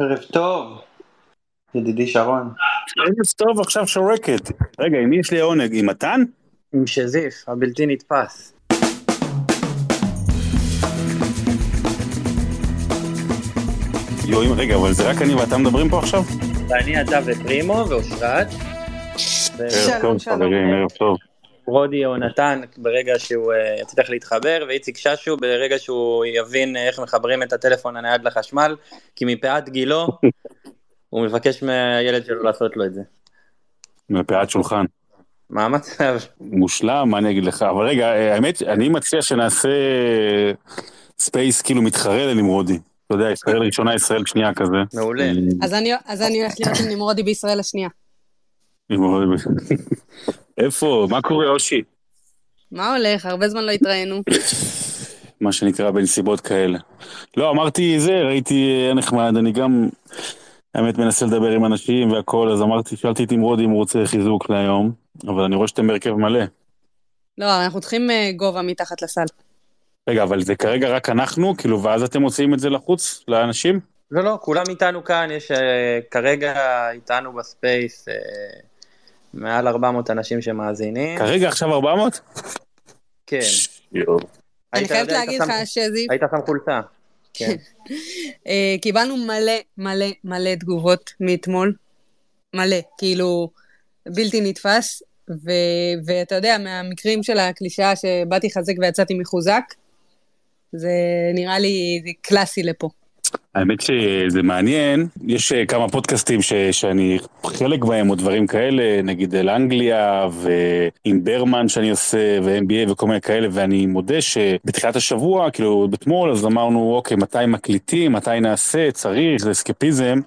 ערב טוב, ידידי שרון. ערב טוב עכשיו שורקת. רגע, עם מי יש לי העונג? עם מתן? עם שזיף, הבלתי נתפס. יואי, רגע, אבל זה רק אני ואתה מדברים פה עכשיו? ואני, אתה ופרימו ואושרת. ערב טוב, חברים, ערב טוב. ברודי או נתן ברגע שהוא uh, יצליח להתחבר, ואיציק ששו ברגע שהוא יבין איך מחברים את הטלפון הנייד לחשמל, כי מפאת גילו הוא מבקש מהילד שלו לעשות לו את זה. מפאת שולחן. מה המצב? מושלם, מה אני אגיד לך? אבל רגע, אה, האמת, אני מציע שנעשה space כאילו מתחרה לנמרודי. אתה יודע, ישראל ראשונה, ישראל שנייה כזה. מעולה. אז אני, אז אני הולך להיות עם נמרודי בישראל השנייה. איפה? מה קורה, אושי? מה הולך? הרבה זמן לא התראינו. מה שנקרא בנסיבות כאלה. לא, אמרתי זה, ראיתי אה, נחמד, אני גם, האמת, מנסה לדבר עם אנשים והכל, אז אמרתי, שאלתי את נמרודי אם הוא רוצה חיזוק להיום, אבל אני רואה שאתם בהרכב מלא. לא, אנחנו צריכים אה, גובה מתחת לסל. רגע, אבל זה כרגע רק אנחנו, כאילו, ואז אתם מוציאים את זה לחוץ, לאנשים? לא, לא, כולם איתנו כאן, יש uh, כרגע איתנו ב space uh, מעל 400 אנשים שמאזינים. כרגע עכשיו 400? כן. אני חייבת להגיד לך שזיף, היית שם חולצה. כן. אה, קיבלנו מלא מלא מלא תגובות מאתמול. מלא, כאילו, בלתי נתפס. ו- ואתה יודע, מהמקרים של הקלישאה שבאתי חזק ויצאתי מחוזק, זה נראה לי קלאסי לפה. האמת שזה מעניין, יש אה, כמה פודקאסטים ש, שאני חלק בהם או דברים כאלה, נגיד אל אנגליה ועם ברמן שאני עושה ו-MBA וכל מיני כאלה, ואני מודה שבתחילת השבוע, כאילו אתמול, אז אמרנו, אוקיי, מתי מקליטים, מתי נעשה, צריך, זה אסקפיזם.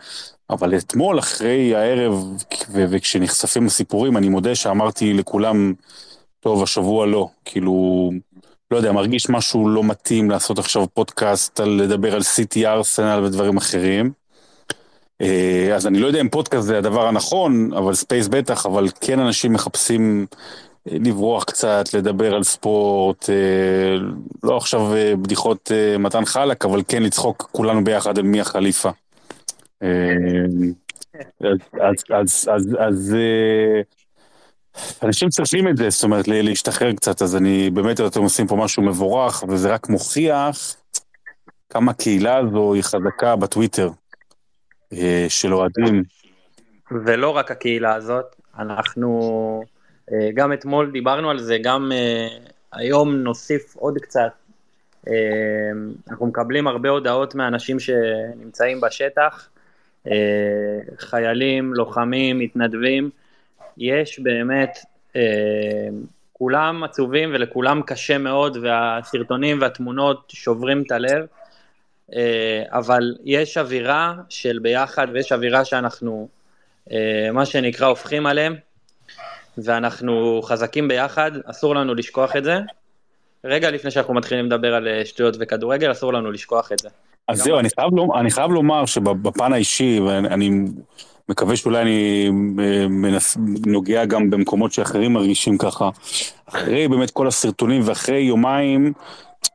אבל אתמול אחרי הערב ו- וכשנחשפים הסיפורים אני מודה שאמרתי לכולם טוב השבוע לא. כאילו לא יודע מרגיש משהו לא מתאים לעשות עכשיו פודקאסט על לדבר על סיטי ארסנל ודברים אחרים. אה, אז אני לא יודע אם פודקאסט זה הדבר הנכון אבל space בטח אבל כן אנשים מחפשים אה, לברוח קצת לדבר על ספורט אה, לא עכשיו בדיחות מתן חלק אבל כן לצחוק כולנו ביחד על מי החליפה. אז, אז, אז, אז, אז אה, אנשים צריכים את זה, זאת אומרת, לה- להשתחרר קצת, אז אני באמת, אתם עושים פה משהו מבורך, וזה רק מוכיח כמה הקהילה הזו היא חזקה בטוויטר אה, של אוהדים. ולא רק הקהילה הזאת, אנחנו אה, גם אתמול דיברנו על זה, גם אה, היום נוסיף עוד קצת. אנחנו מקבלים הרבה הודעות מאנשים שנמצאים בשטח, חיילים, לוחמים, מתנדבים. יש באמת, אה, כולם עצובים ולכולם קשה מאוד, והסרטונים והתמונות שוברים את הלב. אה, אבל יש אווירה של ביחד ויש אווירה שאנחנו, אה, מה שנקרא, הופכים עליהם, ואנחנו חזקים ביחד, אסור לנו לשכוח את זה. רגע לפני שאנחנו מתחילים לדבר על אה, שטויות וכדורגל, אסור לנו לשכוח את זה. אז זהו, אני חייב, לומר, אני חייב לומר שבפן האישי, ואני מקווה שאולי אני אה, מנס, נוגע גם במקומות שאחרים מרגישים ככה, אחרי באמת כל הסרטונים ואחרי יומיים,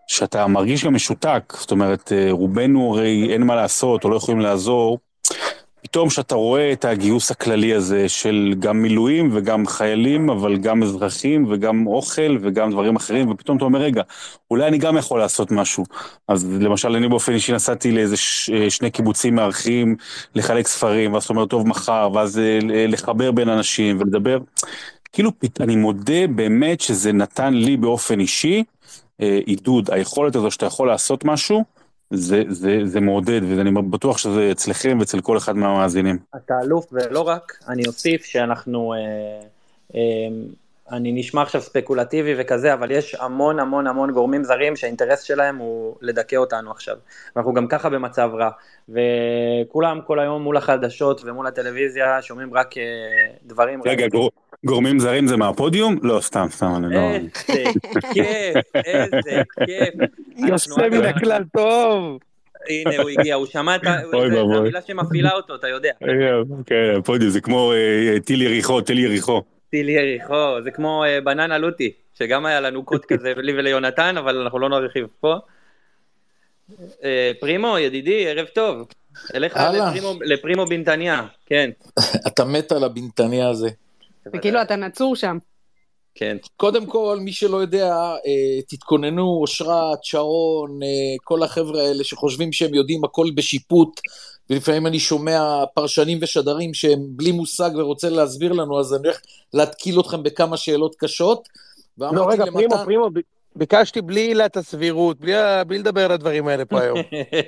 שאתה מרגיש גם משותק, זאת אומרת, אה, רובנו הרי אין מה לעשות או לא יכולים לעזור, פתאום שאתה רואה את הגיוס הכללי הזה של גם מילואים וגם חיילים, אבל גם אזרחים וגם אוכל וגם דברים אחרים, ופתאום אתה אומר, רגע, אולי אני גם יכול לעשות משהו. אז למשל, אני באופן אישי נסעתי לאיזה ש- אה, שני קיבוצים מארחים לחלק ספרים, ואז אתה אומר, טוב, מחר, ואז אה, ל- לחבר בין אנשים ולדבר. כאילו, אני מודה באמת שזה נתן לי באופן אישי אה, עידוד, היכולת הזו שאתה יכול לעשות משהו, זה, זה, זה מעודד, ואני בטוח שזה אצלכם ואצל כל אחד מהמאזינים. אתה אלוף, ולא רק, אני אוסיף שאנחנו, אה, אה, אני נשמע עכשיו ספקולטיבי וכזה, אבל יש המון המון המון גורמים זרים שהאינטרס שלהם הוא לדכא אותנו עכשיו. ואנחנו גם ככה במצב רע. וכולם כל היום מול החדשות ומול הטלוויזיה שומעים רק אה, דברים רגע. גור, גורמים זרים זה מהפודיום? לא, סתם, סתם, אני לא... איזה כיף, איזה כיף. יוצא מן הכלל טוב. הנה הוא הגיע, הוא שמע את. המילה שמפעילה אותו, אתה יודע. אה, כן, פודיום זה כמו אה, טיל יריחו, טיל יריחו. טיל יריחו, זה כמו אה, בננה לוטי, שגם היה לנו קוד כזה לי וליונתן, אבל אנחנו לא נרחיב פה. אה, פרימו, ידידי, ערב טוב. אליך. לפרימו- לפרימו בנתניה, כן, אתה מת על הבנתניה הזה. וכאילו אתה נצור שם. כן. קודם כל, מי שלא יודע, אה, תתכוננו, אושרת, שרון, אה, כל החבר'ה האלה שחושבים שהם יודעים הכל בשיפוט, ולפעמים אני שומע פרשנים ושדרים שהם בלי מושג ורוצה להסביר לנו, אז אני הולך להתקיל אתכם בכמה שאלות קשות. לא, ואמרתי רגע, פרימו, למתן, פרימו, ב- ביקשתי בלי עילת הסבירות, בלי בלי לדבר על הדברים האלה פה היום.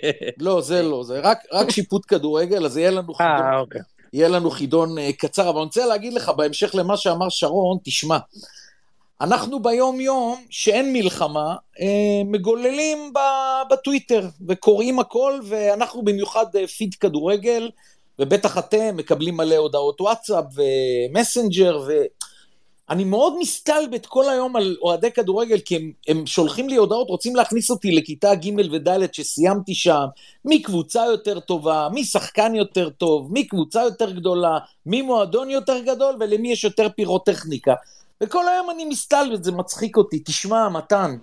לא, זה לא, זה רק, רק שיפוט כדורגל, אז יהיה לנו חידון, אה, אוקיי. יהיה לנו חידון אה, קצר, אבל אני רוצה להגיד לך, בהמשך למה שאמר שרון, תשמע, אנחנו ביום-יום, שאין מלחמה, אה, מגוללים בטוויטר וקוראים הכל, ואנחנו במיוחד אה, פיד כדורגל, ובטח אתם מקבלים מלא הודעות וואטסאפ ומסנג'ר, ואני מאוד מסתלבט כל היום על אוהדי כדורגל, כי הם, הם שולחים לי הודעות, רוצים להכניס אותי לכיתה ג' וד' שסיימתי שם, מקבוצה יותר טובה, משחקן יותר טוב, מקבוצה יותר גדולה, ממועדון יותר גדול, ולמי יש יותר פירוטכניקה. וכל היום אני מסתלבט, זה מצחיק אותי. תשמע, מתן,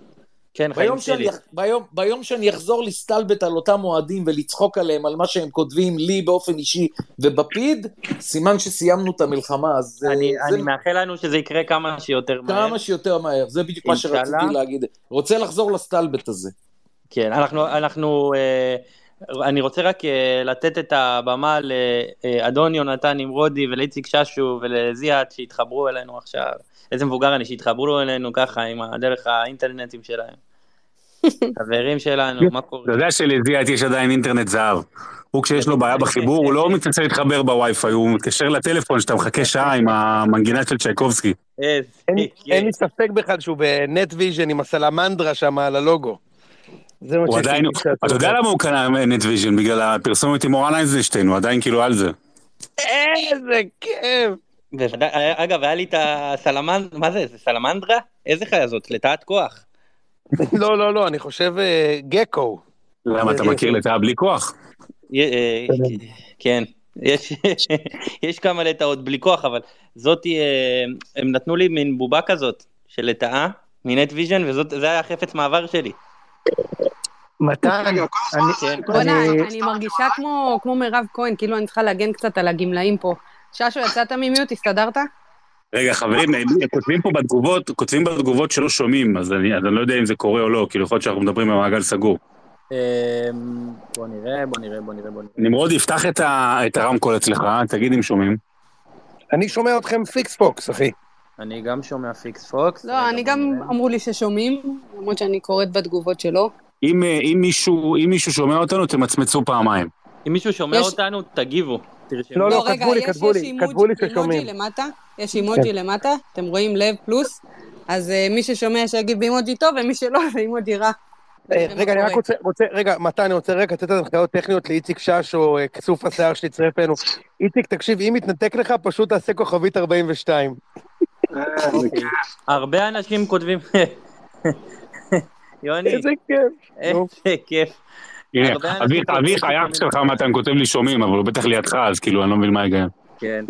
כן, חיים ביום שלי. שאני, ביום, ביום שאני אחזור להסתלבט על אותם אוהדים ולצחוק עליהם, על מה שהם כותבים לי באופן אישי ובפיד, סימן שסיימנו את המלחמה, אז אה, אני זה אני מאחל לנו שזה יקרה כמה שיותר מהר. כמה שיותר מהר, זה בדיוק מה. שרציתי להגיד. רוצה לחזור לסטלבט הזה. כן, אנחנו, אנחנו, אה, אני רוצה רק אה, לתת את הבמה לאדון יונתן נמרודי ולאיציק ששו ולזיאת שהתחברו אלינו עכשיו. איזה מבוגר אני שהתחברו אלינו ככה עם דרך האינטרנטים שלהם. חברים שלנו, מה קורה? אתה יודע שלזיאת יש עדיין אינטרנט זהב. הוא כשיש לו בעיה בחיבור, הוא לא מתנצל להתחבר בווי-פיי, הוא מתקשר לטלפון שאתה מחכה שעה עם המנגינה של צ'ייקובסקי. אין לי ספק בכלל שהוא בנטוויז'ן עם הסלמנדרה שם על הלוגו. זה מה הוא עדיין. אתה יודע למה הוא קנה נטוויז'ן? בגלל הפרסומת עם אורן אייזנשטיין, הוא עדיין כאילו על זה. איזה כיף. בוודאי, אגב, היה לי את הסלמנד... מה זה? זה סלמנדרה? איזה חיה זאת? לטאת כוח. לא, לא, לא, אני חושב אה, גקו. למה, אתה מכיר לטאה בלי כוח? אה, כן, יש, יש כמה לטאות בלי כוח, אבל זאתי, אה, הם נתנו לי מין בובה כזאת של לטאה מנטוויז'ן, וזה היה החפץ מעבר שלי. מתן, אני- מרגישה כמו כמו מירב כהן, כאילו אני צריכה להגן קצת על הגמלאים פה. ששו, יצאת מ mute, הסתדרת? רגע, חברים, הם כותבים פה בתגובות, כותבים בתגובות שלא שומעים, אז אני, אז אני לא יודע אם זה קורה או לא, כאילו יכול להיות שאנחנו מדברים במעגל סגור. אמ, בוא נראה, בוא נראה, בוא נראה, בוא נראה. נמרוד, יפתח את, ה, את הרמקול אצלך, תגיד אם שומעים. אני שומע אתכם פיקס פוקס, אחי. אני גם שומע פיקס פוקס. לא, אני גם. אמרו לי ששומעים, למרות שאני קוראת בתגובות שלו. אם, אה, אם, מישהו, אם מישהו שומע אותנו, תמצמצו פעמיים. אם מישהו שומע יש- אותנו, תגיבו. תרשמו. לא, לא, כתבו לי, כתבו יש לי, כתבו לי ששומעים. אימוג'י יש אימוג'י למטה, אתם רואים לב פלוס, אז אה, מי ששומע שיגיב באימוג'י טוב, ומי שלא, באימוג'י רע. אה, זה רגע, אני רק. רוצה, רוצה, רגע, מתן, אני רוצה רגע לתת הנחיות טכניות לאיציק ששו, אה, כסוף השיער שהצטרף אלינו. איציק, תקשיב, אם מתנתק לך, פשוט תעשה כוכבית 42. הרבה אנשים כותבים... יוני, איזה כיף. איזה כיף. אביך, האח שלך. מתן כותב לי שומעים, אבל הוא בטח לידך, אז כאילו, אני לא מבין מה ההיגיון. כן.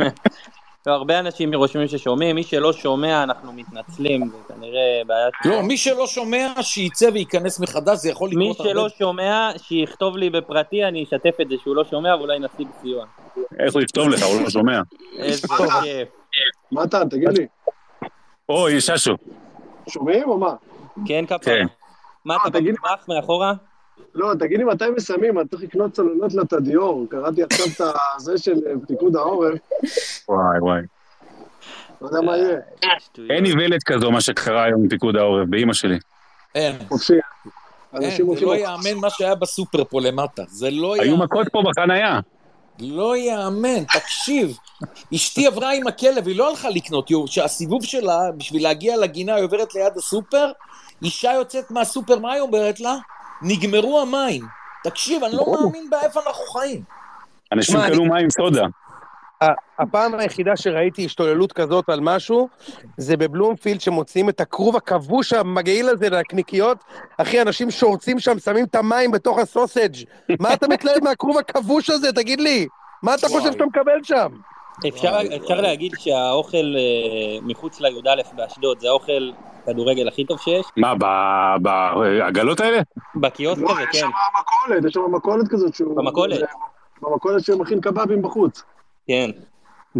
לא, הרבה אנשים רושמים ששומעים, מי שלא שומע אנחנו מתנצלים, זה כנראה בעיה. לא, מי שלא שומע, שיצא וייכנס מחדש, זה יכול מי לקרות הרבה... שלא שומע, שיכתוב לי בפרטי, אני אשתף את זה שהוא לא שומע ואולי נשיג סיוע. איך הוא יכתוב לך, הוא לא שומע. איזה כיף. מתן, תגיד לי, או, הנה ששו. שומעים או מה? כן, כפרה. כן. מה, אתה תגיד- במטבח מאחורה? לא, תגיד לי מתי מסיימים, אני צריך לקנות צוללות לתדיור. קראתי עכשיו את הזה של אה, פיקוד העורף, וואי וואי. לא יודע מה יהיה. שטויות. אין איוולת כזו, מה שקרה היום עם פיקוד העורף, באימא שלי. אין, חופשי. אין, זה. לא ייאמן מה שהיה בסופר פה למטה. זה לא היו ייאמן. מכות פה בחנייה. לא ייאמן, תקשיב. אשתי עברה עם הכלב, היא לא הלכה לקנות, היא- שהסיבוב שלה, בשביל להגיע לגינה, היא עוברת ליד הסופר, אישה יוצאת מהסופר, מה היא אומרת לה? נגמרו המים. תקשיב, אני לא מאמין באיפה אנחנו חיים. אנשים קנו מים סודה. הפעם היחידה שראיתי השתוללות כזאת על משהו, זה בבלומפילד שמוציאים את הכרוב הכבוש המגעיל הזה לנקניקיות. אחי, אנשים שורצים שם, שמים את המים בתוך הסוסג'. מה אתה מתלהב מהכרוב הכבוש הזה, תגיד לי? מה אתה חושב שאתה מקבל שם? אפשר, אפשר להגיד שהאוכל אה, מחוץ לי"א באשדוד זה האוכל כדורגל הכי טוב שיש? מה, ב- בעגלות האלה? בקיוסק לא, הזה, יש כן, שם מכולת, יש שם מכולת כזאת שהוא... במכולת. במכולת שמכין קבבים בחוץ. כן.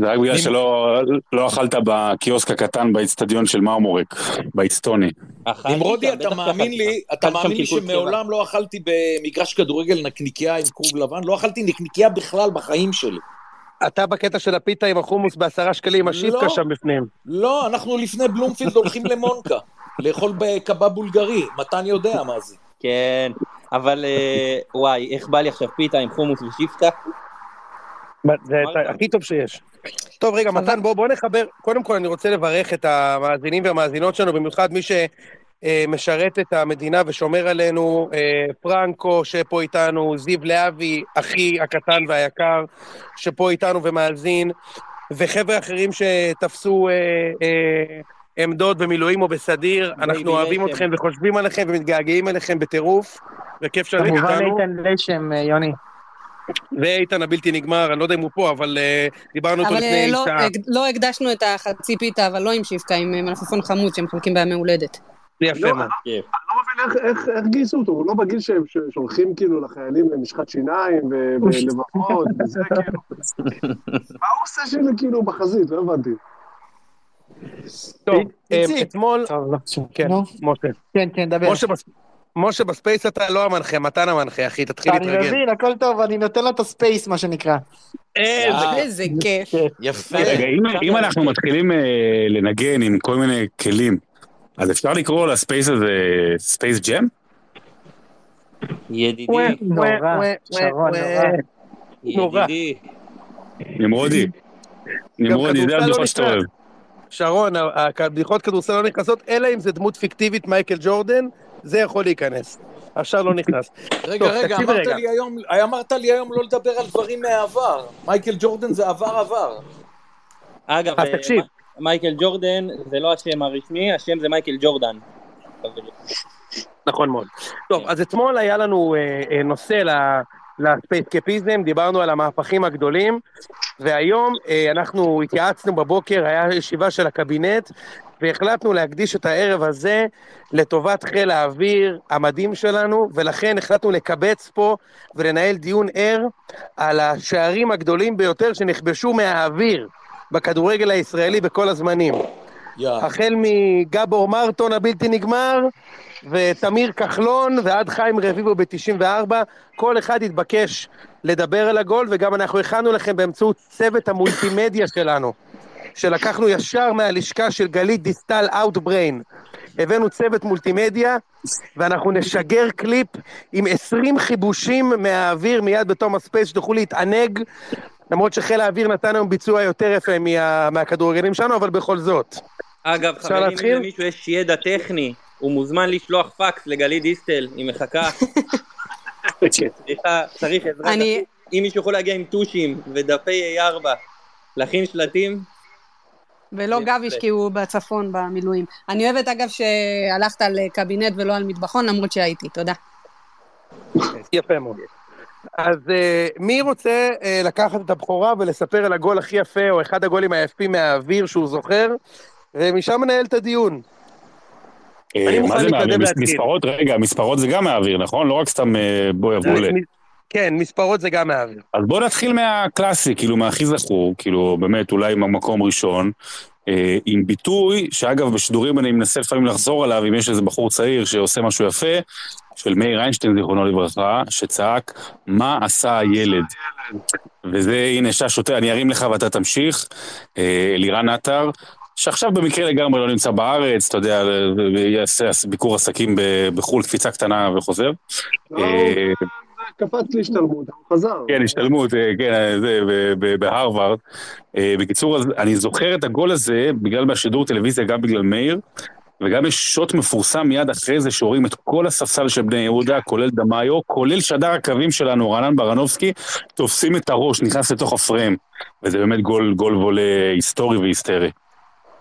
זה רק בגלל שלא לא אכלת בקיוסק הקטן באיצטדיון של מרמורק, באיצטוני. נמרודי, שם, אתה מאמין לי. אתה מאמין לי שמעולם לא אכלתי במגרש כדורגל נקניקייה עם כרוב לבן? לא אכלתי נקניקייה בכלל בחיים שלי. אתה בקטע של הפיתה עם החומוס בעשרה שקלים, השיפקה לא. שם בפנים. לא, אנחנו לפני בלומפילד הולכים למונקה, לאכול בקבב בולגרי, מתן יודע מה זה. כן, אבל אה, וואי, איך בא לי עכשיו פיתה עם חומוס ושיפטה? זה הכי טוב שיש. טוב, רגע, מתן, בוא, בוא נחבר. קודם כל, אני רוצה לברך את המאזינים והמאזינות שלנו, במיוחד מי שמשרת את המדינה ושומר עלינו, אה, פרנקו שפה איתנו, זיו להבי, אחי הקטן והיקר, שפה איתנו ומאזין, וחבר'ה אחרים שתפסו אה, אה, עמדות במילואים או בסדיר. אנחנו אוהבים לשם. אתכם וחושבים עליכם ומתגעגעים אליכם בטירוף, וכיף שאתם כמובן איתנו. איתן לשם, יוני. ואיתן הבלתי נגמר, אני לא יודע אם הוא פה, אבל uh, דיברנו איתו אבל אה, לפני לא, שעה. הק- לא הקדשנו את החצי פיתה, אבל לא עם שיפקה, עם אה, מלפפון חמוד שהם מחלקים בימי הולדת. זה יפה לא, מאוד. אני לא מבין איך, איך, איך גייסו אותו, הוא לא בגיל שהם שולחים כאילו לחיילים משחת שיניים ו- ולבבות וזה כאילו. מה הוא עושה שזה כאילו בחזית? לא הבנתי. טוב, אה. אתמול, טוב, לא. כן, משה. כן, כן, דבר. משה בס- משה ב space אתה לא המנחה, מתן המנחה, אחי, תתחיל אני להתרגל. מבין, הכל טוב, אני נותן לו את ה space, מה שנקרא. איזה אה, איזה כיף. יפה. רגע, אם, אנחנו מתחילים אה, לנגן עם כל מיני כלים, אז אפשר לקרוא ל space הזה Space Jam? ידידי, נורא, שרון. נורא. ידידי. נמרודי. נמרודי, זה לא שאתה. אוהב. שרון, הבדיחות כדורסל לא נכנסות, אלא אם זה דמות פיקטיבית מייקל ג'ורדן, זה יכול להיכנס. השאר לא נכנס. רגע, טוב, רגע, אמרת רגע. לי היום, אמרת לי היום לא לדבר על דברים מהעבר. מייקל ג'ורדן זה עבר עבר. אגב, אז אה, תקשיב. מ- מייקל ג'ורדן זה לא השם הרשמי, השם זה מייקל ג'ורדן. נכון מאוד. טוב, אז אתמול היה לנו אה, אה, נושא ל- לספייסקפיזם, דיברנו על המהפכים הגדולים, והיום אה, אנחנו התייעצנו בבוקר, היה ישיבה של הקבינט, והחלטנו להקדיש את הערב הזה לטובת חיל האוויר המדהים שלנו, ולכן החלטנו לקבץ פה ולנהל דיון ער על השערים הגדולים ביותר שנכבשו מהאוויר בכדורגל הישראלי בכל הזמנים. יא. החל מגבור מרטון הבלתי נגמר, ותמיר כחלון, ועד חיים רביבו ב-94, כל אחד התבקש לדבר על הגול, וגם אנחנו הכנו לכם באמצעות צוות המולטימדיה שלנו, שלקחנו ישר מהלשכה של גלית דיסטל אאוטבריין. הבאנו צוות מולטימדיה, ואנחנו נשגר קליפ עם 20 חיבורים מהאוויר מיד בתום ה space, שתוכלו להתענג, למרות שחיל האוויר נתן היום ביצוע יותר יפה מה, מהכדורגלים שלנו, אבל בכל זאת. אגב, חברים, אם? למישהו יש ידע טכני, הוא מוזמן לשלוח פקס לגלית דיסטל, היא מחכה. סליחה, צריך עזרה. אני- אם מישהו יכול להגיע עם טושים ודפי A4, להכין שלטים, ולא. גביש כי הוא בצפון במילואים. אני אוהבת אגב שהלכת על אה, קבינט ולא על מטבחון, למרות שהייתי, תודה. יפה מאוד. אז uh, מי רוצה uh, לקחת את הבכורה ולספר על הגול הכי יפה, או אחד הגולים היפים מהאוויר שהוא זוכר, ומשם ננהל את הדיון. אה, מה זה מהאוויר? מספרות, רגע, מספרות זה גם מהאוויר, נכון? לא רק סתם אה, בוא יבוא ל... כן, מספרות זה גם מהאוויר. אז בוא נתחיל מהקלאסי, כאילו מהכי זכור, כאילו באמת אולי במקום ראשון, אה, עם ביטוי, שאגב בשידורים אני מנסה לפעמים לחזור עליו, אם יש איזה בחור צעיר שעושה משהו יפה, של מאיר איינשטיין זיכרונו לברכה, שצעק, מה עשה הילד? וזה, הנה, שהשוטר, אני ארים לך ואתה תמשיך, אה, אלירן עטר. שעכשיו במקרה לגמרי לא נמצא בארץ, אתה יודע, יעשה ביקור עסקים בחו"ל, קפיצה קטנה וחוזר. קפץ להשתלמות, הוא חזר. כן, השתלמות, אה, כן, אה, זה, בהרווארד. אה, בקיצור, אני זוכר את הגול הזה, בגלל בשידור טלוויזיה, גם בגלל מאיר, וגם יש שוט מפורסם מיד אחרי זה, שרואים את כל הספסל של בני יהודה, כולל דמאיו, כולל שדר הקווים שלנו, רענן ברנובסקי, תופסים את הראש, נכנס לתוך הפריים. וזה באמת גול, גול וולה היסטורי והיסטרי.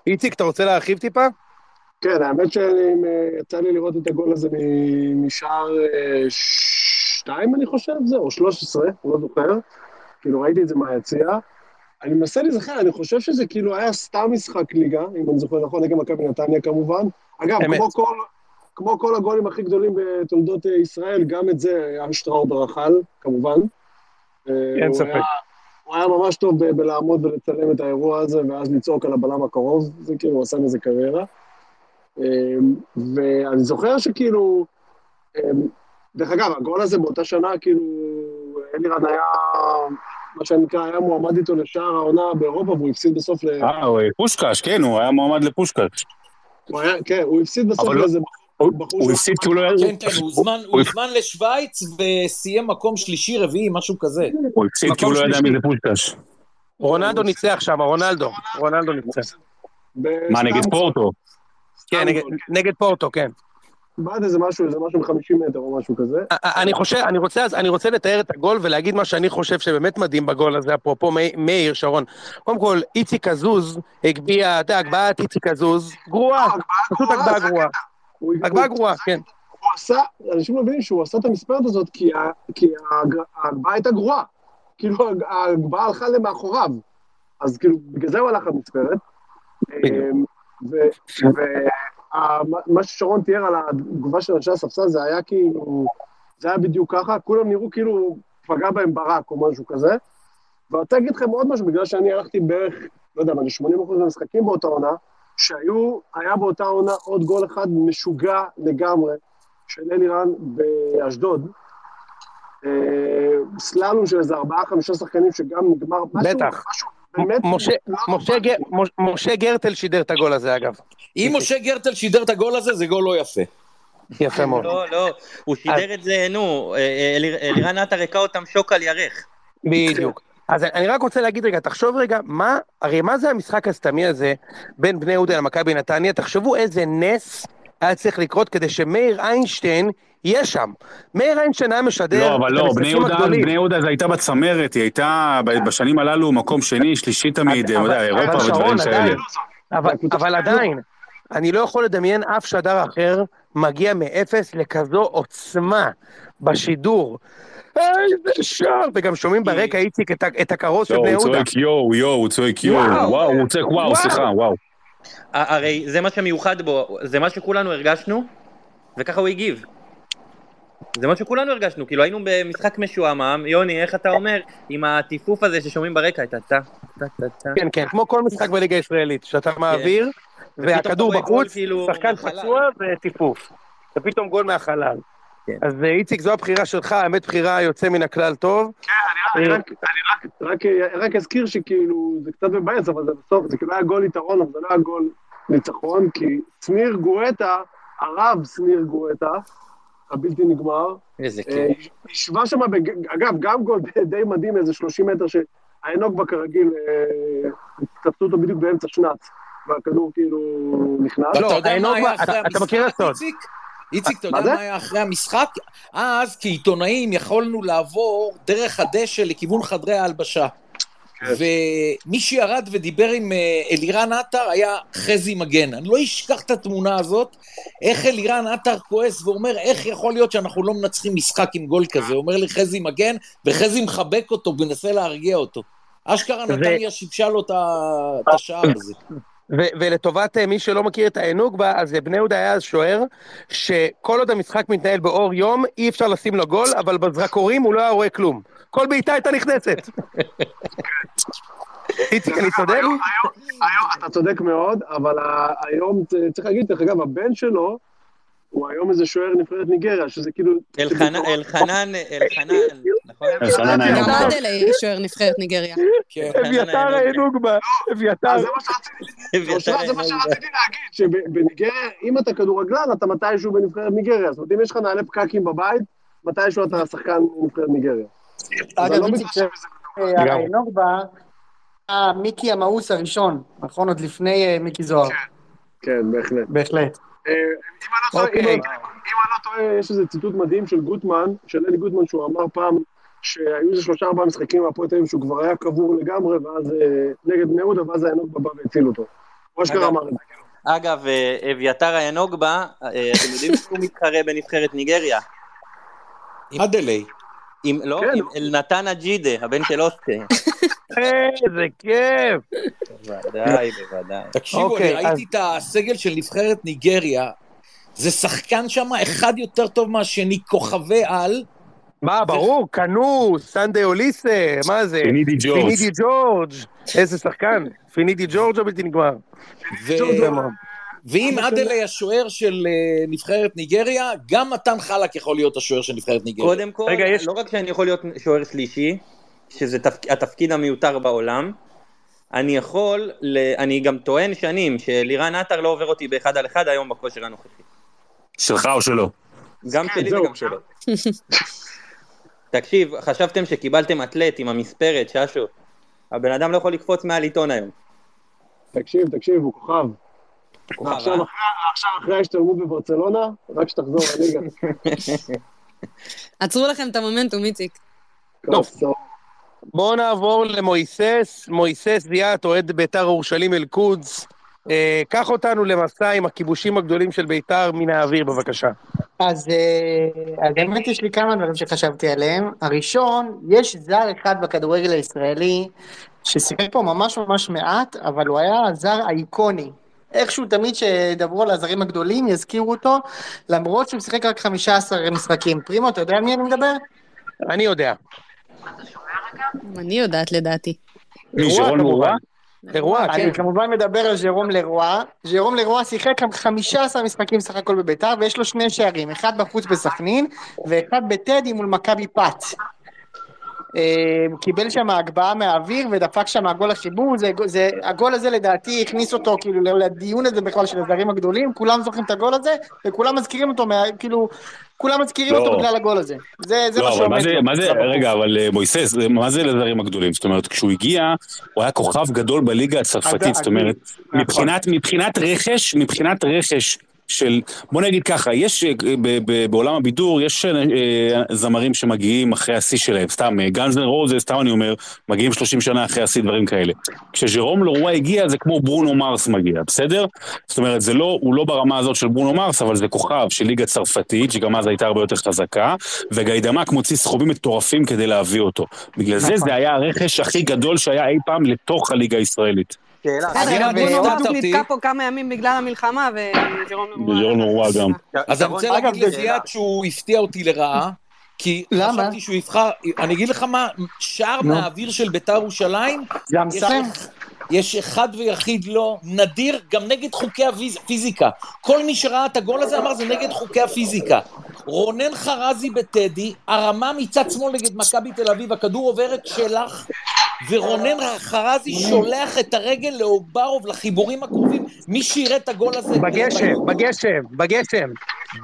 איציק, אתה רוצה להרחיב טיפה? כן, האמת שיצא לי לראות את הגול הזה משער שתיים, אני חושב, זה, או 13, לא זוכר. כאילו, ראיתי את זה מהיציע. אני מנסה להיזכר, אני חושב שזה כאילו היה סתם משחק ליגה, אם אני זוכר נכון, נגד מכבי נתניה כמובן. אגב, אמת. כמו כל, כמו כל הגולים הכי גדולים בתולדות אה, ישראל, גם את זה היה שטראובר אכל, כמובן. אה, אין הוא ספק. היה- הוא היה ממש טוב ב- בלעמוד ולצלם את האירוע הזה, ואז לצעוק על הבלם הקרוב, זה כאילו, הוא עשה מזה קריירה. אה, ואני זוכר שכאילו, דרך אגב, הגול הזה באותה שנה, כאילו, אלירן היה, מה שנקרא, היה מועמד איתו לשער העונה באירופה, והוא הפסיד בסוף ל... אה, הוא- פושקש, כן, הוא היה מועמד לפושקש. הוא היה, כן, הוא הפסיד בסוף לא- לאיזה הוא- הפסיד כי הוא לא היה... כן, כן, הוא הוזמן- לשוויץ וסיים מקום שלישי, רביעי, משהו כזה. הוא הפסיד כי הוא לא ידע. מי זה פושקש. רונלדו ניצח שם, רונלדו. רונלדו ניצח. מה, נגד פורטו? כן, נגד פורטו, כן. בעד איזה משהו, איזה משהו מ-50 מטר או משהו כזה. אני חושב, אני רוצה, אני רוצה לתאר את הגול ולהגיד מה שאני חושב שבאמת מדהים בגול הזה, אפרופו מאיר שרון. קודם כל, איציק עזוז הגביה, אתה יודע, הגבהת איציק עזוז, גרועה, פשוט הגבהה גרועה. הגבהה גרועה, כן. הוא עשה, אנשים לא מבינים שהוא עשה את המספרת הזאת כי ההגבהה הייתה גרועה. כאילו ההגבהה הלכה למאחוריו. אז כאילו, בגלל זה הוא הלך למספרת. ומה ששרון תיאר על התגובה של אנשי הספסל זה היה כאילו, זה היה בדיוק ככה, כולם נראו כאילו פגע בהם ברק או משהו כזה. ואני רוצה להגיד לכם עוד משהו, בגלל שאני הלכתי בערך, לא יודע, מה, ל-80% מהמשחקים באותה עונה, שהיו, היה באותה עונה עוד גול אחד משוגע לגמרי של אלירן באשדוד. אה, סללום של איזה ארבעה, חמישה שחקנים שגם נגמר משהו, בטח. משהו. משה- לא משה גרטל שידר את הגול הזה, אגב. אם משה גרטל שידר את הגול הזה, זה גול לא יפה. יפה מאוד. לא, לא, הוא שידר את זה, נו, אה, אה, אליר- אלירן עטר הכה אותם שוק על ירך. בדיוק. אז אני רק רוצה להגיד רגע, תחשוב רגע, מה, הרי מה זה המשחק הסתמי הזה בין בני יהודה למכבי נתניה? תחשבו איזה נס היה צריך לקרות כדי שמאיר איינשטיין יהיה שם. מאיר איינשטיין היה משדר לא, אבל לא, בני יהודה. בני יהודה זה הייתה בצמרת, היא הייתה ב- בשנים הללו מקום שני, שלישי תמיד, אתה אבל- יודע, אירופה אבל ודברים כאלה. אבל, אבל עדיין, אני לא יכול לדמיין אף שדר אחר מגיע מאפס לכזו עוצמה בשידור. איזה שער! וגם שומעים ברקע, איציק, את הכרוז של לא, בני הוא יהודה. צועק יואו, יואו, הוא צועק יואו, וואו. הוא צועק וואו. סליחה, וואו. הרי זה מה שמיוחד בו, זה מה שכולנו הרגשנו, וככה הוא הגיב. זה מה שכולנו הרגשנו, כאילו היינו במשחק משועמם, יוני, איך אתה אומר, עם הטיפוף הזה ששומעים ברקע, את הטה, טה טה טה. כן, כן, כמו כל משחק בליגה הישראלית, שאתה מעביר, והכדור בחוץ, כאילו, שחקן. פצוע וטיפוף. ופתאום גול מהחלל. כן. אז אה, איציק, זו הבחירה שלך, האמת בחירה יוצא מן הכלל טוב. אני רק, אני רק, רק, רק אזכיר שכאילו, זה קצת מבאס, אבל זה בסוף, זה כאילו היה גול יתרון, אבל זה לא היה גול ניצחון, כי שניר גואטה, הרב שניר גואטה, הבלתי נגמר, איזה אה, כיף. ישבה שם, אגב, גם גול די- מדהים, איזה 30 מטר, שהענוג בה כרגיל, אה, תפסו אותו בדיוק באמצע שנץ, והכדור כאילו נכנס. לא, ואתה יודע האנוג מה היה בה- אחרי אתה- אתה מכיר את המשחק, הסוד. איציק? איציק, אתה יודע? מה היה אחרי המשחק? אז כעיתונאים יכולנו לעבור דרך הדשא לכיוון חדרי ההלבשה. כן. ומי שירד ודיבר עם אה, אלירן עטר היה חזי מגן. אני לא אשכח את התמונה הזאת, איך אלירן עטר כועס ואומר, איך יכול להיות שאנחנו לא מנצחים משחק עם גול כזה? אומר לי חזי מגן, וחזי מחבק אותו ומנסה להרגיע אותו. אשכרה נתניה שיבשה לו את השער הזה. ו- ולטובת אה, מי שלא מכיר את הענוג בה, אז בני יהודה היה אז שוער, שכל עוד המשחק מתנהל באור יום, אי אפשר לשים לו גול, אבל בזרקורים הוא לא היה רואה כלום. כל בעיטה הייתה נכנסת. איציק, אני צודק? היום, היום, אתה צודק מאוד, אבל היום, צריך להגיד, דרך אגב, הבן שלו, הוא היום איזה שוער נבחרת ניגריה, שזה כאילו... אלחנן, אלחנן, נכון? אלחנן היה גם. אדלי שוער נבחרת ניגריה. כן. אביתר הענוג בה, אביתר. זה מה שרציתי, אושרת, זה מה שרציתי להגיד, שבניגריה, אם אתה כדורגלן, אתה מתישהו בנבחרת ניגריה. זאת אומרת, אם יש לך נעלי פקקים בבית, מתישהו אתה שחקן נבחרת ניגריה. אגב, לא איציק, בזה. אה, האנוגבה, היה מיקי המאוס הראשון, נכון? עוד לפני אה, מיקי זוהר. כן, בהחלט. בהחלט. אה, אם אני לא טועה, אוקיי. אם אני לא טועה, יש איזה ציטוט מדהים של גוטמן, של אלי גוטמן, שהוא אמר פעם שהיו איזה שלושה ארבעה משחקים מהפועל תל אביב שהוא כבר היה קבור לגמרי, ואז אה, נגד בני יהודה, ואז האנוג בא והציל אותו. הוא אשכרה אמר את זה. אגב, אה, אביתר הינוגבה, אה, אתם יודעים שהוא מתחרה בנבחרת ניגריה? אדלי. עם, לא, כן. עם אלנתן אג'ידה, הבן של אוסטה. איזה כיף. בוודאי, בוודאי. תקשיבו, אוקיי, אני ראיתי את הסגל של נבחרת ניגריה, זה שחקן שם אחד יותר טוב מהשני, כוכבי על. מה, ברור, קנו, סנדה אוליסה, מה זה? פינידי ג'ורג'. פינידי ג'ורג'. איזה שחקן. פינידי ג'ורג' הבלתי נגמר. ואם אדלי השוער של אה, נבחרת ניגריה, גם מתן חלק יכול להיות השוער של נבחרת ניגריה. קודם כל, רגע, יש- לא רק שאני יכול להיות שוער שלישי, שזה תפק... התפקיד המיותר בעולם, אני יכול, ל... אני גם טוען שנים שלירן עטר לא עובר אותי באחד על אחד היום בכושר הנוכחי. שלך או שלו? גם שלי זהו. וגם שלו. תקשיב, חשבתם שקיבלתם אתלט עם המספרת, ששו? הבן אדם לא יכול לקפוץ מעל עיתון היום. תקשיב, תקשיב, הוא כוכב. עכשיו אה? אחרי- עכשיו אחרי ההשתלמות בברצלונה, רק שתחזור לליגה. עצרו לכם את המומנטום, איציק. בואו נעבור למויסס, מויסס זיאת, אוהד בית"ר ירושלים אל-קודס. אה, קח אותנו למסע עם הכיבושים הגדולים של בית"ר מן האוויר, בבקשה. אז אה, באמת יש לי כמה דברים שחשבתי עליהם. הראשון, יש זר אחד בכדורגל הישראלי ששיחק פה ממש ממש מעט, אבל הוא היה זר אייקוני. איכשהו תמיד שידברו על הזרים הגדולים יזכירו אותו, למרות שהוא שיחק רק 15 משחקים. פרימו, אתה יודע על מי אני מדבר? אני יודע. אני יודעת לדעתי. מי, שרון. מורווה? אירוע, כן. אני כמובן מדבר על ז'רום לרואה. ז'רום לרואה שיחק גם 15 משחקים סך הכל בביתר, ויש לו שני שערים, אחד בחוץ בסכנין, ואחד בטדי מול מכבי פת. אה, קיבל שם הגבהה מהאוויר ודפק שם גול החיבור, זה, זה, הגול הזה לדעתי הכניס אותו כאילו לדיון הזה בכלל של הזרים הגדולים, כולם זוכרים את הגול הזה, וכולם מזכירים אותו, מה, כאילו, כולם מזכירים לא. אותו בגלל הגול הזה. זה, זה לא, מה שעומד מה זה, לו. מה זה, רגע, אבל אה, מויסס, מה זה לזרים הגדולים? זאת אומרת, כשהוא הגיע, הוא היה כוכב גדול בליגה הצרפתית, זאת אומרת, נכון. מבחינת, מבחינת רכש, מבחינת רכש של, בוא נגיד ככה, יש, אה, ב- ב- בעולם הבידור, יש אה, זמרים שמגיעים אחרי השיא שלהם, סתם, גאנז אנד רוזס, סתם אני אומר, מגיעים 30 שנה אחרי השיא, דברים כאלה. כשז'רום לרואה הגיע, זה כמו ברונו מרס מגיע, בסדר? זאת אומרת, זה לא, הוא לא ברמה הזאת של ברונו מרס, אבל זה כוכב של ליגה צרפתית, שגם אז הייתה הרבה יותר חזקה, וגיידמק מוציא סכומים מטורפים כדי להביא אותו. בגלל זה זה היה הרכש הכי גדול שהיה אי פעם לתוך הליגה הישראלית. שאלה. בסדר, מרס אותי. נתקע פה כמה ימים בגלל המלחמה, וז'רום לרואה גם. אז אני רוצה להגיד לזיאת שהוא הפתיע אותי לרעה, כי למה? חשבתי שהוא יבחר, אני אגיד לך מה, שער. מהאוויר של ביתר ירושלים? אח- יש אחד ויחיד לא, נדיר, גם נגד חוקי הפיזיקה. כל מי שראה את הגול הזה אמר זה נגד חוקי הפיזיקה. רונן חרזי בטדי, הרמה מצד שמאל נגד מכבי תל אביב, הכדור עובר את שלח, ורונן חרזי שולח את הרגל לאוברוב לחיבורים הקרובים. מי שיראה את הגול הזה... בגשם, בגשם, בגשם.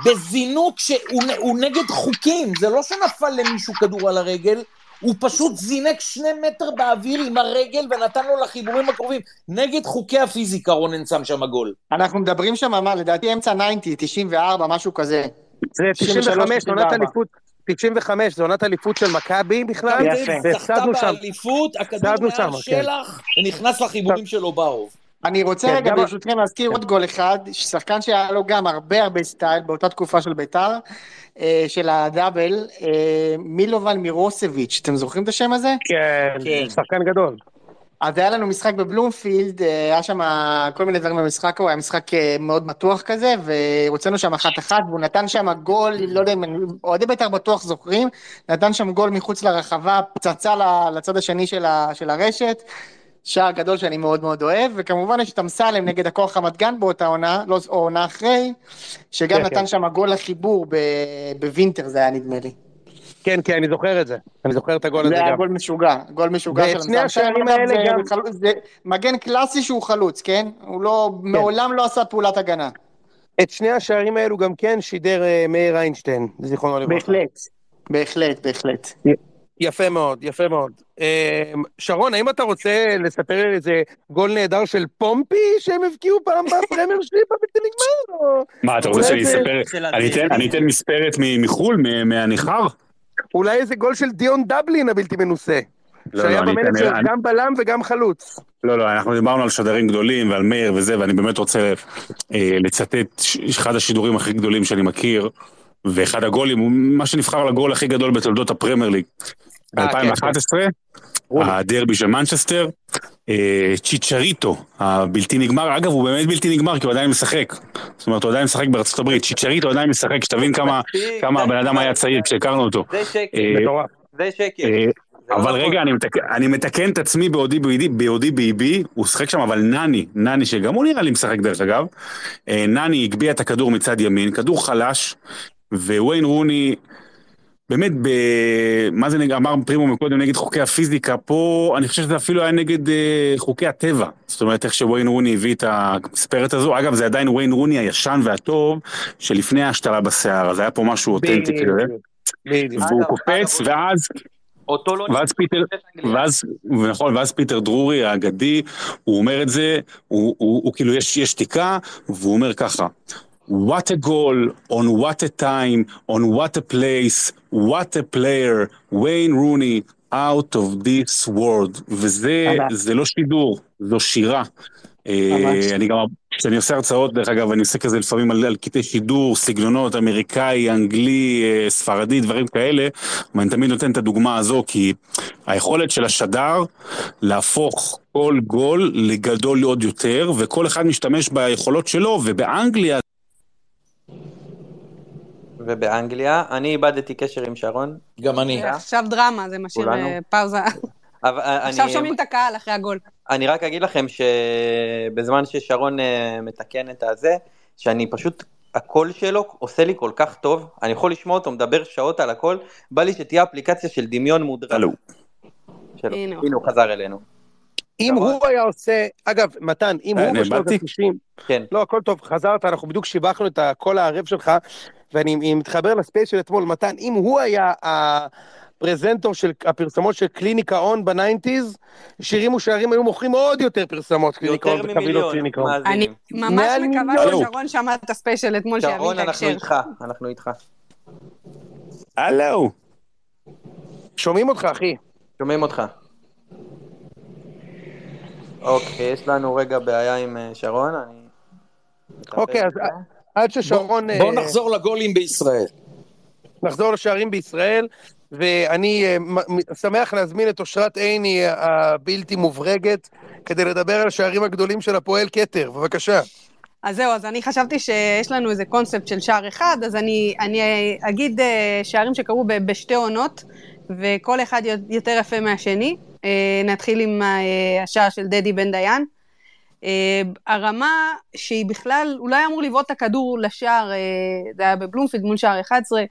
בזינוק שהוא נגד חוקים, זה לא שנפל למישהו כדור על הרגל, הוא פשוט זינק שני מטר באוויר עם הרגל ונתן לו לחיבורים הקרובים. נגד חוקי הפיזיקה רונן שם שם גול. אנחנו מדברים שם, מה, לדעתי אמצע 90, 94, משהו כזה. זה 93, 95, עונת 94. אליפות, 95, זו עונת אליפות של מכבי בכלל, יפה. זכתה והפסדנו שם. באליפות, הכדור מעל כן. שלח ונכנס לחיבורים של אוברוב. אני רוצה כן, רגע גם- ברשותכם להזכיר עוד גול אחד, שחקן שהיה לו גם הרבה הרבה סטייל באותה תקופה של ביתר, אה, של הדאבל, אה, מילובן מירוסביץ', אתם זוכרים את השם הזה? כן, כן. שחקן גדול. אז היה לנו משחק בבלומפילד, אה, היה שם כל מיני דברים במשחק, הוא היה משחק אה, מאוד מתוח כזה, והוצאנו שם אחת אחת, והוא נתן שם גול, לא יודע אם אוהדי בית"ר בטוח זוכרים, נתן שם גול מחוץ לרחבה, פצצה לצד השני של, ה, של הרשת, שער גדול שאני מאוד מאוד אוהב, וכמובן יש את אמסלם נגד הכוח רמת גן באותה עונה, לא, או עונה אחרי, שגם כן, נתן כן. שם גול לחיבור בווינטר זה היה נדמה לי. כן, כן, אני זוכר את זה. אני זוכר את הגול הזה זה היה גם. גול משוגע, גול משוגע ואת של שני אמסלם. השערים אגב, האלה זה גם- חלוץ- זה מגן קלאסי שהוא חלוץ, כן? הוא לא, מעולם לא עשה פעולת הגנה. את שני השערים האלו גם כן שידר אה, מאיר איינשטיין, זיכרונו לברכה. בהחלט, בהחלט, בהחלט. יפה מאוד, יפה מאוד. אה, שרון, האם אתה רוצה לספר לי איזה גול נהדר של פומפי שהם הבקיעו פעם ב Premiership הבלתי נגמר? מה, אתה רוצה שאני זה- אספר, אני אתן- מספרת מחו"ל, מהנכר? אולי איזה גול של דיון דבלין הבלתי מנוסה. לא, שהיה לא, במנג'ר אני- גם בלם וגם חלוץ. לא, לא, אנחנו דיברנו על שדרים גדולים ועל מאיר וזה, ואני באמת רוצה אה, לצטט אחד השידורים הכי גדולים שאני מכיר, ואחד הגולים, מה שנבחר לגול הכי גדול בתולדות הפרמייר ליג. ב-2011, הדרבי של מנצ'סטר, אה, צ'יצ'ריטו, הבלתי נגמר, אגב הוא באמת בלתי נגמר כי הוא עדיין משחק, זאת אומרת הוא עדיין משחק בארצות הברית, צ'יצ'ריטו עדיין משחק, שתבין כמה כמה הבן אדם היה צעיר כשהכרנו אותו. זה שקר, אה, זה שקר. אה, זה לא אבל נכון. רגע, אני מתקן, אני מתקן את עצמי בעודי בעודי, בעודי באיבי, הוא שיחק שם, אבל נני, נני, שגם הוא נראה לי משחק דרך אגב, אה, נני הגביה את הכדור מצד ימין, כדור חלש, וויין רוני, באמת, ב... מה זה נגד, אמר פרימו מקודם נגד חוקי הפיזיקה, פה אני חושב שזה אפילו היה נגד אה, חוקי הטבע, זאת אומרת איך שוויין רוני הביא את המספרת הזו, אגב זה עדיין וויין רוני הישן והטוב, שלפני ההשתלה בשיער, אז היה פה משהו אותנטי כזה. והוא קופץ, ואז אותו לא ואז פיטר, ואז, נכון, ואז פיטר דרורי האגדי, הוא אומר את זה, הוא, הוא, הוא כאילו, יש, יש שתיקה, והוא אומר ככה, What a goal, on what a time, on what a place, what a player, Wayne Rooney, out of this world. וזה. זה לא שידור, זו שירה. אה. אני גם, כשאני עושה הרצאות, דרך אגב, אני עושה כזה לפעמים על, על קטעי שידור, סגנונות, אמריקאי, אנגלי, אה, ספרדי, דברים כאלה, ואני תמיד נותן את הדוגמה הזו, כי היכולת של השדר להפוך כל גול לגדול עוד יותר, וכל אחד משתמש ביכולות שלו, ובאנגליה ובאנגליה, אני איבדתי קשר עם שרון. גם אני. עכשיו דרמה, זה משאיר. אה, פאוזה. אני- עכשיו שומעים את הקהל אחרי הגול. אני רק אגיד לכם שבזמן ששרון אה, מתקן את הזה, שאני פשוט, הקול שלו עושה לי כל כך טוב, אני יכול לשמוע אותו מדבר שעות על הכל, בא לי שתהיה אפליקציה של דמיון מודרך. הלו. שלו. הנה הוא. חזר אלינו. אם. הוא היה עושה, אגב, מתן, אם אה, הוא בשנות נאבדתי? ה-90, כן. לא, הכל טוב, חזרת, אנחנו בדיוק שיבחנו את הקול הערב שלך, ואני מתחבר ל space של אתמול, מתן, אם הוא היה הפרזנטור של הפרסומות של קליניקה און ב nineties, שירים ושערים היו מוכרים עוד יותר פרסמות קליניקה יותר און ממיליון קליניקה און. אני. ממש מקווה. ששרון שמע את הספיישל אתמול, שיבין שרון, את אנחנו ההקשר. איתך, אנחנו איתך. הלו. שומעים אותך, אחי. שומעים אותך. אוקיי, יש לנו רגע בעיה עם אה, שרון, אני... אוקיי, אז עד ששרון... בואו אה, נחזור לגולים בישראל. נחזור לשערים בישראל, ואני אה, שמח להזמין את אושרת עיני הבלתי מוברגת, כדי לדבר על השערים הגדולים של הפועל כתר, בבקשה. אז זהו, אז אני חשבתי שיש לנו איזה קונספט של שער אחד, אז אני, אני אגיד אה, שערים שקרו ב- בשתי עונות, וכל אחד יותר יפה מהשני. אה, נתחיל עם אה, השער של דדי בן דיין. אה, הרמה שהיא בכלל, היה אמור לבעוט את הכדור לשער, אה, זה היה בבלומפילד מול שער 11,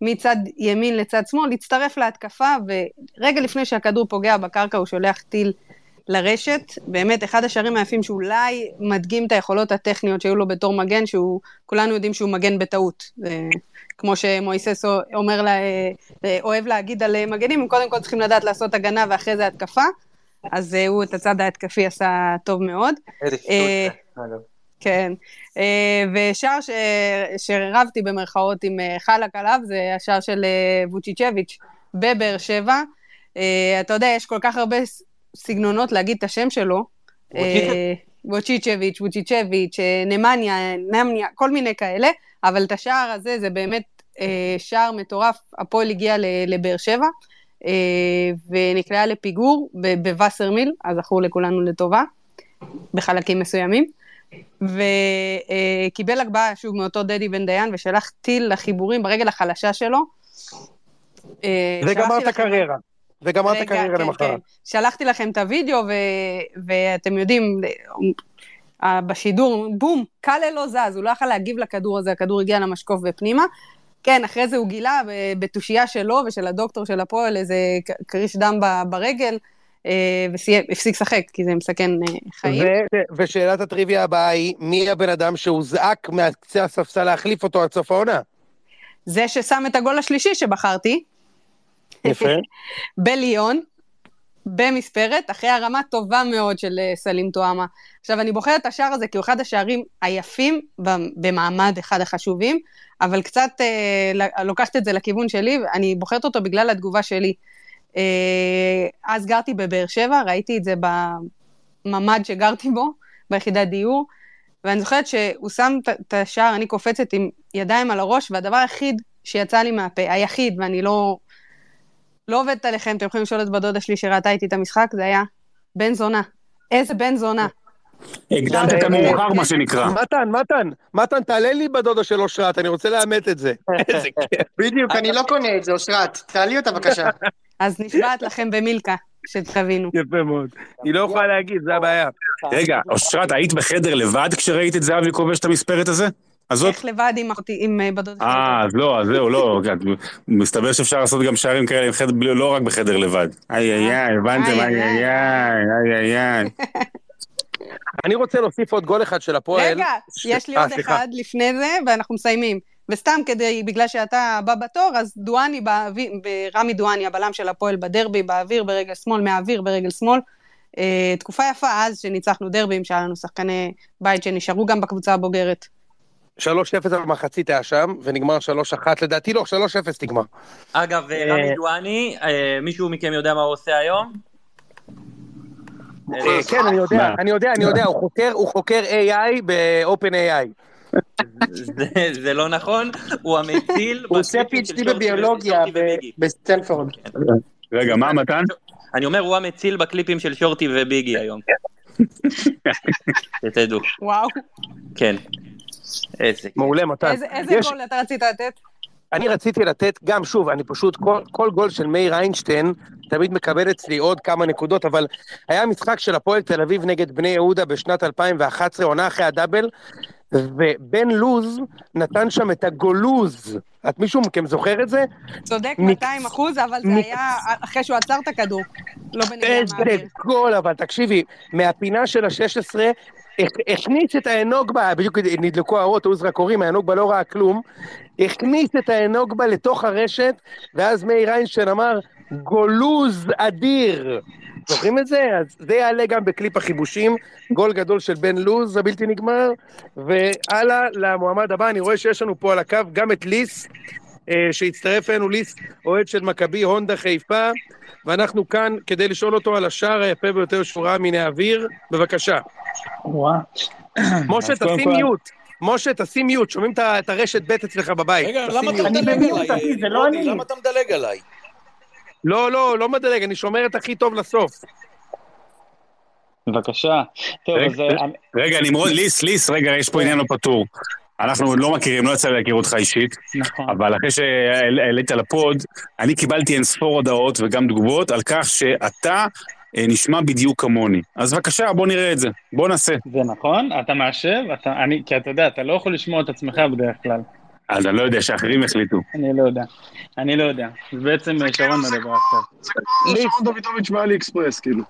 מצד ימין לצד שמאל, הצטרף להתקפה, ורגע לפני שהכדור פוגע בקרקע הוא שולח טיל לרשת. באמת, אחד השערים היפים שאולי מדגים את היכולות הטכניות שהיו לו בתור מגן, שהוא, כולנו יודעים שהוא מגן בטעות. כמו שמויסס אומר, לה, אה, אוהב להגיד על מגנים, הם קודם כל צריכים לדעת לעשות הגנה ואחרי זה התקפה. אז הוא את הצד ההתקפי עשה טוב מאוד. אה, אגב. כן. אה, ושער ש... שרבתי במרכאות עם אה, חלק עליו, זה השער של ווצ'יצ'ביץ' בבאר שבע. אתה יודע, יש כל כך הרבה סגנונות להגיד את השם שלו. ווצ'יצ'ביץ', ווצ'יצ'ביץ', נמניה, נמניה, כל מיני כאלה, אבל את השער הזה זה באמת שער מטורף. הפועל הגיע לבאר שבע, ונקלעה לפיגור בווסרמיל, אז זכור לכולנו לטובה, בחלקים מסוימים. וקיבל הגבהה שוב מאותו דדי בן דיין ושלח טיל לחיבורים ברגל החלשה שלו. אה, וגמר את הקריירה. וגמר את הקריירה כן, למחרת. כן. שלחתי לכם את הוידאו ו... ואתם יודעים, אה, בשידור, בום, קאלה לא זז, הוא לא יכול להגיב לכדור הזה, הכדור הגיע למשקוף ופנימה. כן, אחרי זה הוא גילה ב- בתושייה שלו ושל הדוקטור של הפועל איזה כריש דם ב- ברגל, אה, והפסיק לשחק, כי זה מסכן אה, חיים. ו- ושאלת הטריוויה הבאה היא, מי הבן אדם שהוזעק מהקצה הספסל להחליף אותו עד סוף העונה? זה ששם את הגול השלישי שבחרתי, יפה. בליון, במספרת, אחרי הרמה טובה מאוד של אה, סלים טועמה. עכשיו, אני בוחרת את השער הזה כי הוא אחד השערים היפים במעמד אחד החשובים, אבל קצת אה, לוקחת את זה לכיוון שלי, ואני בוחרת אותו בגלל התגובה שלי. אה, אז גרתי בבאר שבע, ראיתי את זה בממ"ד שגרתי בו, ביחידת דיור, ואני זוכרת שהוא שם את השער, אני קופצת עם ידיים על הראש, והדבר היחיד שיצא לי מהפה, היחיד, ואני לא... לא עובדת עליכם, אתם יכולים לשאול את בת דודה שלי שראתה איתי את המשחק, זה היה בן זונה. איזה בן זונה. הקדמת את המאוחר, מה שנקרא. מתן, מתן, מתן, תעלה לי בדודה של אושרת, אני רוצה לאמת את זה. איזה כיף. בדיוק, אני לא קונה את זה, אושרת. תעלי אותה בבקשה. אז נשבעת לכם במילקה, שתבינו. יפה מאוד. היא לא יכולה להגיד, זה הבעיה. רגע, אושרת, היית בחדר לבד כשראית את זהבי כובש את המספרת הזה? הזאת? איך לבד עם אחותי, עם אה, בת דודה אה, אז לא, אז זהו, לא, מסתבר שאפשר לעשות גם שערים כאלה עם חדר, בלי- לא רק בחדר לבד. איי איי איי, הבנתם? איי, איי איי איי, איי. אני רוצה להוסיף עוד גול אחד של הפועל. רגע, יש לי אה, עוד. אחד לפני זה, ואנחנו מסיימים. וסתם כדי, בגלל שאתה הבא בתור, אז דואני באוויר, רמי דואני, הבלם של הפועל בדרבי, באוויר ברגל שמאל, מהאוויר ברגל שמאל. אה, תקופה יפה אז, שניצחנו דרבים, שהיה לנו שחקני בית שנשארו גם בקבוצה הבוגרת. 3-0 במחצית היה שם, ונגמר 3-1, לדעתי לא, 3-0 נגמר. אגב, אה, רמי דואני, אה, מישהו מכם יודע מה הוא עושה היום? אה, כן, אני יודע? אני יודע, אני יודע, הוא חוקר- הוא חוקר AI ב- OpenAI. זה- זה לא נכון, הוא המציל... הוא עושה PhD בביולוגיה בסטנפורד. רגע, מה מתן? אני אומר, הוא המציל בקליפים של שורטי וביגי היום. שתדעו, וואו. כן. איזה. מעולה, מתן. איזה איזה יש- גול אתה רצית לתת? אני רציתי לתת, גם שוב, אני פשוט, כל, כל גול של מאיר איינשטיין תמיד מקבל אצלי עוד כמה נקודות, אבל היה משחק של הפועל תל אביב נגד בני יהודה בשנת 2011, עונה אחרי הדאבל, ובן לוז נתן שם את הגולוז. את מישהו מכם זוכר את זה? צודק מקס- 200 אחוז, אבל זה היה אחרי שהוא עצר את הכדור. לא בנגיעה איזה מהאוויר. גול, אבל תקשיבי, מהפינה של ה-16, הכניס את האנוגבה, בדיוק נדלקו האורות, היו זרקורים, האנוגבה לא ראה כלום, הכניס את האנוגבה לתוך הרשת, ואז מאיר איינשטיין אמר, גולוז אדיר. זוכרים את זה? אז זה יעלה גם בקליפ החיבושים, גול גדול של בן לוז הבלתי נגמר, והלאה למועמד הבא, אני רואה שיש לנו פה על הקו גם את ליס, שהצטרף אלינו, ליס, אוהד של מכבי הונדה חיפה, ואנחנו כאן כדי לשאול אותו על השער היפה ביותר שהוא ראה מן האוויר, בבקשה. משה, תשים מיוט. משה, תשים מיוט, שומעים את הרשת בט אצלך בבית. רגע, למה אתה מדלג עליי? לא. למה אתה מדלג עליי? לא, לא, לא מדלג, אני שומר את הכי טוב לסוף. בבקשה. טוב, רגע, אז אה, אני- רגע, נמרוד, ליס, ליס, רגע, יש פה עניין לא פתור. אנחנו עוד לא מכירים, לא יצא לי להכיר אותך אישית, נכון. אבל אחרי שהעלית לפוד, אני קיבלתי אין ספור הודעות וגם תגובות על כך שאתה אה, נשמע בדיוק כמוני. אז בבקשה, בוא נראה את זה. בוא נעשה. זה נכון, אתה מאשר, אתה, אני, כי אתה יודע, אתה לא יכול לשמוע את עצמך בדרך כלל. אז אני לא יודע, שאחרים יחליטו. אני לא יודע. אני לא יודע. בעצם אה, שרון מדבר עכשיו. זה שרון דוידוביץ' מאלי אקספרס, כאילו.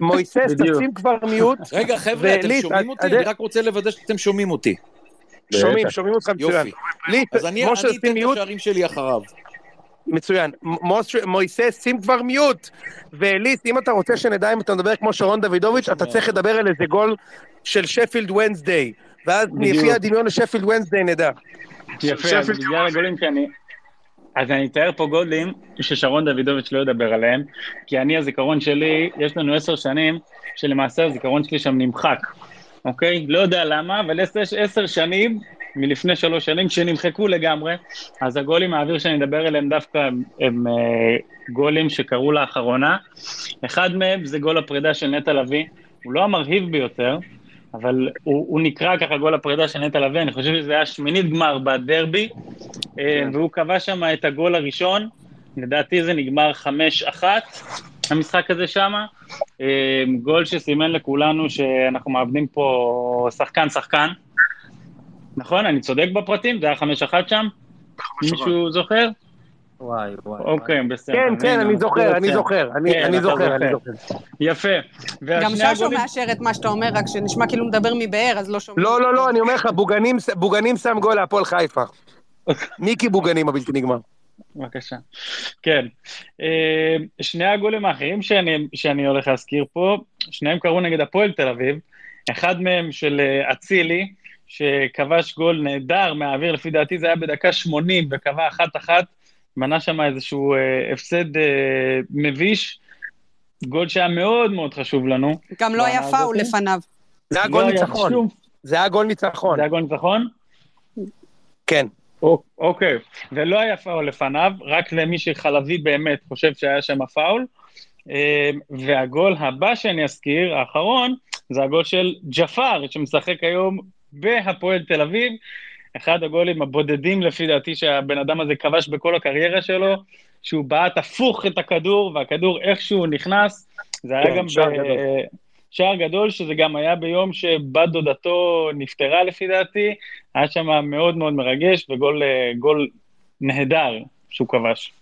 מויסס. תשים כבר מיוט. רגע, חבר'ה, אתם שומעים את- אותי? אני רק רוצה לוודא שאתם שומעים אותי. שומעים, שומעים אותך מצוין. יופי. אז אני אתן את. השערים שלי אחריו. מצוין. מויסס, שים כבר מיוט. וליס, אם אתה רוצה שנדע אם אתה מדבר כמו שרון דוידוביץ', אתה צריך לדבר על איזה גול של שפילד ונסדיי. ואז. לפי הדמיון לשפילד ונסדיי נדע. יפה, אז בגלל הגולים שאני... אז אני אתאר פה גולים ששרון דוידוביץ' לא ידבר עליהם, כי אני, הזיכרון שלי, יש לנו עשר שנים שלמעשה הזיכרון שלי שם נמחק, אוקיי? לא יודע למה, אבל יש עשר שנים, מלפני שלוש שנים, שנמחקו לגמרי, אז הגולים מהאוויר שאני מדבר עליהם דווקא הם, הם אה, גולים שקרו לאחרונה. אחד מהם זה גול הפרידה של נטע לביא, הוא לא המרהיב ביותר, אבל הוא, הוא נקרא ככה גול הפרידה של נטע לביא, אני חושב שזה היה שמינית גמר בדרבי, אה, והוא קבע שם את הגול הראשון, לדעתי זה נגמר 5-1, המשחק הזה שם, אה, גול שסימן לכולנו שאנחנו מאבדים פה שחקן-שחקן, נכון? אני צודק בפרטים? זה היה 5-1 שם? מישהו זוכר? וואי, וואי. אוקיי, בסדר. כן, כן, אני זוכר, אני כן. זוכר, אני כן, אני זוכר, אני זוכר. יפה. גם ששו מאשר את מה שאתה אומר, רק שנשמע כאילו מדבר מבאר, אז לא שומעים. לא, לא, לא, אני אומר לך, בוגנים, שם גול להפועל חיפה. ניקי בוגנים הבלתי נגמר. בבקשה. כן. אה, שני הגולים האחרים שאני, שאני הולך להזכיר פה, שניהם קרו נגד הפועל תל אביב. אחד מהם של אה, אצילי, שכבש גול נהדר מהאוויר, לפי דעתי זה היה בדקה 80, וקבע אחת-אחת, מנה שם איזשהו אה, הפסד אה, מביש, גול שהיה מאוד מאוד חשוב לנו. גם לא היה פאול. לפניו. זה היה לא גול היה ניצחון. זה היה גול ניצחון. זה היה גול ניצחון? כן. אוק- אוקיי, ולא היה פאול לפניו, רק למי שחלבי באמת חושב שהיה שם פאול. אה, והגול הבא שאני אזכיר, האחרון, זה הגול של ג'פר, שמשחק היום בהפועל תל אביב. אחד הגולים הבודדים לפי דעתי שהבן אדם הזה כבש בכל הקריירה שלו, שהוא בעט הפוך את הכדור, והכדור איכשהו נכנס. זה היה כן, גם ב-. שער גדול, שזה גם היה ביום שבת דודתו נפטרה לפי דעתי. היה שם מאוד מאוד מרגש, וגול אה, גול נהדר שהוא כבש.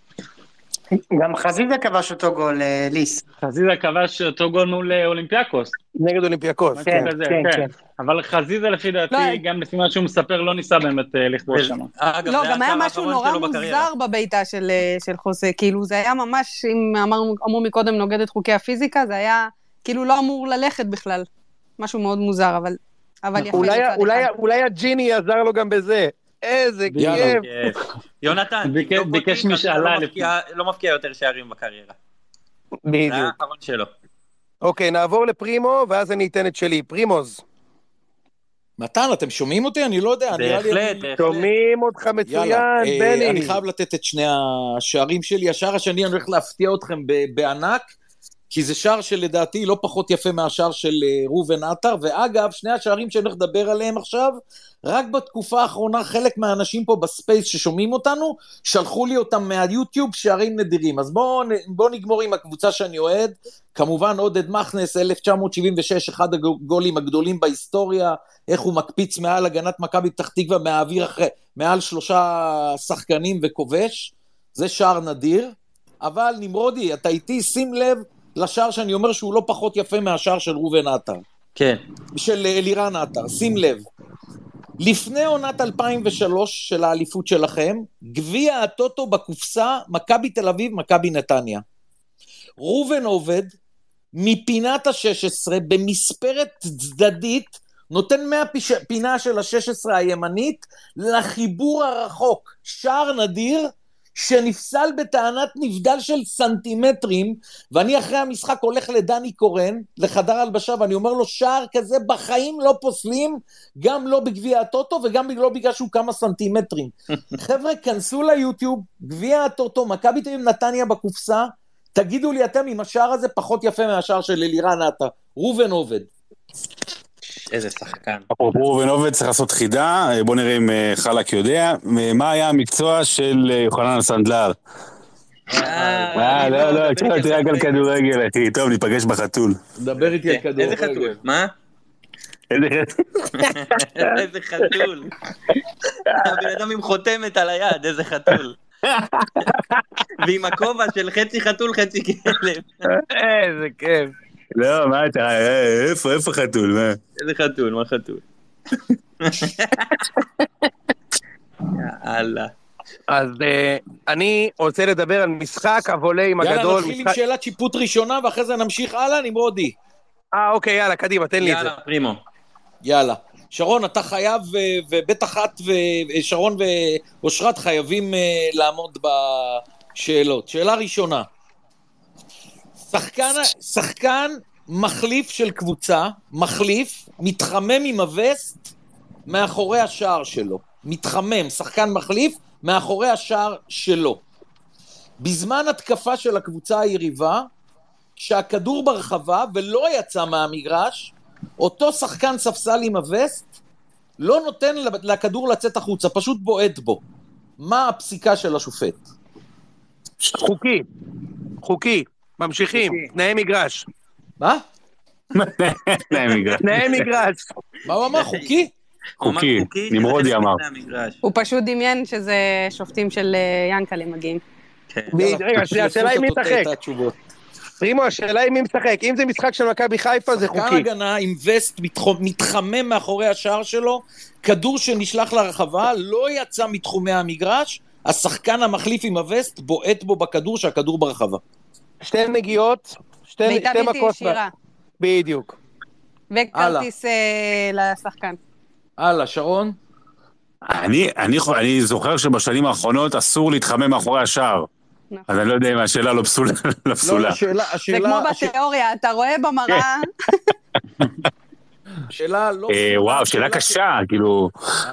גם חזיזה כבש אותו גול, אה, ליס. חזיזה כבש אותו גול מול אה, אולימפיאקוס. נגד אולימפיאקוס. כן, כן, כן. כן. אבל חזיזה לפי דעתי, לא, גם לפי מה שהוא מספר, לא ניסה באמת לכבוש שם. לא, גם היה משהו נורא. מוזר בבעיטה של, של חוזה, כאילו זה היה ממש, אם אמרנו, אמרו מקודם נוגד את חוקי הפיזיקה, זה היה כאילו לא אמור ללכת בכלל. משהו מאוד מוזר, אבל, אבל יפה אולי, אולי. אולי הג'יני עזר לו גם בזה. איזה. כיף. יונתן, ביקש- ביקש חזיזה משאלה לא מפקיע- לא מפקיע יותר שערים בקריירה. זה בדיוק. האחרון שלו. אוקיי, נעבור לפרימו, ואז אני אתן את שלי. פרימוז, מתן, אתם שומעים אותי? אני לא יודע, נראה לי... בהחלט, אני- בהחלט. שומעים אותך מצוין, יאללה, אה, בני. אני חייב לתת את שני השערים שלי. השער השני, אני הולך להפתיע אתכם ב- בענק, כי זה שער שלדעתי לא פחות יפה מהשער של אה, ראובן עטר, ואגב, שני השערים שאני הולך לדבר עליהם עכשיו, רק בתקופה האחרונה חלק מהאנשים פה ב space ששומעים אותנו, שלחו לי אותם מהיוטיוב שערים נדירים. אז בואו בוא נגמור עם הקבוצה שאני אוהד. כמובן עודד מכנס, 1976, אחד הגולים הגדולים בהיסטוריה, איך הוא מקפיץ מעל הגנת מכבי פתח תקווה מהאוויר אחרי, מעל שלושה שחקנים וכובש. זה שער נדיר. אבל נמרודי, אתה איתי, שים לב לשער שאני אומר שהוא לא פחות יפה מהשער של ראובן עטר. כן. של אלירן עטר, שים לב. לפני עונת 2003 של האליפות שלכם, גביע הטוטו בקופסה, מכבי תל אביב, מכבי נתניה. ראובן עובד, מפינת ה-16, במספרת צדדית, נותן מהפינה של ה-16 הימנית לחיבור הרחוק. שער נדיר, שנפסל בטענת נבדל של סנטימטרים, ואני אחרי המשחק הולך לדני קורן, לחדר הלבשה, ואני אומר לו, שער כזה בחיים לא פוסלים, גם לא בגביע הטוטו וגם לא בגלל שהוא כמה סנטימטרים. חבר'ה, כנסו ליוטיוב, גביע הטוטו, מכבי תל אביב נתניה בקופסה, תגידו לי אתם אם השער הזה פחות יפה מהשער של אלירן עטר. ראובן עובד. איזה שחקן. אפרופו ראובן עובד, צריך לעשות חידה, אה, בוא נראה אם אה, חלק יודע. אה, מה היה המקצוע של יוחנן סנדלר? אה, לא, לא, תראה אותי רק על כדורגל, אחי. טוב, ניפגש בחתול. דבר איתי על כדורגל. איזה חתול? מה? איזה חתול. הבן אדם עם חותמת על היד, איזה חתול. ועם הכובע של חצי חתול, חצי כלב. איזה כיף. לא, מה אתה, אה, איפה, איפה חתול, מה? איזה חתול, מה חתול? יאללה. אז אה, אני רוצה לדבר על משחק הווליים יאללה, הגדול. נתחיל עם שאלת שיפוט ראשונה, ואחרי זה נמשיך הלאה, נמרודי. אה, אוקיי, יאללה, קדימה, תן לי את זה. יאללה, פרימו. יאללה. שרון, אתה חייב, ו- ובטח את ושרון ואושרת חייבים אה, לעמוד בשאלות. שאלה ראשונה, שחקן, שחקן מחליף של קבוצה, מחליף, מתחמם עם הווסט מאחורי השער שלו. מתחמם, שחקן מחליף, מאחורי השער שלו. בזמן התקפה של הקבוצה היריבה, כשהכדור ברחבה ולא יצא מהמגרש, אותו שחקן ספסל עם הווסט לא נותן לכדור לצאת החוצה, פשוט בועט בו. מה הפסיקה של השופט? חוקי. חוקי. ממשיכים. תנאי מגרש. מה? תנאי מגרש. תנאי מגרש. מה הוא אמר? חוקי? חוקי, נמרודי אמר. הוא פשוט דמיין שזה שופטים של אה, ינקלה מגיעים. כן. רגע, השאלה היא מי את משחק. פרימו, השאלה היא מי משחק. אם זה משחק של מכבי חיפה, זה שחקן חוקי. הגנה עם וסט מתחמם מאחורי השער שלו, כדור שנשלח לרחבה, לא יצא מתחומי המגרש, השחקן המחליף עם הווסט בועט בו בכדור שהכדור ברחבה. שתי נגיעות, שתי בעיטה שתי בלתי מכות. ישירה. בדיוק. וכרטיס אה, לשחקן. הלאה, שרון? אני, אני, אני זוכר שבשנים האחרונות אסור להתחמם מאחורי השער. נכון. אז אני לא יודע אם השאלה לא פסולה. לא לא, פסולה. השאלה, זה השאלה, כמו הש- בתיאוריה, אתה רואה במראה, השאלה לא... אה, וואו, שאלה קשה, כאילו,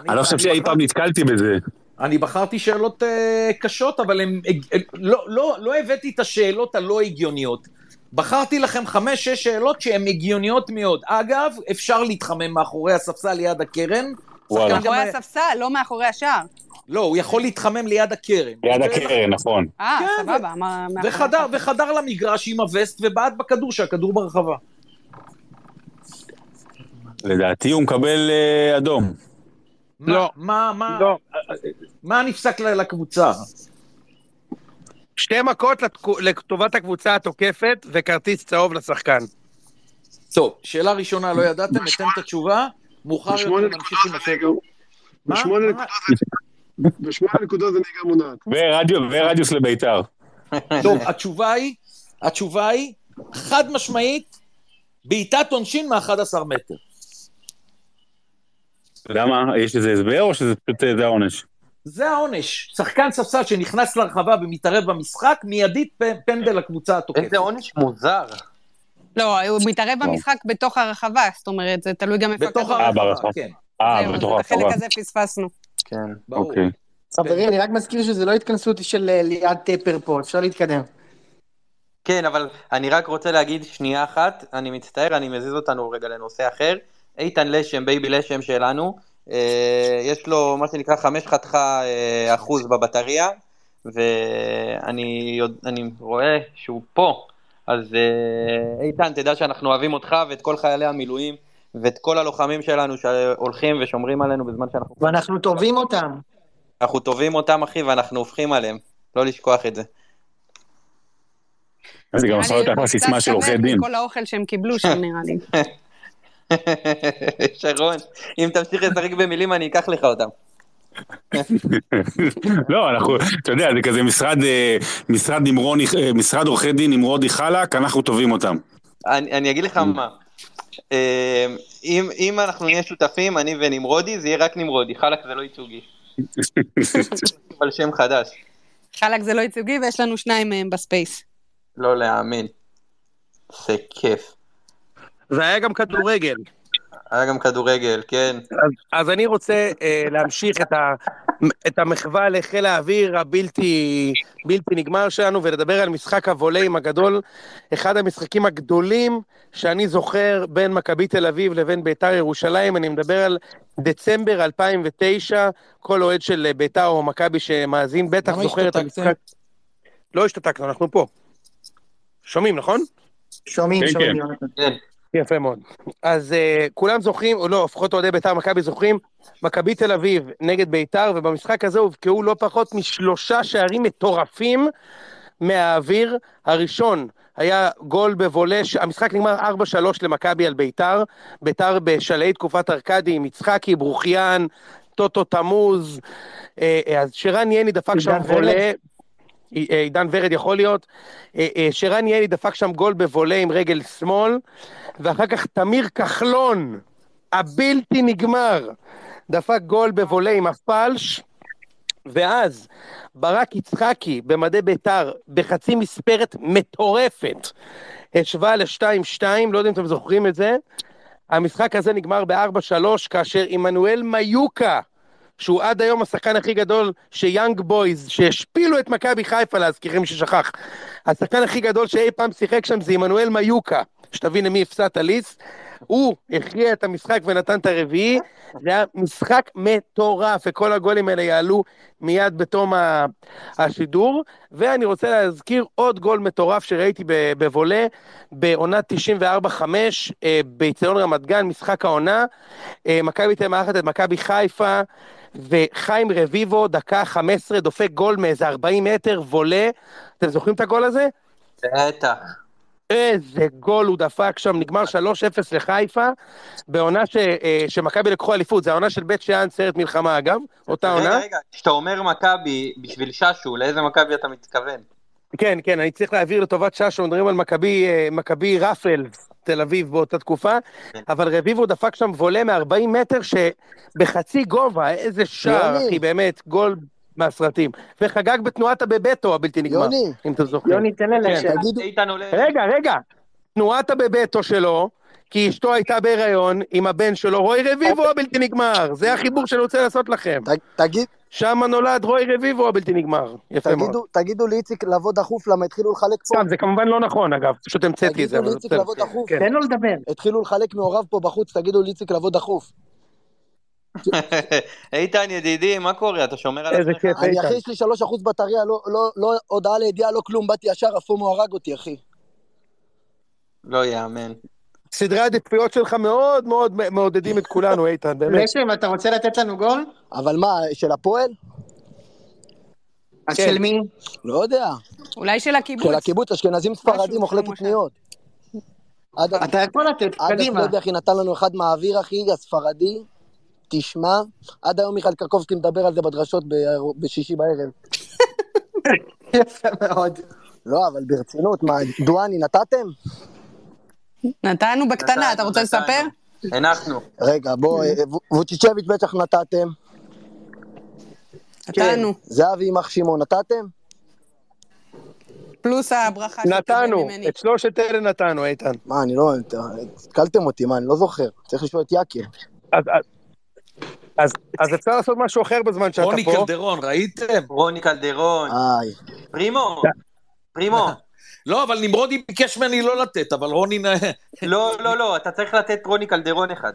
אני לא חושב שאי פעם נתקלתי בזה. אני בחרתי שאלות אה, קשות, אבל הם, אה, לא, לא, לא הבאתי את השאלות הלא הגיוניות. בחרתי לכם חמש-שש שאלות שהן הגיוניות מאוד. אגב, אפשר להתחמם מאחורי הספסל ליד הקרן. וואלה. שחקן גם- מאחורי הספסל, לא מאחורי השער. לא, הוא יכול להתחמם ליד הקרן. ליד ו- הקרן, נכון. אה, כן, סבבה. מה- מאחורי וחדר, הספסל. וחדר למגרש עם הווסט ובעט בכדור, שהכדור ברחבה. לדעתי הוא מקבל אה, אדום. לא. מה, מה, לא. מה נפסק לקבוצה? שתי מכות לטובת הקבוצה התוקפת וכרטיס צהוב לשחקן. טוב, שאלה ראשונה, לא ידעתם, אתן את התשובה, מאוחר יותר נמשיך עם מה? בשמונה? נקודות זה- בשמונה נקודות זה נהיגה מונעת. ורדיו- ורדיוס לביתר. טוב, התשובה היא, התשובה היא, חד משמעית, בעיטת עונשין מ-11 מטר. אתה יודע מה, יש לזה הסבר או שזה פשוט אה, זה העונש? זה העונש. שחקן ספסל שנכנס לרחבה ומתערב במשחק, מיידית פנדל לקבוצה התוקפת. איזה עונש מוזר. לא, הוא מתערב במשחק בתוך הרחבה, זאת אומרת, זה תלוי גם איפה בתוך. אה, הרחבה. כן, אה, בתוך את החלק הרחבה. הזה פספסנו. כן. ברור. אוקיי. חברים, אני רק מזכיר שזה לא התכנסות של אה, ליעד טפר פה, אפשר להתקדם. כן, אבל אני רק רוצה להגיד שנייה אחת, אני מצטער, אני מזיז אותנו רגע לנושא אחר. איתן לשם, בייבי לשם שלנו, אה, יש לו מה שנקרא חמש חתיכה אה, אחוז בבטריה, ואני רואה שהוא פה, אז אה, איתן, תדע שאנחנו אוהבים אותך ואת כל חיילי המילואים, ואת כל הלוחמים שלנו שהולכים ושומרים עלינו בזמן שאנחנו... ואנחנו טובים אותם. אנחנו טובים אותם, אחי, ואנחנו הופכים עליהם. לא לשכוח את זה. זה גם עשה לי אותך לסיסמה של עורכי דין. מכל האוכל שהם קיבלו שם, נראה לי. שרון, אם תמשיך לשחק במילים אני אקח לך אותם. לא, אנחנו, אתה יודע, זה כזה משרד, אה, משרד נמרוני, אה, משרד עורכי דין נמרודי חלק, אנחנו טובים אותם. אני, אני אגיד לך מה, אה, אם, אם אנחנו נהיה שותפים, אני ונמרודי, זה יהיה רק נמרודי, חלק זה לא ייצוגי. אבל שם חדש, חלק זה לא ייצוגי, ויש לנו שניים מהם בספייס. לא להאמין. זה כיף. והיה גם כדורגל. היה גם כדורגל, כן. אז, אז אני רוצה אה, להמשיך את, ה, את המחווה לחיל האוויר הבלתי בלתי נגמר שלנו ולדבר על משחק הווליים הגדול, אחד המשחקים הגדולים שאני זוכר בין מכבי תל אביב לבין ביתר ירושלים, אני מדבר על דצמבר 2009, כל אוהד של ביתר או מכבי שמאזין בטח זוכר את? המשחק. לא השתתקנו, אנחנו פה. שומעים, נכון? שומעים, כן, שומעים. כן. יפה מאוד. אז uh, כולם זוכרים, או לא, לפחות אוהדי בית"ר מכבי זוכרים, מכבי תל אביב נגד בית"ר, ובמשחק הזה הובקעו לא פחות משלושה שערים מטורפים מהאוויר. הראשון היה גול בוולש, המשחק נגמר 4-3 למכבי על בית"ר, בית"ר בשלהי תקופת ארכדי עם יצחקי, ברוכיאן, טוטו תמוז, אה, אה, אז שרן יני דפק שם? וולה. אה, עידן ורד יכול להיות, אה, אה, שרן יני דפק שם גול בוולה עם רגל שמאל, ואחר כך תמיר כחלון, הבלתי נגמר, דפק גול בוולה עם הפלש, ואז ברק יצחקי במדי בית"ר בחצי מספרת מטורפת, השווה ל-2-2, לא יודע אם אתם זוכרים את זה, המשחק הזה נגמר ב-4-3 כאשר עמנואל מיוקה שהוא עד היום השחקן הכי גדול שיאנג בויז, שהשפילו את מכבי חיפה להזכירים ששכח. השחקן הכי גדול שאי פעם שיחק שם זה עמנואל מיוקה, שתבין למי הפסדת ליס. הוא הכריע את המשחק ונתן את הרביעי, זה היה משחק מטורף, וכל הגולים האלה יעלו מיד בתום השידור. ואני רוצה להזכיר עוד גול מטורף שראיתי ב- בוולה, בעונת 94-5, אה, באיצטדיון רמת גן, משחק העונה. אה, מכבי תל מארחת את מכבי חיפה, וחיים רביבו, דקה 15, דופק גול מאיזה 40 מטר, וולה. אתם זוכרים את הגול הזה? בטח. איזה גול הוא דפק שם, נגמר 3-0 לחיפה, בעונה ש, אה, שמכבי לקחו אליפות, זה העונה של בית שאן, סרט מלחמה אגב, אותה עונה. רגע, רגע, כשאתה אומר מכבי בשביל ששו, לאיזה מכבי אתה מתכוון? כן, כן, אני צריך להעביר לטובת ששו, מדברים על מכבי, אה, מכבי רפל, תל אביב באותה תקופה, כן. אבל רביבו דפק שם וולה מ-40 מטר שבחצי גובה, איזה שער. אחי, באמת, גול מהסרטים. וחגג בתנועת הבבטו הבלתי נגמר, יוני, אם אתם זוכרים. יוני, תן לי כן. לשאלה. תגידו, עולה... רגע, רגע, תנועת הבבטו שלו, כי אשתו הייתה בהיריון עם הבן שלו, רוי רביבו הבלתי נגמר. זה החיבור שאני רוצה לעשות לכם. ת- תגיד, שם נולד רוי רביבו הבלתי נגמר. יפה מאוד. תגידו, תגידו לאיציק לבוא דחוף, למה התחילו לחלק פה, סתם, זה כמובן לא נכון אגב, פשוט המצאתי את זה. תגידו לאיציק. לבוא דחוף, כן. תן לו לדבר. התחילו לחלק מעורב פה בחוץ, תגידו לאיציק לבוא דחוף. איתן ידידי, מה קורה? אתה שומר על עצמך? אני. אחי, יש לי שלוש אחוז בטריה, לא- לא- לא הודעה לידיעה, לא כלום, באתי ישר, הפומו הרג אותי, אחי. לא יאמן. סדרי העדיפויות שלך מאוד מאוד מעודדים את כולנו, איתן, באמת. לשם, אתה רוצה לתת לנו גול? אבל מה, של הפועל? אז כן. של מי? לא יודע. אולי של הקיבוץ. של הקיבוץ, אשכנזים ספרדים, אוכלי קטניות. עד אתה יכול לתת, עד קדימה. הסלובי, אחי, נתן לנו אחד מהאוויר, אחי, הספרדי. תשמע, עד היום מיכאל קרקובסקי מדבר על זה בדרשות בשישי בערב. יפה מאוד. לא, אבל ברצינות, מה, דואני נתתם? נתנו בקטנה, אתה רוצה. לספר? הנחנו. רגע, בוא, אה, ווצ'יצ'ביץ' בטח נתתם. נתנו. זהבי יימח שמעון נתתם? פלוס הברכה נתנו. את שלושת אלה נתנו, איתן. מה, אני לא... התקלתם אותי, מה, אני לא זוכר. צריך לשאול את יקיר. אז- אז- אפשר לעשות משהו אחר בזמן שאתה רוני פה. קלדרון, ראיתם? רוני קלדרון. איי. פרימו. פרימו. לא, אבל נמרודי ביקש ממני לא לתת, אבל רוני... לא, לא, לא, אתה צריך לתת רוני קלדרון אחד.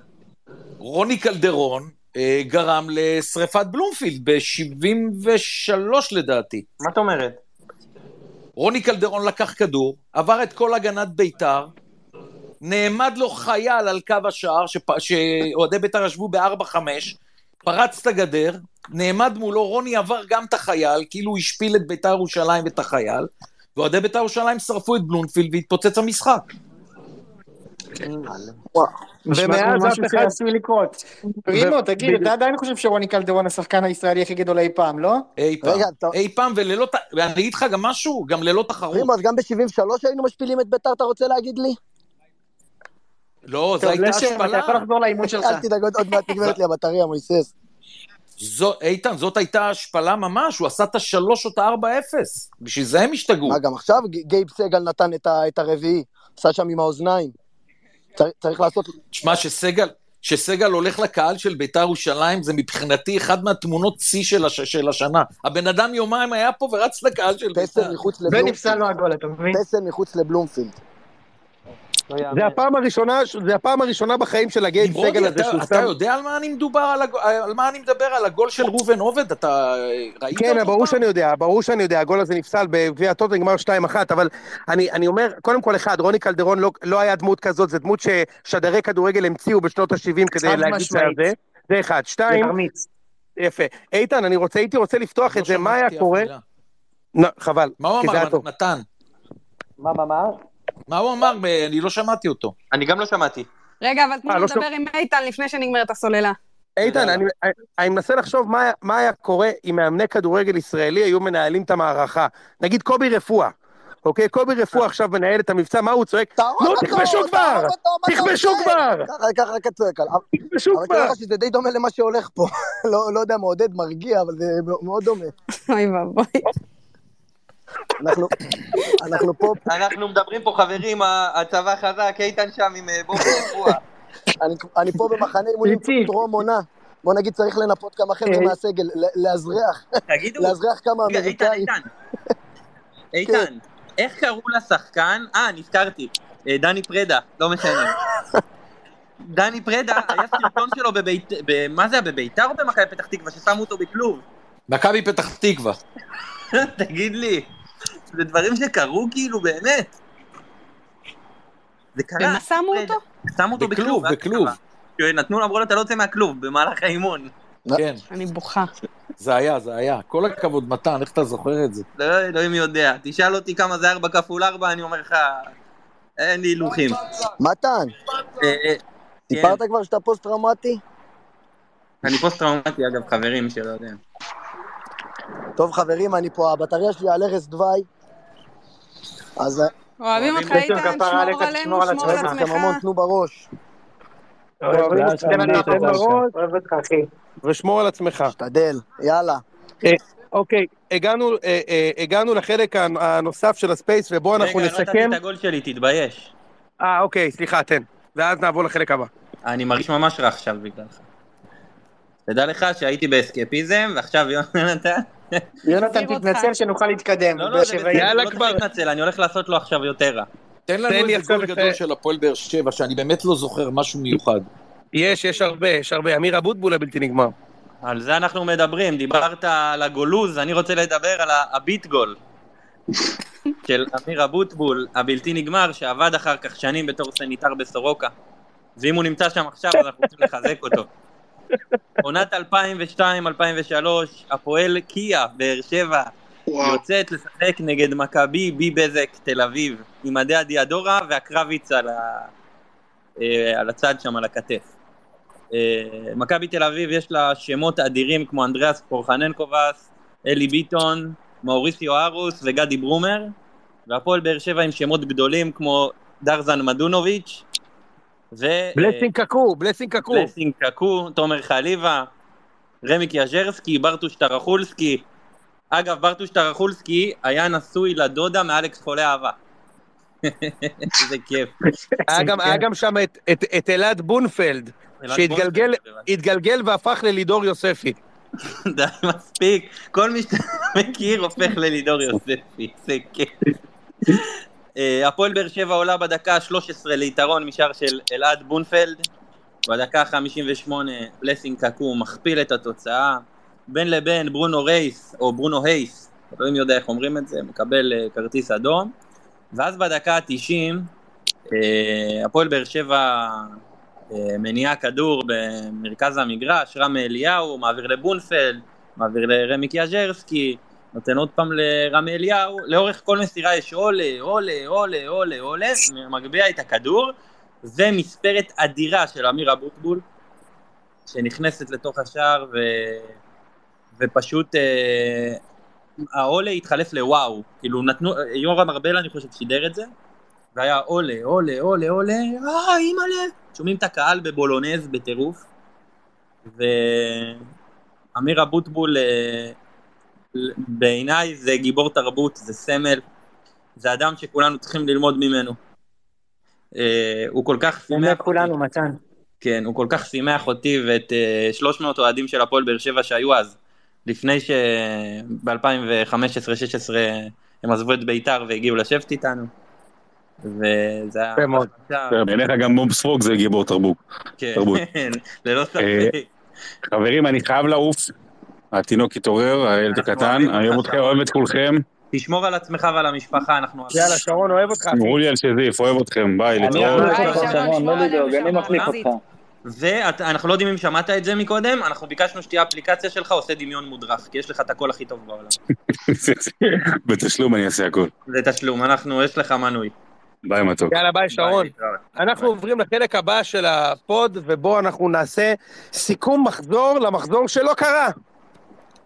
רוני קלדרון אה, גרם לשריפת בלומפילד ב-73 לדעתי. מה את אומרת? רוני קלדרון לקח כדור, עבר את כל הגנת ביתר, נעמד לו חייל על קו השער, שאוהדי ביתר ישבו ב-4-5, פרץ את הגדר, נעמד מולו, רוני עבר גם את החייל, כאילו הוא השפיל את ביתר ירושלים ואת החייל, ואוהדי ביתר ירושלים שרפו את בלומפילד והתפוצץ המשחק. ומאז אף אחד- שעשוי לקרות. פרימו, תגיד. אתה עדיין חושב שרוני קלדרון השחקן הישראלי הכי גדול אי פעם, לא? אי פעם, אי פעם, וללא, ת- ואני אגיד לך גם משהו, גם ללא תחרות. פרימו, אז גם ב-73 היינו משפילים את ביתר, אתה רוצה להגיד לי? לא, זו הייתה לשם, אתה השפלה. יכול לחזור לאימון שלך. אל תדאג, עוד- עוד מעט נגמרת לי הבטריה, מויסס. איתן, זאת הייתה השפלה ממש, הוא עשה את השלוש או את הארבע אפס. בשביל זה הם השתגעו. מה, גם עכשיו גייב סגל נתן את הרביעי, עשה שם עם האוזניים. צריך- לעשות... תשמע, שסגל, שסגל הולך לקהל של ביתר ירושלים, זה מבחינתי אחד מהתמונות שיא של, הש, של השנה. הבן אדם יומיים היה פה ורץ לקהל של ביתר. פסל מחוץ ונפסל לבלומפילד. לו הגול, אתה מבין? פסל מחוץ לבלומפילד. לא. זה הפעם הראשונה, זה הפעם הראשונה בחיים של הגייב נמרודי, סגל הזה אתה, שהוא אתה שם. יודע על מה אני מדובר, על, הג... על מה אני מדבר? על הגול של ראובן עובד? אתה ראית כן, אותו ברור פעם? שאני יודע, ברור שאני יודע, הגול הזה נפסל בגביע הטוטו, נגמר 2-1, אבל אני, אני אומר, קודם כל אחד, רוני קלדרון לא, לא היה דמות כזאת, זו דמות ששדרי כדורגל המציאו בשנות ה-70 כדי להגיד משמעית. שזה. זה אחד. שתיים, ותרמיץ. יפה. איתן, אני רוצה, הייתי רוצה לפתוח לא את זה, מה היה קורה? לא, חבל, מה הוא זה אמר. נתן? מה, מה, מה? מה הוא אמר? אני לא שמעתי אותו. אני גם לא שמעתי. רגע, אבל תנו אה, לי לא לדבר עם איתן לפני שנגמרת הסוללה. איתן. אני, אני מנסה לחשוב מה, היה- מה היה קורה אם מאמני כדורגל ישראלי היו מנהלים את המערכה. נגיד קובי רפואה, אוקיי? קובי רפואה עכשיו מנהל את המבצע, מה הוא צועק? נו, תכבשו כבר! תכבשו עושה? כבר! ככה, ככה רק צועק עליו. תכבשו אבל כבר! תראה לך שזה די דומה למה שהולך פה. לא לא יודע, מעודד, מרגיע, אבל זה מאוד דומה. אוי ואבוי. אנחנו אנחנו פה, אנחנו מדברים פה, חברים, הצבא חזק, איתן שם עם בובי רפואה. אני- אני פה במחנה אימונים. טרום עונה. בוא נגיד צריך לנפות כמה חבר'ה אה. מהסגל, ל- לאזרח, תגידו, לאזרח כמה רגע, איתן, אמריקאים. איתן. איתן, איך קראו לשחקן? אה, נזכרתי. אה, דני פרדה, לא משנה. דני פרדה, היה סרטון שלו בבית... ב- מה זה היה, בביתר או במכבי פתח תקווה, ששמו אותו בכלוב? מכבי פתח תקווה. תגיד לי, זה דברים שקרו כאילו, באמת. זה קרה. ומה שמו. אותו? שמו אותו בכלוב, בכלוב. נתנו לו, אמרו לו, אתה לא יוצא מהכלוב, במהלך האימון. כן, אני בוכה. זה היה, זה היה. כל הכבוד, מתן, איך אתה זוכר את זה? לא, אלוהים יודע. תשאל אותי כמה זה 4 כפול 4, אני אומר לך, אין לי הילוכים. מתן, אה, אה, כן. סיפרת כבר שאתה פוסט טראומטי? אני פוסט טראומטי אגב, חברים שלא יודע. טוב חברים, אני פה, הבטריה שלי על ערש דווי. אז אוהבים אותך איתן, שמור עליך, עלינו, שמור על עצמך. תנו בראש. אוהב אותך, אחי. ושמור על עצמך. תשתדל, יאללה. אוקיי, הגענו, אה, אה, הגענו לחלק הנוסף של הספייס, ובו אנחנו רגע, לא נתתי נסכם. את הגול שלי, תתבייש. אה, אוקיי, סליחה, תן. ואז נעבור לחלק הבא. אני מרגיש ממש רע עכשיו בגללך. תדע לך שהייתי באסקפיזם, ועכשיו יונתן... יונתן. תתנצל שנוכל להתקדם. לא, לא, זה שבעי. בסדר, יאללה לא כבר. להתנצל, אני הולך לעשות לו עכשיו יותר רע. תן לנו איזה גול את- גדול של הפועל באר שבע, שאני באמת לא זוכר משהו מיוחד. יש, יש הרבה, יש הרבה. אמיר אבוטבול הבלתי נגמר. על זה אנחנו מדברים, דיברת על הגולוז, אני רוצה לדבר על הביט גול. של אמיר אבוטבול, הבלתי נגמר, שעבד אחר כך שנים בתור סניטר בסורוקה. ואם הוא נמצא שם עכשיו, אז אנחנו רוצים לחזק אותו. עונת 2002-2003, הפועל קיה, באר שבע, יוצאת לשחק נגד מכבי בי בזק תל אביב, עם מדי הדיאדורה והקרביץ על, ה... אה, על הצד שם, על הכתף. אה, מכבי תל אביב יש לה שמות אדירים כמו אנדריאס פורחננקובס, אלי ביטון, מאוריסיו ארוס וגדי ברומר, והפועל באר שבע עם שמות גדולים כמו דרזן מדונוביץ', ו... בלסינג קקו, בלסינג קקו. בלסינג קקו, תומר חליבה, רמיק יז'רסקי, ברטוש טרחולסקי. אגב, ברטוש טרחולסקי היה נשוי לדודה מאלכס חולה אהבה. איזה כיף. היה גם- שם את- אלעד בונפלד, שהתגלגל התגלגל והפך ללידור יוספי. די, מספיק. כל מי שאתה מכיר הופך ללידור יוספי, זה כיף. אה, הפועל באר שבע עולה בדקה ה-13 ליתרון משער של אלעד בונפלד. בדקה ה-58 בלסינג קקו מכפיל את התוצאה. בין לבין ברונו רייס, או ברונו הייס, אלוהים יודע איך אומרים את זה, מקבל אה, כרטיס אדום. ואז בדקה ה-90, אה, הפועל באר שבע מניעה כדור במרכז המגרש, רמי אליהו, מעביר לבונפלד, מעביר לרמיק יז'רסקי, נותן עוד פעם לרמי אליהו, לאורך כל מסירה יש עולה, עולה, עולה, עולה, עולה, מגביה את הכדור, ומספרת אדירה של אמיר אבוטבול, שנכנסת לתוך השער, ו... ופשוט אה, העולה התחלף לוואו, כאילו נתנו, יורם ארבל אני חושב שידר את זה, והיה עולה, עולה, עולה, עולה, אה, אימא'לה. שומעים את הקהל בבולונז בטירוף, ואמיר אבוטבול, אה, בעיניי זה גיבור תרבות, זה סמל, זה אדם שכולנו צריכים ללמוד ממנו. אה, הוא כל כך שימח אותי, כולנו, מתן. כן, הוא כל כך שימח אותי ואת אה, 300 אוהדים של הפועל באר שבע שהיו אז, לפני שב-2015-2016 הם עזבו את ביתר והגיעו לשבת איתנו. וזה היה... יפה מאוד. בעיניך גם מום ספוג זה גיבור תרבות. כן. ללא אה, ספק. חברים, אני חייב לעוף. התינוק התעורר, הילד הקטן, אני אוהב אותך, אתכם, שרון. אוהב את כולכם. תשמור על עצמך ועל המשפחה, אנחנו... יאללה, שרון, אוהב אותך. אמרו לי על שזיף, אוהב אתכם, ביי, אני להתראות. שרון, לא לדאוג, אני מחליף. אותך. ואנחנו לא יודעים אם שמעת את זה מקודם, אנחנו ביקשנו שתהיה אפליקציה שלך עושה דמיון מודרך, כי יש לך את הקול הכי טוב בעולם. בתשלום אני אעשה הכל. זה תשלום, אנחנו, יש לך מנוי. ביי מתוק. יאללה, ביי, שרון. ביי. אנחנו עוברים לחלק הבא של הפוד, ובו אנחנו נעשה סיכום מחזור למחזור שלא קרה.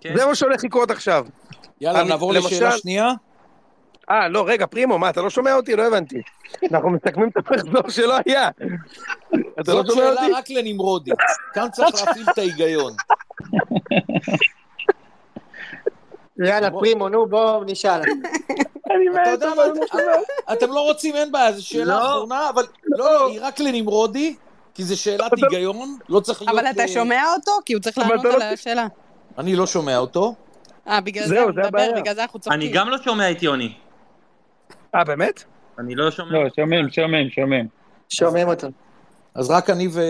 כן. זה מה שהולך לקרות עכשיו. יאללה, אני- נעבור למשל- לשאלה שנייה. אה, לא, רגע, פרימו, מה, אתה לא שומע אותי? לא הבנתי. אנחנו מסכמים את המחזור שלא היה. אתה לא זאת שומע שאלה אותי? רק לנמרודי. כאן צריך להפעיל את ההיגיון. יאללה, פרימו, נו, בוא נשאל. אתה יודע מה, אתם לא רוצים, אין בעיה, זו שאלה לא. אחרונה, אבל לא, היא רק לנמרודי, כי זו שאלת אתה- היגיון, לא צריך להיות... אבל אתה אה, שומע אותו? כי הוא צריך לענות על לא- השאלה. אני לא שומע אותו. אה, בגלל זהו, זה הוא זה מדבר, הבעיה. בגלל זה אנחנו צוחקים. אני גם לא שומע את יוני. אה, באמת? אני לא שומע. לא, שומעים, שומעים, שומעים. שומעים אותו. אז רק אני ו...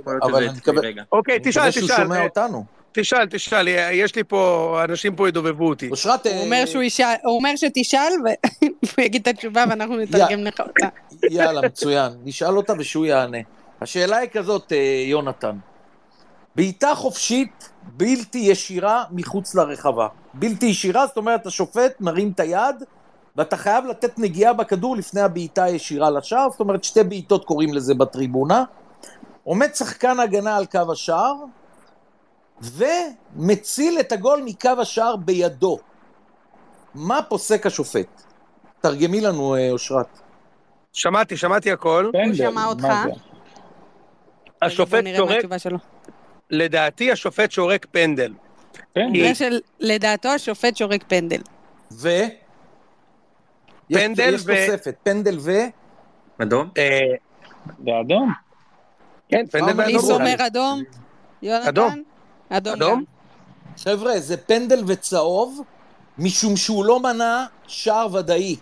יכול להיות אבל שזה אני אצלי מקווה רגע. אוקיי, אני תשאל, מקווה שהוא תשאל. שומע אותנו. תשאל, תשאל, יש לי פה, אנשים פה ידובבו אותי. אושרת, הוא אומר אה, שהוא ישאל, הוא אומר שתשאל, והוא יגיד את התשובה ואנחנו נתרגם לך אותה. יאללה, מצוין. נשאל אותה ושהוא יענה. השאלה היא כזאת, אה, יונתן. בעיטה חופשית בלתי ישירה מחוץ לרחבה. בלתי ישירה, זאת אומרת, השופט מרים את היד, ואתה חייב לתת נגיעה בכדור לפני הבעיטה הישירה לשער, זאת אומרת, שתי בעיטות קוראים לזה בטריבונה. עומד שחקן הגנה על קו השער, ומציל את הגול מקו השער בידו. מה פוסק השופט? תרגמי לנו, אה, אושרת. שמעתי, שמעתי הכל. פנדל, שמע מה אותך. השופט בוא לדעתי השופט שורק פנדל. פנדל. זה של, לדעתו השופט שורק פנדל. ו? פנדל יש, ו- יש תוספת, פנדל ו? אדום? אה, באדום. כן, פנדל אבל ניס באדום. אומר אדום. יונתן? אדום. אדום. אדום? חבר'ה, זה פנדל וצהוב, משום שהוא לא מנע שער ודאי.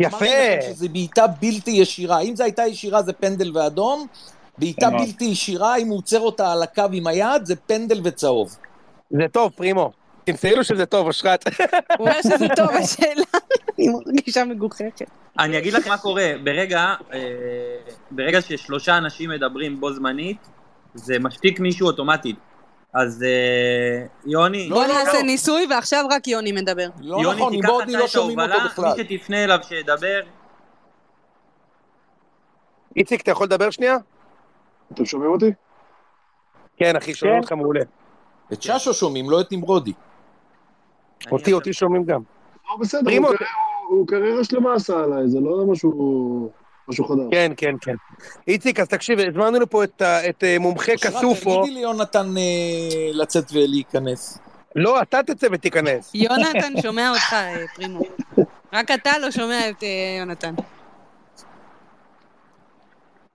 יפה. אמרתי לכם שזה בעיטה בלתי ישירה. אם זו הייתה ישירה זה פנדל ואדום, בעיטה נכון. בלתי ישירה, אם הוא עוצר אותה על הקו עם היד, זה פנדל וצהוב. זה טוב, פרימו. תמסרי לו שזה טוב, אושרת. הוא אומר שזה טוב, השאלה. אני מרגישה מגוחכת. אני אגיד לך מה קורה, ברגע, אה, ברגע ששלושה אנשים מדברים בו זמנית, זה משתיק מישהו אוטומטית. אז אה, יוני, לא, בוא לא, נעשה לא. ניסוי ועכשיו רק יוני מדבר. לא יוני נכון, עם אתה לא את שומעים אותו בכלל. מי שתפנה אליו שידבר, איציק, אתה יכול לדבר שנייה? אתם שומעים אותי? כן, אחי, שומעים אותך מעולה. את ששו שומעים, לא את נמרודי. אותי, אותי שומעים גם. לא, בסדר, פרימו, הוא קריירה- שלמה עשה עליי, זה לא משהו משהו חדש. כן, כן, כן. איציק, אז תקשיב, הזמנו לפה את, את אה, מומחה אושרת, כסופו. תגידי ליונתן אה, לצאת ולהיכנס. לא, אתה תצא ותיכנס. יונתן שומע אותך, אה, פרימו. רק אתה לא שומע את אה, יונתן.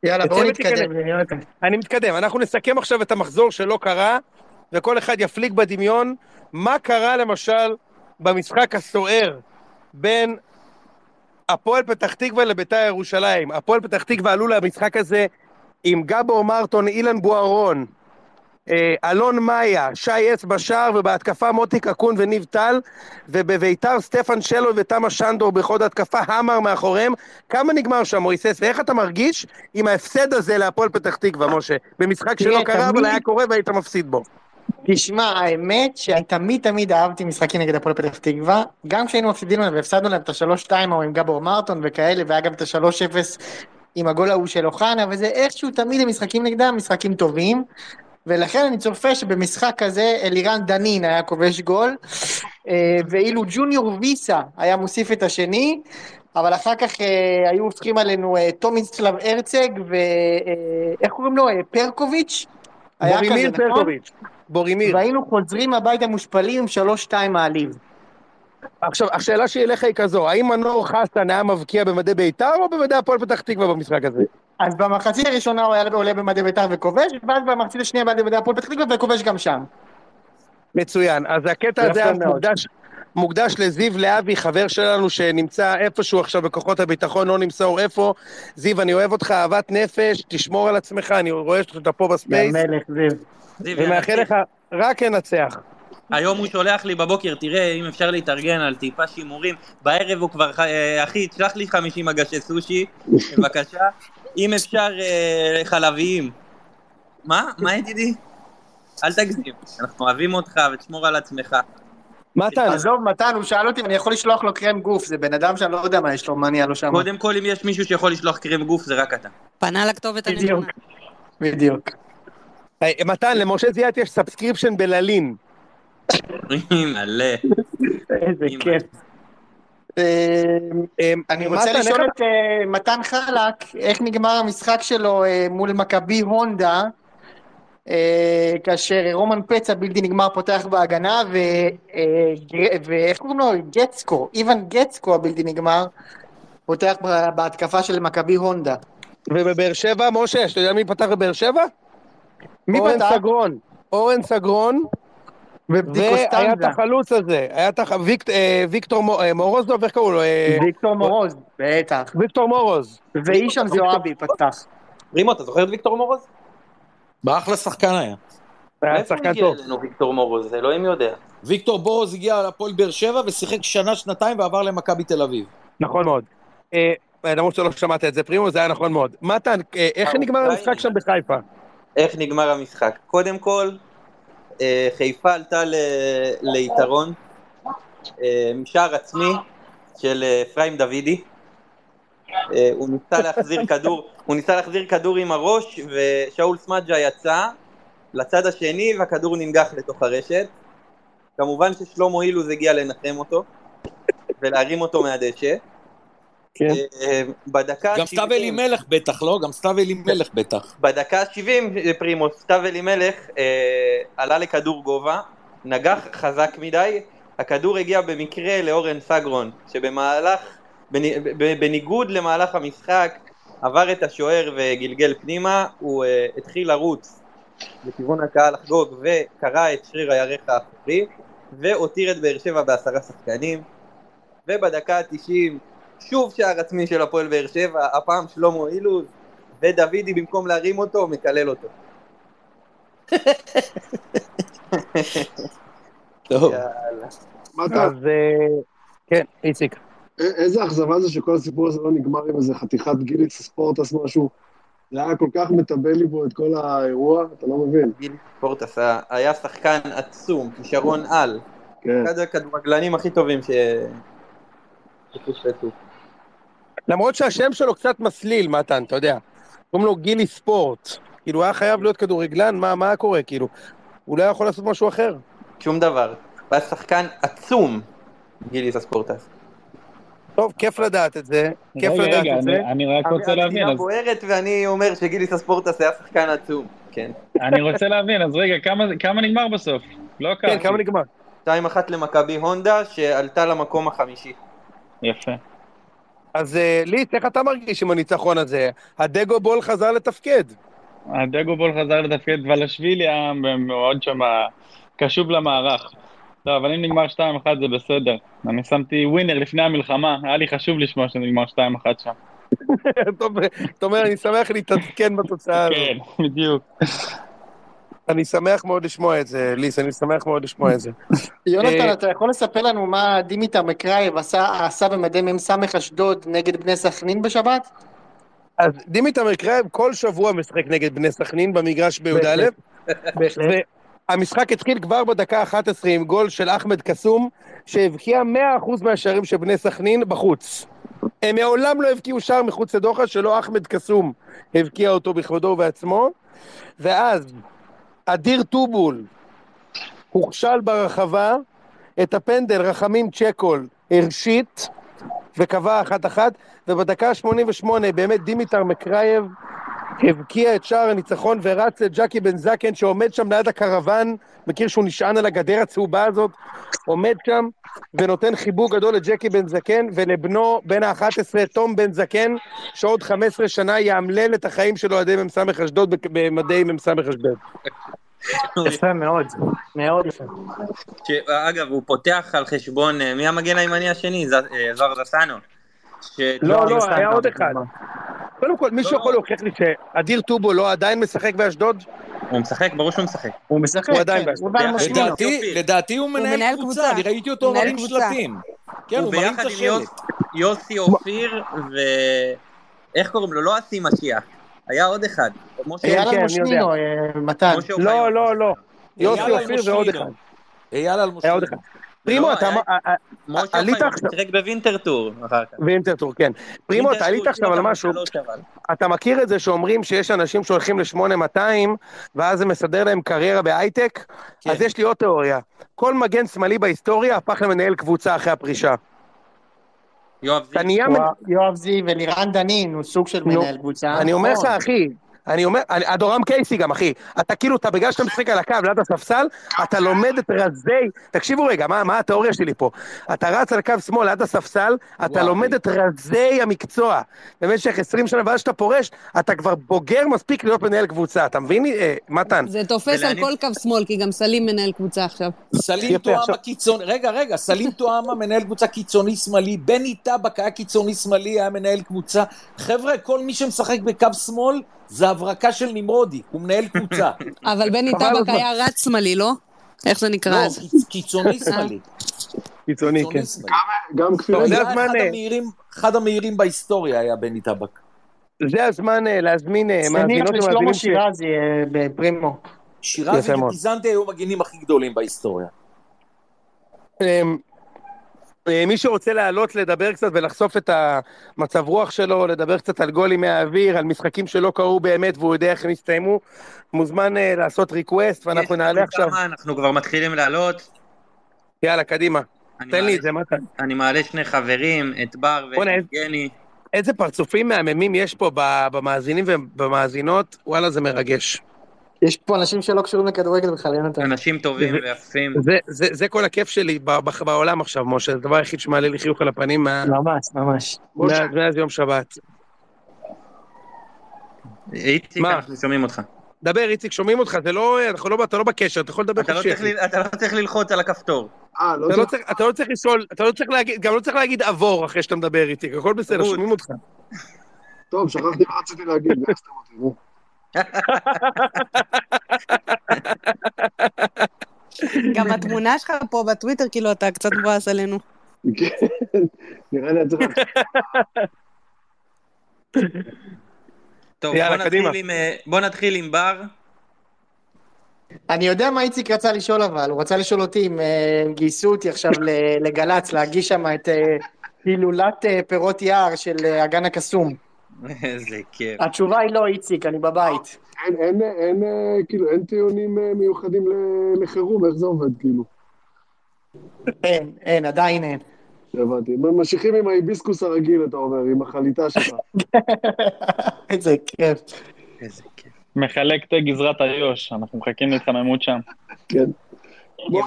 יאללה, בואו נתקדם. אני מתקדם, אנחנו נסכם עכשיו את המחזור שלא קרה, וכל אחד יפליג בדמיון מה קרה למשל במשחק הסוער בין הפועל פתח תקווה לביתר ירושלים. הפועל פתח תקווה עלו למשחק הזה עם גבור מרטון, אילן בוארון, אלון מאיה, שי עץ בשער, ובהתקפה מוטי קקון וניב טל, ובביתר סטפן שלו ותמה שנדור בחוד התקפה, המר מאחוריהם. כמה נגמר שם, מויסס, ואיך אתה מרגיש עם ההפסד הזה להפועל פתח תקווה, משה? במשחק שלא קרה, אבל היה קורה והיית מפסיד בו. תשמע, האמת שאני תמיד תמיד אהבתי משחקים נגד הפועל פתח תקווה, גם כשהיינו מפסידים להם והפסדנו להם את השלוש-שתיים או עם גבור מרטון וכאלה, והיה גם את השלוש אפס עם הגול ההוא של אוחנה, וזה איכשהו תמיד המשחקים נגדם משחקים טובים, ולכן אני צופה שבמשחק כזה אלירן דנין היה כובש גול, אה, ואילו ג'וניור ויסה היה מוסיף את השני, אבל אחר כך אה, היו הופכים עלינו אה, טומיסלב הרצג ואיך קוראים לו? אה, פרקוביץ'? בורימיר נכון? פרקוביץ'. בורימיר. והיינו חוזרים הביתה מושפלים עם שלוש-שתיים מעליב. עכשיו, השאלה שלי אליך היא כזו, האם מנור חסן היה מבקיע במדי ביתר או במדי הפועל פתח תקווה במשחק הזה? אז במחצית הראשונה הוא היה עולה במדי בית"ר וכובש, ואז במחצית השנייה בא במדי הפועל פתח תקווה וכובש גם שם. מצוין. אז הקטע הזה היה. מוקדש, מוקדש לזיו להבי, חבר שלנו שנמצא איפשהו עכשיו בכוחות הביטחון, לא נמסור איפה. זיו, אני אוהב אותך, אהבת נפש, תשמור על עצמך, אני רואה שאתה פה בספייס, מלך זיו. זיו, ומאחל לך רק לנצח. היום הוא שולח לי בבוקר, תראה אם אפשר להתארגן על טיפה שימורים, בערב הוא כבר, אה, אחי, תשלח לי 50 מגשי סושי, בבקשה, אם אפשר אה, חלביים. מה? מה ידידי? אל תגזים, אנחנו אוהבים אותך ותשמור על עצמך. מתן, עזוב, מתן, הוא שאל אותי אם אני יכול לשלוח לו קרם גוף, זה בן אדם שאני לא יודע מה יש לו, מה נהיה לו שם. קודם כל, אם יש מישהו שיכול לשלוח קרם גוף, זה רק אתה. פנה לכתובת בדיוק. הנכונה. בדיוק. אה, מתן, למשה זיאת יש subscription בללין. מלא. איזה. כיף. אה, אה, אני רוצה לשאול את אה, מתן חלק, איך נגמר המשחק שלו מול מכבי הונדה, כאשר רומן פצע בלתי נגמר פותח בהגנה, ואיך קוראים לו? גצקו, איוון גצקו הבלתי נגמר, פותח בהתקפה של מכבי הונדה. ובבאר שבע, משה, אתה יודע מי פתח בבאר שבע? מי אורן פתח? סגרון. אורן סגרון, והיה את. החלוץ הזה, היה את הח- ויק- אה, ויקטור מו- אה, מורוזוב, איך קראו לו? אה, ויקטור מורוז, בטח. ויקטור מורוז. ואישון זועבי פתח. רימו, אתה זוכר את ויקטור מורוז? באחלה שחקן היה. היה מאיפה הוא שחקן הגיע טוב. אלינו, ויקטור מורוז? אלוהים יודע. ויקטור בורוז הגיע להפועל באר שבע ושיחק שנה, שנתיים ועבר למכבי תל אביב. נכון מאוד. למרות שלא שמעת את זה, פרימו, זה היה נכון מאוד. מתן, איך אה, נגמר המשחק שם בחיפה? איך נגמר המשחק? קודם כל, חיפה עלתה ל- ליתרון, אה, משער עצמי של אה, אפרים דוידי. אה, הוא ניסה להחזיר כדור, הוא ניסה להחזיר כדור עם הראש, ושאול סמדג'ה יצא לצד השני, והכדור ננגח לתוך הרשת. כמובן ששלמה אילוז הגיע לנחם אותו, ולהרים אותו מהדשא. כן. אה, בדקה גם 70 סתיו אלימלך בטח, לא? גם סתיו אלימלך בטח. בדקה ה-70 פרימוס, סתיו אלימלך אה, עלה לכדור גובה, נגח חזק מדי, הכדור הגיע במקרה לאורן סגרון, שבמהלך, בניגוד למהלך המשחק, עבר את השוער וגלגל פנימה, הוא אה, התחיל לרוץ לכיוון הקהל לחגוג וקרע את שריר הירך האחורי והותיר את באר שבע בעשרה שחקנים ובדקה ה-90 שוב שער עצמי של הפועל באר שבע, הפעם שלמה אילוז ודוידי במקום להרים אותו מקלל אותו. טוב. אז אה, כן, איציק. איזה אכזבה זה שכל הסיפור הזה לא נגמר עם איזה חתיכת גיליס ספורטס משהו. זה היה כל כך מטבל לי פה את כל האירוע, אתה לא מבין. גיל פורטס היה- שחקן עצום, כישרון על, כן. אחד הכדורגלנים הכי טובים ש... שפוספסו. למרות שהשם שלו קצת מסליל, מתן, אתה יודע. קוראים לו גילי ספורט. כאילו, היה חייב להיות כדורגלן, מה, מה קורה, כאילו? הוא לא יכול לעשות משהו אחר. שום דבר. הוא היה שחקן עצום, גיליס הספורטס. טוב, כיף לדעת את זה, כיף רגע, לדעת רגע, את זה. אני- אני רק רוצה להבין, המדינה אז בוערת ואני אומר שגיליס הספורטס היה שחקן עצום. כן. אני רוצה להבין, אז רגע, כמה- כמה נגמר בסוף? לא כן. כמה נגמר? 2-1 למכבי הונדה שעלתה למקום החמישי. יפה. אז אה, ליץ, איך אתה מרגיש עם הניצחון הזה? הדגו בול חזר לתפקד. הדגו בול חזר לתפקד, ולשווילי היה מאוד שם קשוב למערך. לא, אבל אם נגמר 2-1 זה בסדר. אני שמתי ווינר לפני המלחמה, היה לי חשוב לשמוע שנגמר 2-1 שם. טוב, אתה אומר, אני שמח להתעדכן בתוצאה הזאת. כן, בדיוק. אני שמח מאוד לשמוע את זה, ליס, אני שמח מאוד לשמוע את זה. יונתן, אה, אתה יכול לספר לנו מה דימיטר מקרייב עשה עשה במדי מ"ס אשדוד נגד בני סכנין בשבת? אז דימיטר מקרייב כל שבוע משחק נגד בני סכנין במגרש בי"א, בהחלט. והמשחק התחיל כבר בדקה 11 עם גול של אחמד קסום, שהבקיע 100% מהשערים של בני סכנין בחוץ. הם מעולם לא הבקיעו שער מחוץ לדוחה שלא אחמד קסום הבקיע אותו בכבודו ובעצמו, ואז אדיר טובול הוכשל ברחבה, את הפנדל רחמים צ'קול הרשית וקבע אחת-אחת, ובדקה ה-88 באמת דימיטר מקרייב הבקיע את שער הניצחון ורץ לג'קי בן זקן שעומד שם ליד הקרוון, מכיר שהוא נשען על הגדר הצהובה הזאת, עומד שם ונותן חיבוק גדול לג'קי בן זקן ולבנו בן ה-11, תום בן זקן, שעוד 15 שנה יאמלל את החיים של אוהדי מ"ס אשדוד במדי מ"ס אשדוד. יפה מאוד, מאוד יפה. אגב, הוא פותח על חשבון, אה, מי המגן הימני השני? ז- אה, זסנו. לא, לא, סתם, היה עוד אחד. קודם כל, מישהו יכול להוכיח לי שאדיר טובו לא עדיין משחק באשדוד? הוא משחק, ברור שהוא משחק. הוא משחק, הוא עדיין כן, באשדוד. לדעתי- הוא מנהל קבוצה. אני ראיתי אותו מנהל מרים קבוצה. שלטים. כן, הוא מרים את השלט. יוס- יוסי אופיר ו... איך קוראים לו? לא אסי משיח. היה עוד אחד. כן, אייל יודע. אלמושנינו, אה, מתן. לא, לא, לא. יוסי אופיר ועוד. אחד. אייל אלמושלינו. פרימו, אתה עלית עכשיו- שיחק בווינטרטור אחר כך. ואינטרטור, כן. פרימו, אתה עלית עכשיו על משהו. אתה מכיר את זה שאומרים שיש אנשים שהולכים ל-8200, ואז זה מסדר להם קריירה בהייטק? כן. אז יש לי עוד תיאוריה. כל מגן שמאלי בהיסטוריה הפך למנהל קבוצה אחרי הפרישה. יואב זיו. זיו ולירן דנין הוא סוג של מנהל קבוצה. אני אומר לך, נכון. אחי, אני אומר, אדורם קייסי גם, אחי. אתה כאילו, אתה בגלל שאתה משחק על הקו ליד הספסל, אתה לומד את רזי... תקשיבו רגע, מה מה התיאוריה שלי פה? אתה רץ על קו שמאל ליד הספסל, אתה וואו. לומד את רזי המקצוע במשך 20 שנה, ואז כשאתה פורש, אתה כבר בוגר מספיק להיות מנהל קבוצה. אתה מבין, אה, מתן? זה תופס על ולהניב- כל קו שמאל, כי גם סלים מנהל קבוצה עכשיו. סלים טועמה עכשיו- קיצוני, רגע, רגע, סלים טועמה מנהל קבוצה קיצוני שמאלי, בני טבק היה קיצוני שמאלי, היה מנהל קבוצה. חבר'ה, כל מי שמשחק בקו שמאל זה הברקה של נמרודי, הוא מנהל קבוצה. אבל בני טבק. היה רץ שמאלי, לא? איך זה נקרא לא, קיצוני שמאלי. קיצוני, כן. גם אחד אה, המהירים- אחד המהירים בהיסטוריה היה בני טבק. זה הזמן אה, להזמין אה, מאזינות ומאזינים ש... שירזי אה, בפרימו. שירזי. וטיזנטי היו המגינים הכי גדולים בהיסטוריה. אה, מי שרוצה לעלות לדבר קצת ולחשוף את המצב רוח שלו, לדבר קצת על גולים מהאוויר, על משחקים שלא קרו באמת והוא יודע איך הם הסתיימו, מוזמן אה, לעשות ריקווסט ואנחנו נעלה עכשיו. כמה, אנחנו כבר מתחילים לעלות. יאללה, קדימה. תן לי את זה, מתן. אני מעלה שני חברים, את בר ואת יבגני. איזה פרצופים מהממים יש פה במאזינים ובמאזינות, וואלה, זה מרגש. יש פה אנשים שלא קשורים לכדורגל בכלל, יונתן. אנשים טובים ויפים. זה, זה, זה כל הכיף שלי ב- ב- בעולם עכשיו, משה, זה הדבר היחיד שמעלה לי חיוך על הפנים מה- ממש, ממש. מאז מאז יום שבת. איציק, מה? אנחנו שומעים אותך. דבר, איציק, שומעים אותך, זה לא, אנחנו לא, אתה לא בקשר, אתה יכול לדבר אתה לא חופשי. צריך ל- אתה לא צריך ללחוץ על הכפתור. אה, לא אתה לא צריך... אתה לא צריך לשאול, אתה לא צריך להגיד, גם לא צריך להגיד עבור אחרי שאתה מדבר איתי, הכל בסדר. שומעים אותך. טוב, שכחתי מה רציתי להגיד, גייסתם אותי, נו. גם התמונה שלך פה בטוויטר, כאילו, אתה קצת מבואס עלינו. כן, נראה לי אני צריך... טוב, יאללה, בוא נתחיל. עם, אה, בוא נתחיל עם בר. אני יודע מה איציק רצה לשאול אבל, הוא רצה לשאול אותי אם אה, הם גייסו אותי עכשיו ל- לגל"צ, להגיש שם את אה, הילולת פירות יער של אגן הקסום. איזה כיף. התשובה היא לא, איציק, אני בבית. אין, אין, אין, אה, כאילו, אין טיעונים אה, מיוחדים לחירום, איך זה עובד, כאילו? אין, אין, עדיין אין. הבנתי. ממשיכים עם ההיביסקוס הרגיל, אתה אומר, עם החליטה שלך. איזה כיף. איזה כיף. מחלק תה גזרת איו"ש, אנחנו מחכים להתחממות שם. כן.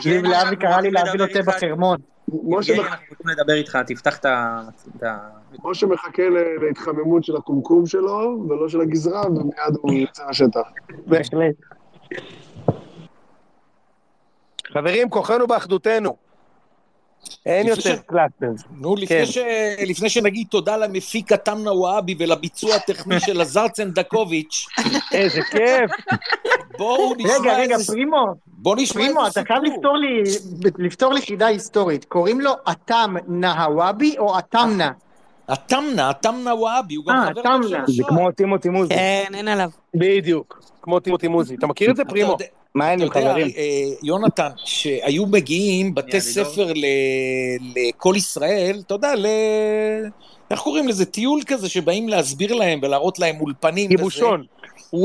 ניב להבי קרא לי להביא לו תה בחרמון. משה יבגני, מח- אנחנו רוצים לדבר איתך, תפתח את ה... משה מחכה להתחממות של הקומקום שלו, ולא של הגזרה, ומיד הוא יוצא לשטח. בהחלט. חברים, כוחנו באחדותנו. אין יותר cluster. נו, לפני, כן. ש... לפני שנגיד תודה למפיק התמנה וואבי ולביצוע הטכני של עזר צנדקוביץ', איזה כיף. בואו נשמע רגע, רגע, איזה... פרימו, בואו נשמע פרימו, איזה אתה חייב. לפתור לי, לפתור לי חידה היסטורית. קוראים לו אתם נהוואבי או אתמנה? התמנה, התמנה וואבי, הוא גם אה, חבר. של זה. כמו טימותי מוזי. כן, אין עליו. בדיוק, כמו טימותי מוזי. אתה מכיר את זה, פרימו? מה העניינים, אתה יודע, חברים? אה, יונתן, שהיו מגיעים בתי לידור. ספר לכל ישראל, אתה יודע, ל... איך קוראים לזה? טיול כזה שבאים להסביר להם ולהראות להם אולפנים. גיבושון.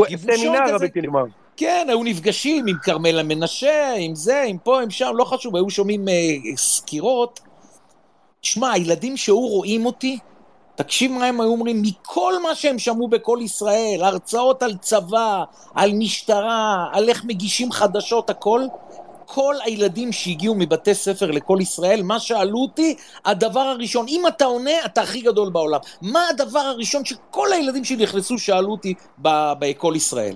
גיבושון סמינר כזה. הבלתי נגמר. כן, היו נפגשים עם כרמלה מנשה, עם זה, עם פה, עם שם, לא חשוב, היו שומעים אה, סקירות. שמע, הילדים שהיו רואים אותי, תקשיב מה הם היו אומרים, מכל מה שהם שמעו בכל ישראל, הרצאות על צבא, על משטרה, על איך מגישים חדשות, הכל, כל הילדים שהגיעו מבתי ספר לכל ישראל, מה שאלו אותי, הדבר הראשון, אם אתה עונה, אתה הכי גדול בעולם. מה הדבר הראשון שכל הילדים שנכנסו שאלו אותי ב- בכל ישראל?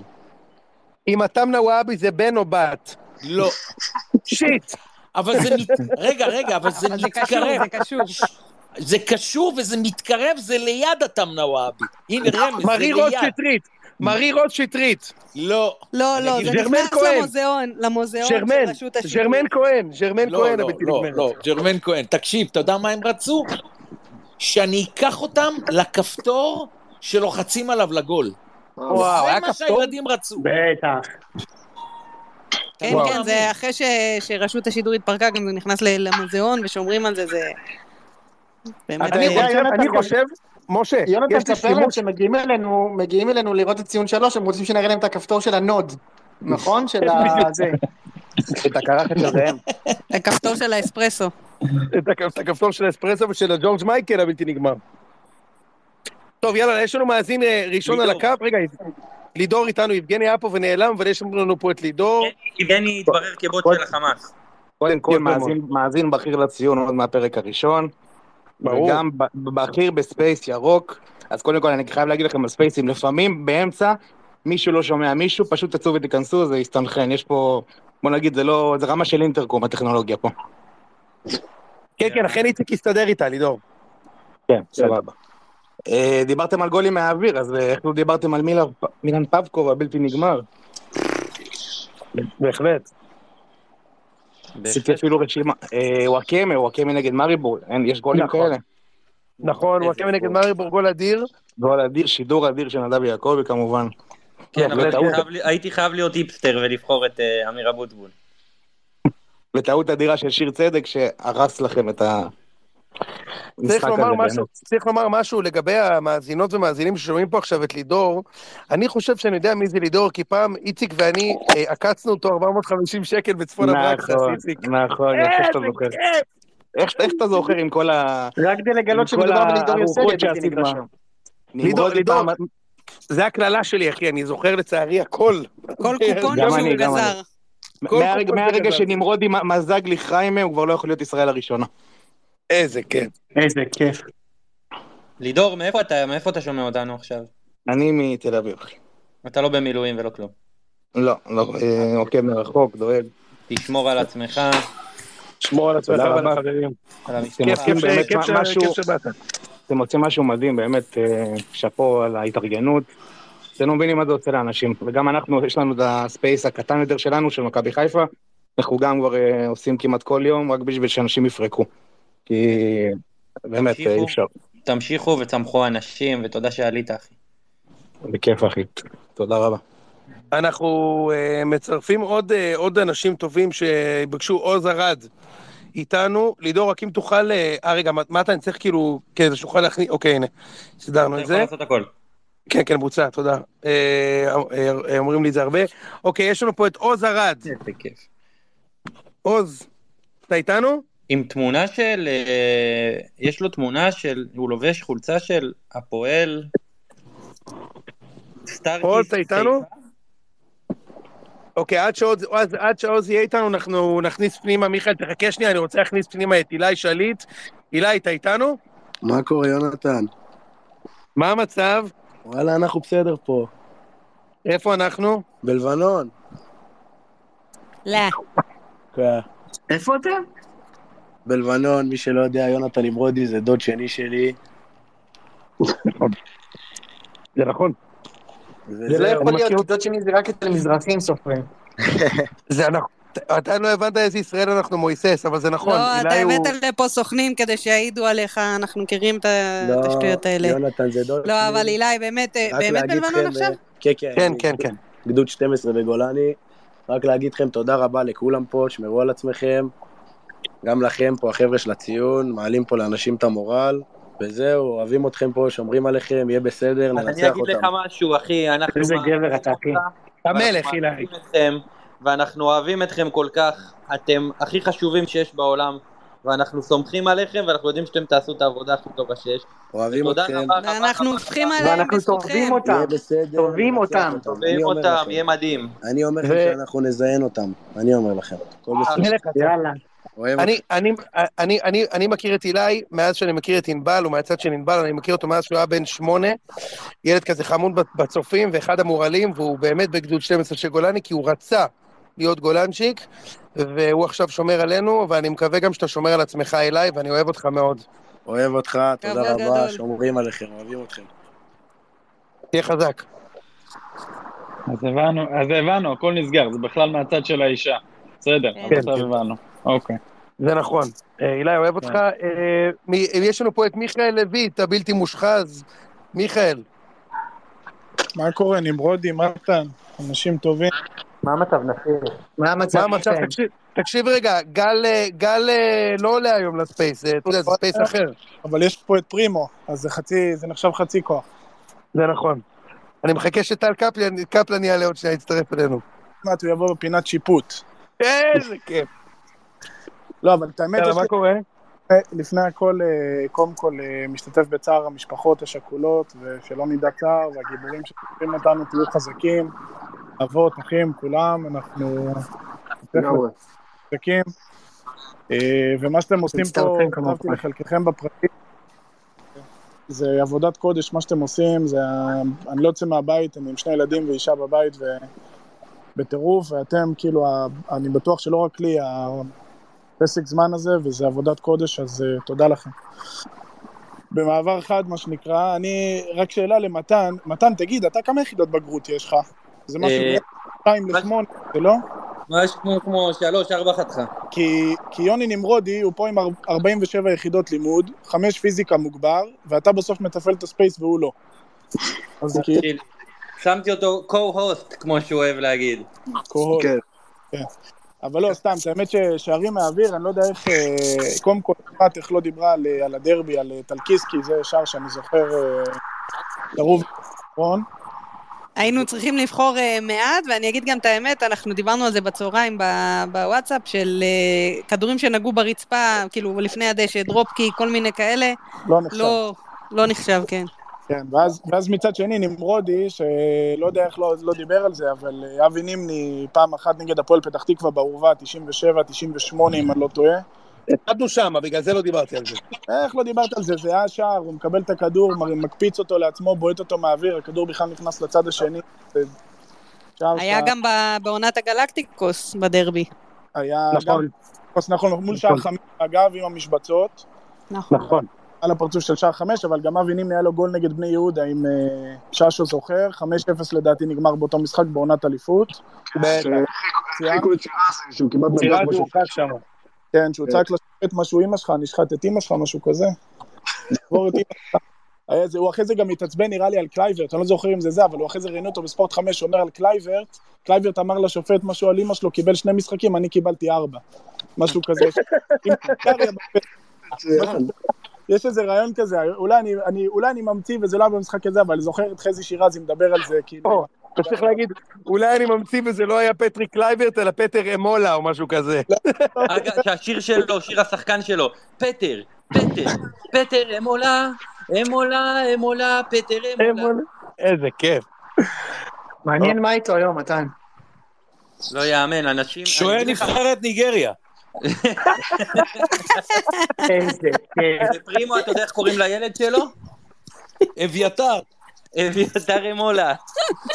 אם התמנה וואבי זה בן או בת. לא. שיט. אבל זה מת... רגע, רגע, אבל זה אבל זה קשור, מתקרב. זה קשור. זה קשור וזה מתקרב, זה ליד התמנה וואבי. הנה רמז, זה מרי רוט ליד. שטרית. מרי רוט שטרית. לא. לא, לא, זה נכנס. למוזיאון, למוזיאון של. רשות השידור. ג'רמן כהן. ג'רמן לא, כהן לא, הבלתי לא, נגמרת. לא, ג'רמן כהן. תקשיב, אתה יודע מה הם רצו? שאני אקח אותם לכפתור שלוחצים עליו לגול. וואו, היה זה מה כפתור? שהילדים רצו. בטח. כן. כן, זה אחרי ש- שרשות השידור התפרקה, גם זה נכנס ל- למוזיאון ושומרים על זה, זה... באמת... אני חושב, משה, יונתן, יש לי תספר להם שימוש, שמגיעים אלינו, מגיעים אלינו לראות את ציון שלוש, הם רוצים שנראה להם את הכפתור של הנוד. נכון? של ה... זה. את הקרחת של ראם. הכפתור של האספרסו. את הכפתור של האספרסו ושל הג'ורג' מייקל הבלתי נגמר. טוב, יאללה, יש לנו מאזין אה, ראשון על. הקו. רגע, לידור איתנו, יבגני היה פה ונעלם, אבל יש לנו פה את לידור. יבגני התברר כבוט של החמאס. קודם כל, מאזין- מאזין בכיר לציון עוד מהפרק הראשון. ברור. וגם ב- בכיר בספייס ירוק. אז קודם כל, אני חייב להגיד לכם על ספייסים, לפעמים באמצע, מישהו לא שומע מישהו, פשוט תצאו ותיכנסו, זה יסתנכרן. יש פה, בוא נגיד, זה לא, זה רמה של אינטרקום, הטכנולוגיה פה. כן, כן, אכן איציק יסתדר איתה, לידור. כן, סבבה. אה, דיברתם על גולים מהאוויר, אז אה, איך לא דיברתם על מילר- מילן פבקוב הבלתי נגמר? בהחלט. עשיתי אפילו רשימה. אה, וואקמה, וואקמה נגד מריבור, יש גולים נכון. כאלה. נכון, וואקמה נגד גול. מאריבור גול אדיר. גול אדיר, שידור אדיר של נדב יעקבי כמובן. כן, אבל בטעות. הייתי חייב להיות היפסטר ולבחור את אמיר אבוטבול. וטעות אדירה של שיר צדק שהרס לכם את צריך לומר. משהו. צריך לומר משהו לגבי המאזינות ומאזינים ששומעים פה עכשיו את לידור. אני חושב שאני יודע מי זה לידור, כי פעם איציק ואני אה, עקצנו אותו 450 שקל בצפון אברקסס, נכון, איציק. נכון, יפה שאתה איזה זוכר. איך איך אתה זוכר עם כל ה... רק כדי לגלות שמדובר בלידור יוסף. לידור, לידור. זה הקללה שלי, אחי, אני זוכר לצערי הכל. כל קופון שהוא גזר. כל מהרגע-. שנמרודי מזג לי חיימה, הוא כבר לא יכול להיות ישראל הראשונה. איזה כיף. איזה כיף. לידור, מאיפה אתה מאיפה אתה שומע אותנו עכשיו? אני מתל אביב. אחי. אתה לא במילואים ולא כלום. לא, לא, אה, עוקב מרחוק, דואג. תשמור על עצמך, שמור על עצמך תודה ועל רבה. החברים. על אתם המשפחה. כיף, עושים כיף, באמת כיף, ש- משהו, כיף שבאת. אתם עושים משהו מדהים, באמת, אה, שאפו על ההתארגנות. אתם לא מבינים מה זה עושה לאנשים, וגם אנחנו, יש לנו את הספייס הקטן יותר שלנו, של מכבי חיפה, אנחנו גם כבר אה, עושים כמעט כל יום, רק בשביל שאנשים יפרקו. כי באמת, אה, אי תמשיכו. אפשר. תמשיכו וצמחו אנשים, ותודה שעלית, אחי. בכיף, אחי. תודה רבה. אנחנו אה, מצרפים עוד, אה, עוד אנשים טובים שביקשו עוז ארד איתנו. לידור, רק אם תוכל... אה, אה, רגע, מה אתה, אני צריך כאילו... כדי שנוכל להכניס... אוקיי, הנה, סידרנו אתה את יכול זה. לעשות הכל. כן, כן, בוצע, תודה. אה, אה, אומרים לי את זה הרבה. אוקיי, יש לנו פה את עוז ארד. איזה כיף. עוז, אתה איתנו? עם תמונה של... אה, יש לו תמונה של... הוא לובש חולצה של הפועל... סטארקיסט. עוז, אתה איתנו? אוקיי, עד שעוז, עד, עד שעוז יהיה איתנו, אנחנו נכניס פנימה, מיכאל, תחכה שנייה, אני רוצה להכניס פנימה את אילי שליט. אילי, אתה איתנו? מה קורה, יונתן? מה המצב? וואלה, אנחנו בסדר פה. איפה אנחנו? בלבנון. לא. איפה אתם? בלבנון, מי שלא יודע, יונתן נמרודי זה דוד שני שלי. זה נכון. זה לא. יכול להיות, כי דוד שני זה רק אצל מזרחים סופרים. זה אנחנו... אתה לא הבנת איזה ישראל אנחנו מויסס, אבל זה נכון. לא, אתה אילי הוא- הבאת לפה סוכנים כדי שיעידו עליך, אנחנו מכירים את לא, השטויות האלה. יונתן זה דוד לא. אבל אילי, באמת, אה, באמת בלבנון עכשיו? אה, כן, כן. כן, כן, כן. גדוד 12 בגולני. רק להגיד לכם תודה רבה לכולם פה, שמרו על עצמכם. גם לכם פה, החבר'ה של הציון, מעלים פה לאנשים את המורל. וזהו, אוהבים אתכם פה, שומרים עליכם, יהיה בסדר, אז אני ננצח אגיד לך אותם. משהו, אחי, אנחנו... איזה גבר אתה, אחי. המלך, ואנחנו אילי. ואנחנו אוהבים אתכם כל כך, אתם הכי חשובים שיש בעולם, ואנחנו סומכים עליכם, ואנחנו יודעים שאתם תעשו את העבודה הכי טובה שיש. אוהבים אתכם, ואנחנו הופכים. עליהם ואנחנו בזכותכם. אותם. בסדר. תובעים ננצח אותם. אני אומר אותם. יהיה מדהים. אני אומר לכם שאנחנו נזיין אותם, אני אומר לכם. הכל בסדר. מלך אתה. יאללה. אוהב אני, אני, אני, אני, אני מכיר את אילי מאז שאני מכיר את ענבל, הוא מהצד של ענבל, אני מכיר אותו מאז שהוא היה בן שמונה, ילד כזה חמוד בצופים ואחד המורלים, והוא באמת בגדוד 12 של גולני, כי הוא רצה להיות גולנצ'יק, והוא עכשיו שומר עלינו, ואני מקווה גם שאתה שומר על עצמך אליי, ואני אוהב אותך מאוד. אוהב אותך, תודה רבה, גדול. שומרים עליכם, אוהבים אתכם. תהיה חזק. אז הבנו, אז הבנו, הכל נסגר, זה בכלל מהצד של האישה. בסדר, כן. עכשיו הבנו. אוקיי. זה נכון. אה, אילי, אוהב אותך. אה, מי- יש לנו פה את מיכאל לויט, הבלתי מושחז. מיכאל, מה קורה, נמרודי, מתן, אנשים טובים. מה המצב, נפיר? מה המצב? מה המצב? תקשיב, תקשיב רגע, גל, אה, גל אה, לא עולה היום לספייס, זה, אתה יודע, זה ספייס אחר. אבל יש פה את פרימו, אז זה חצי, זה נחשב חצי כוח. זה נכון. אני מחכה שטל קפלן, קפלן יעלה עוד שנייה, יצטרף אלינו. מעט הוא יבוא בפינת שיפוט. איזה כיף. לא, אבל את האמת, יאללה, מה קורה? לפני הכל, אה, קודם כל, אה, משתתף בצער המשפחות השכולות, ושלא נדע צער, והגיבורים שתוקפים אותנו, תהיו חזקים, אבות, אחים, כולם, אנחנו. חזקים. אה, ומה שאתם עושים פה. כתבתי לחלקכם בפרטים, זה עבודת קודש, מה שאתם עושים, זה, אני לא יוצא מהבית, אני עם שני ילדים ואישה בבית, ובטירוף, ואתם, כאילו, אני בטוח שלא רק לי, הפסק זמן הזה, וזה עבודת קודש, אז uh, תודה לכם. במעבר חד, מה שנקרא, אני, רק שאלה למתן, מתן, תגיד, אתה כמה יחידות בגרות יש לך? זה משהו אה, בין 2 ל-8, זה לא? ממש כמו, כמו שלוש, ארבע חתיכה. כי, כי יוני נמרודי הוא פה עם אר- 47 יחידות לימוד, 5 פיזיקה מוגבר, ואתה בסוף מתפעל את הספייס והוא לא. אז כאילו, שמתי אותו co-host, כמו שהוא אוהב להגיד. קוהול. כן. אבל לא, סתם, את האמת ששערים מהאוויר, אני לא יודע איך, אה, קודם כל, אחת איך לא דיברה על, אה, על הדרבי, על אה, טלקיסקי, זה שער שאני זוכר, קרוב, נכון? היינו צריכים לבחור מעט, ואני אגיד גם את האמת, אנחנו דיברנו על זה בצהריים בוואטסאפ, של כדורים שנגעו ברצפה, כאילו לפני הדשא, דרופקי, כל מיני כאלה, לא נחשב. לא, לא נחשב, כן. כן, ואז, ואז מצד שני נמרודי, שלא יודע איך לא, לא דיבר על זה, אבל אה, אבי נימני פעם אחת נגד הפועל פתח תקווה בעורבה, 97, 98 אם אני לא טועה, הפסדנו שמה, בגלל זה לא דיברתי על זה. איך לא דיברת על זה? זה היה שער, הוא מקבל את הכדור, מקפיץ אותו לעצמו, בועט אותו מהאוויר, הכדור בכלל נכנס לצד השני. שער היה שאתה- גם בעונת הגלקטיקוס בדרבי. היה נכון. גם... נכון, מול שער חמש, אגב, עם המשבצות, נכון. על הפרצוף של שער חמש, אבל גם אבי נימני היה לו גול נגד בני יהודה, אם אה, ששו זוכר, 5-0 לדעתי נגמר באותו משחק בעונת אליפות. שם. כן, שהוא צעק לשופט משהו אימא שלך, נשחט את אימא שלך, משהו כזה. הוא אחרי זה גם התעצבן נראה לי על קלייברט, אני לא זוכר אם זה זה, אבל הוא אחרי זה ראיינו אותו בספורט 5, אומר על קלייברט, קלייברט אמר לשופט משהו על אימא שלו, קיבל שני משחקים, אני קיבלתי ארבע. משהו כזה. יש איזה רעיון כזה, אולי אני, אני, אולי אני ממציא וזה לא היה במשחק הזה, אבל אני זוכר את חזי שירזי מדבר על זה, כאילו, או, אתה צריך להגיד, אולי אני ממציא וזה לא היה פטריק קלייברט, אלא פטר אמולה או משהו כזה. אגב, שהשיר שלו, שיר השחקן שלו, פטר, פטר, פטר אמולה, אמולה, אמולה, פטר אמולה. איזה כיף. מעניין מה איתו היום, מתן. לא יאמן, אנשים... שוער נבחרת ניגריה. איזה כיף. זה פרימו, אתה יודע איך קוראים לילד שלו? אביתר. אביתר אמולה.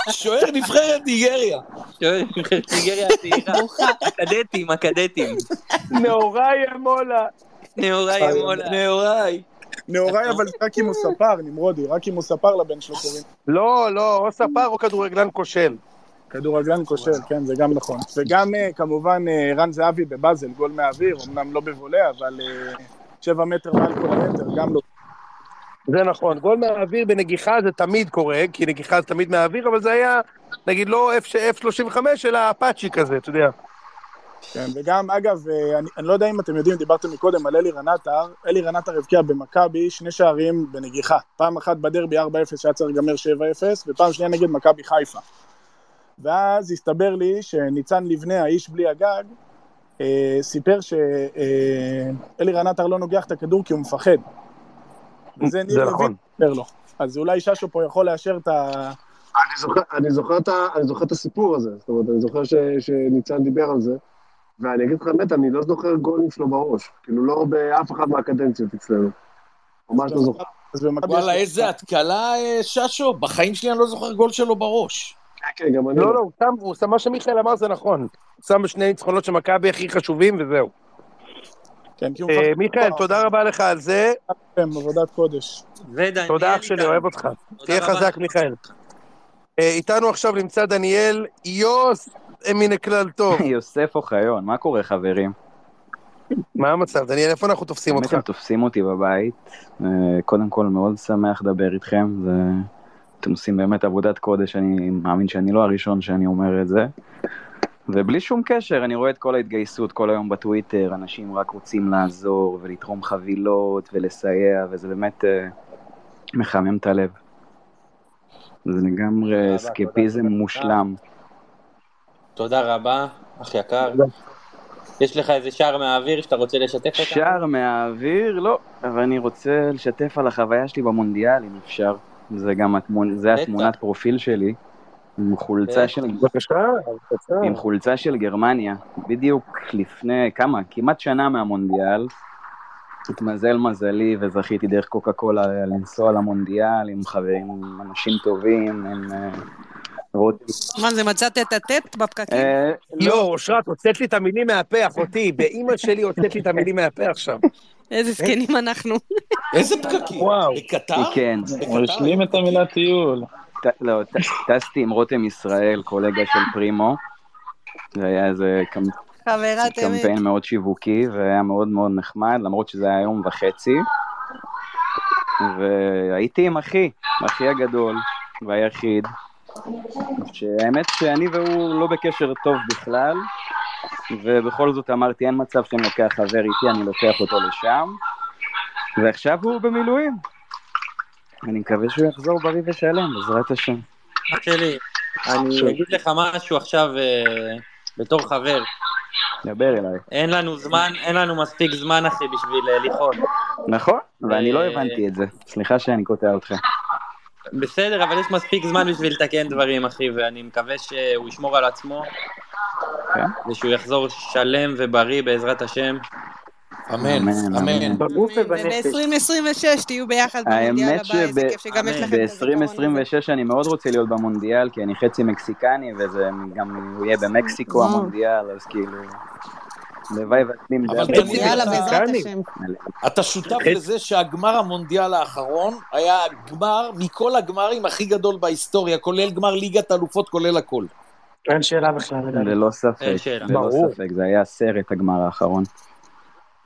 שוער נבחרת ניגריה. שוער נבחרת ניגריה הצעירה. הקדטים, הקדטים. נאוריי אמולה. נאוריי אמולה. נאוריי. נאוריי, אבל רק אם הוא ספר, נמרודי, רק אם הוא ספר לבן שלו קוראים. לא, לא, או ספר או כדורגלן כושל. כדורגלן כושל, כן, זה גם נכון. וגם אה, כמובן אה, רן זהבי בבאזל, גול מהאוויר, אמנם לא בבולה, אבל אה, שבע מטר מעל כל היתר, גם לא. זה נכון, גול מהאוויר בנגיחה זה תמיד קורה, כי נגיחה זה תמיד מהאוויר, אבל זה היה, נגיד, לא F35, אלא אפאצ'י כזה, אתה יודע. כן, וגם, אגב, אני, אני לא יודע אם אתם יודעים, דיברתם מקודם על אלירן עטר, אלירן עטר הבקיע במכבי שני שערים בנגיחה. פעם אחת בדרבי 4-0 שהיה צריך להיגמר 7-0, ופעם שנייה נגד מכבי חיפה. ואז הסתבר לי שניצן לבנה, האיש בלי הגג, אה, סיפר שאלירן עטר לא נוגח את הכדור כי הוא מפחד. וזה ניר זה לוין נכון. סיפר לו. אז אולי ששו פה יכול לאשר את ה... אני זוכר- אני זוכר את ה- אני זוכר את הסיפור הזה, זאת אומרת, אני זוכר ש- שניצן דיבר על זה, ואני אגיד לך באמת, אני לא זוכר גולים שלו בראש, כאילו לא באף אחת מהקדנציות אצלנו. ממש לא זוכר. וואלה, איזה התקלה, אה, ששו. בחיים שלי אני לא זוכר גול שלו בראש. כן, גם אני. לא, לא, הוא שם, הוא שם, מה שמיכאל אמר זה נכון. הוא שם בשני ניצחונות של מכבי הכי חשובים, וזהו. כן, כי הוא אה. מיכאל, תודה רבה לך על זה. כן, עבודת קודש. תודה אח שלי. אוהב אותך. תודה תהיה. חזק, מיכאל. אה, איתנו עכשיו נמצא דניאל יוס אה, מן הכלל טוב. יוסף אוחיון, מה קורה חברים? מה המצב? דניאל, איפה אנחנו תופסים באמת אותך? אתם תופסים אותי בבית. קודם כל מאוד שמח לדבר איתכם. זה... אתם עושים באמת עבודת קודש, אני מאמין שאני לא הראשון שאני אומר את זה. ובלי שום קשר, אני רואה את כל ההתגייסות כל היום בטוויטר, אנשים רק רוצים לעזור ולתרום חבילות ולסייע, וזה באמת אה, מחמם את הלב. זה לגמרי אסקפיזם מושלם. תודה רבה, אח יקר. יש לך איזה שער מהאוויר שאתה רוצה לשתף אותנו? שער מהאוויר? לא, אבל אני רוצה לשתף על החוויה שלי במונדיאל, אם אפשר. זה גם התמונ... זה. התמונת פרופיל שלי, עם חולצה. של... בבקשה, בבקשה. עם חולצה של גרמניה, בדיוק לפני כמה, כמעט שנה מהמונדיאל. התמזל מזלי וזכיתי דרך קוקה קולה לנסוע למונדיאל עם חברים, עם אנשים טובים, עם אה, רותי. מה זה, מצאת את הטט בפקקים? אה, יואו, אושרת, הוצאת לי את המילים מהפה, אחותי. באימא שלי הוצאת לי את המילים מהפה עכשיו. איזה זקנים אנחנו. איזה פקקים? וואו. בקטר? כן, הוא השלים את המילה טיול. לא, טסתי עם רותם ישראל, קולגה של פרימו. זה היה איזה. קמפיין מאוד שיווקי, והיה מאוד מאוד נחמד, למרות שזה היה יום וחצי. והייתי עם אחי, אחי הגדול והיחיד, שהאמת שאני והוא לא בקשר טוב בכלל, ובכל זאת אמרתי, אין מצב שאני לוקח חבר איתי, אני לוקח אותו לשם, ועכשיו הוא במילואים. אני מקווה שהוא יחזור בריא ושלם, בעזרת השם. אח שלי, אני אגיד לך משהו עכשיו אה, בתור חבר. דבר אליי. אין לנו זמן, אין לנו מספיק זמן, אחי, בשביל אה, לכעוד. נכון, ואני לא אה, הבנתי את זה. סליחה שאני קוטע אותך. בסדר, אבל יש מספיק זמן בשביל לתקן דברים, אחי, ואני מקווה שהוא ישמור על עצמו. ושהוא יחזור שלם ובריא בעזרת השם. אמן, אמן. בגוף וב-2026 תהיו ביחד במונדיאל הבא, איזה כיף שגם יש לכם את הזיכרון הזה. שב-2026 אני מאוד רוצה להיות במונדיאל, כי אני חצי מקסיקני, וזה גם, יהיה במקסיקו וואו. המונדיאל, אז כאילו... לוואי זה... תגיד, יאללה, בעזרת השם. אתה שותף לזה שהגמר המונדיאל האחרון היה גמר מכל הגמרים הכי גדול בהיסטוריה, כולל גמר ליגת אלופות, כולל הכל. אין שאלה בכלל. ללא ספק, אין שאלה. ללא ברור. ספק, זה היה סרט הגמר האחרון.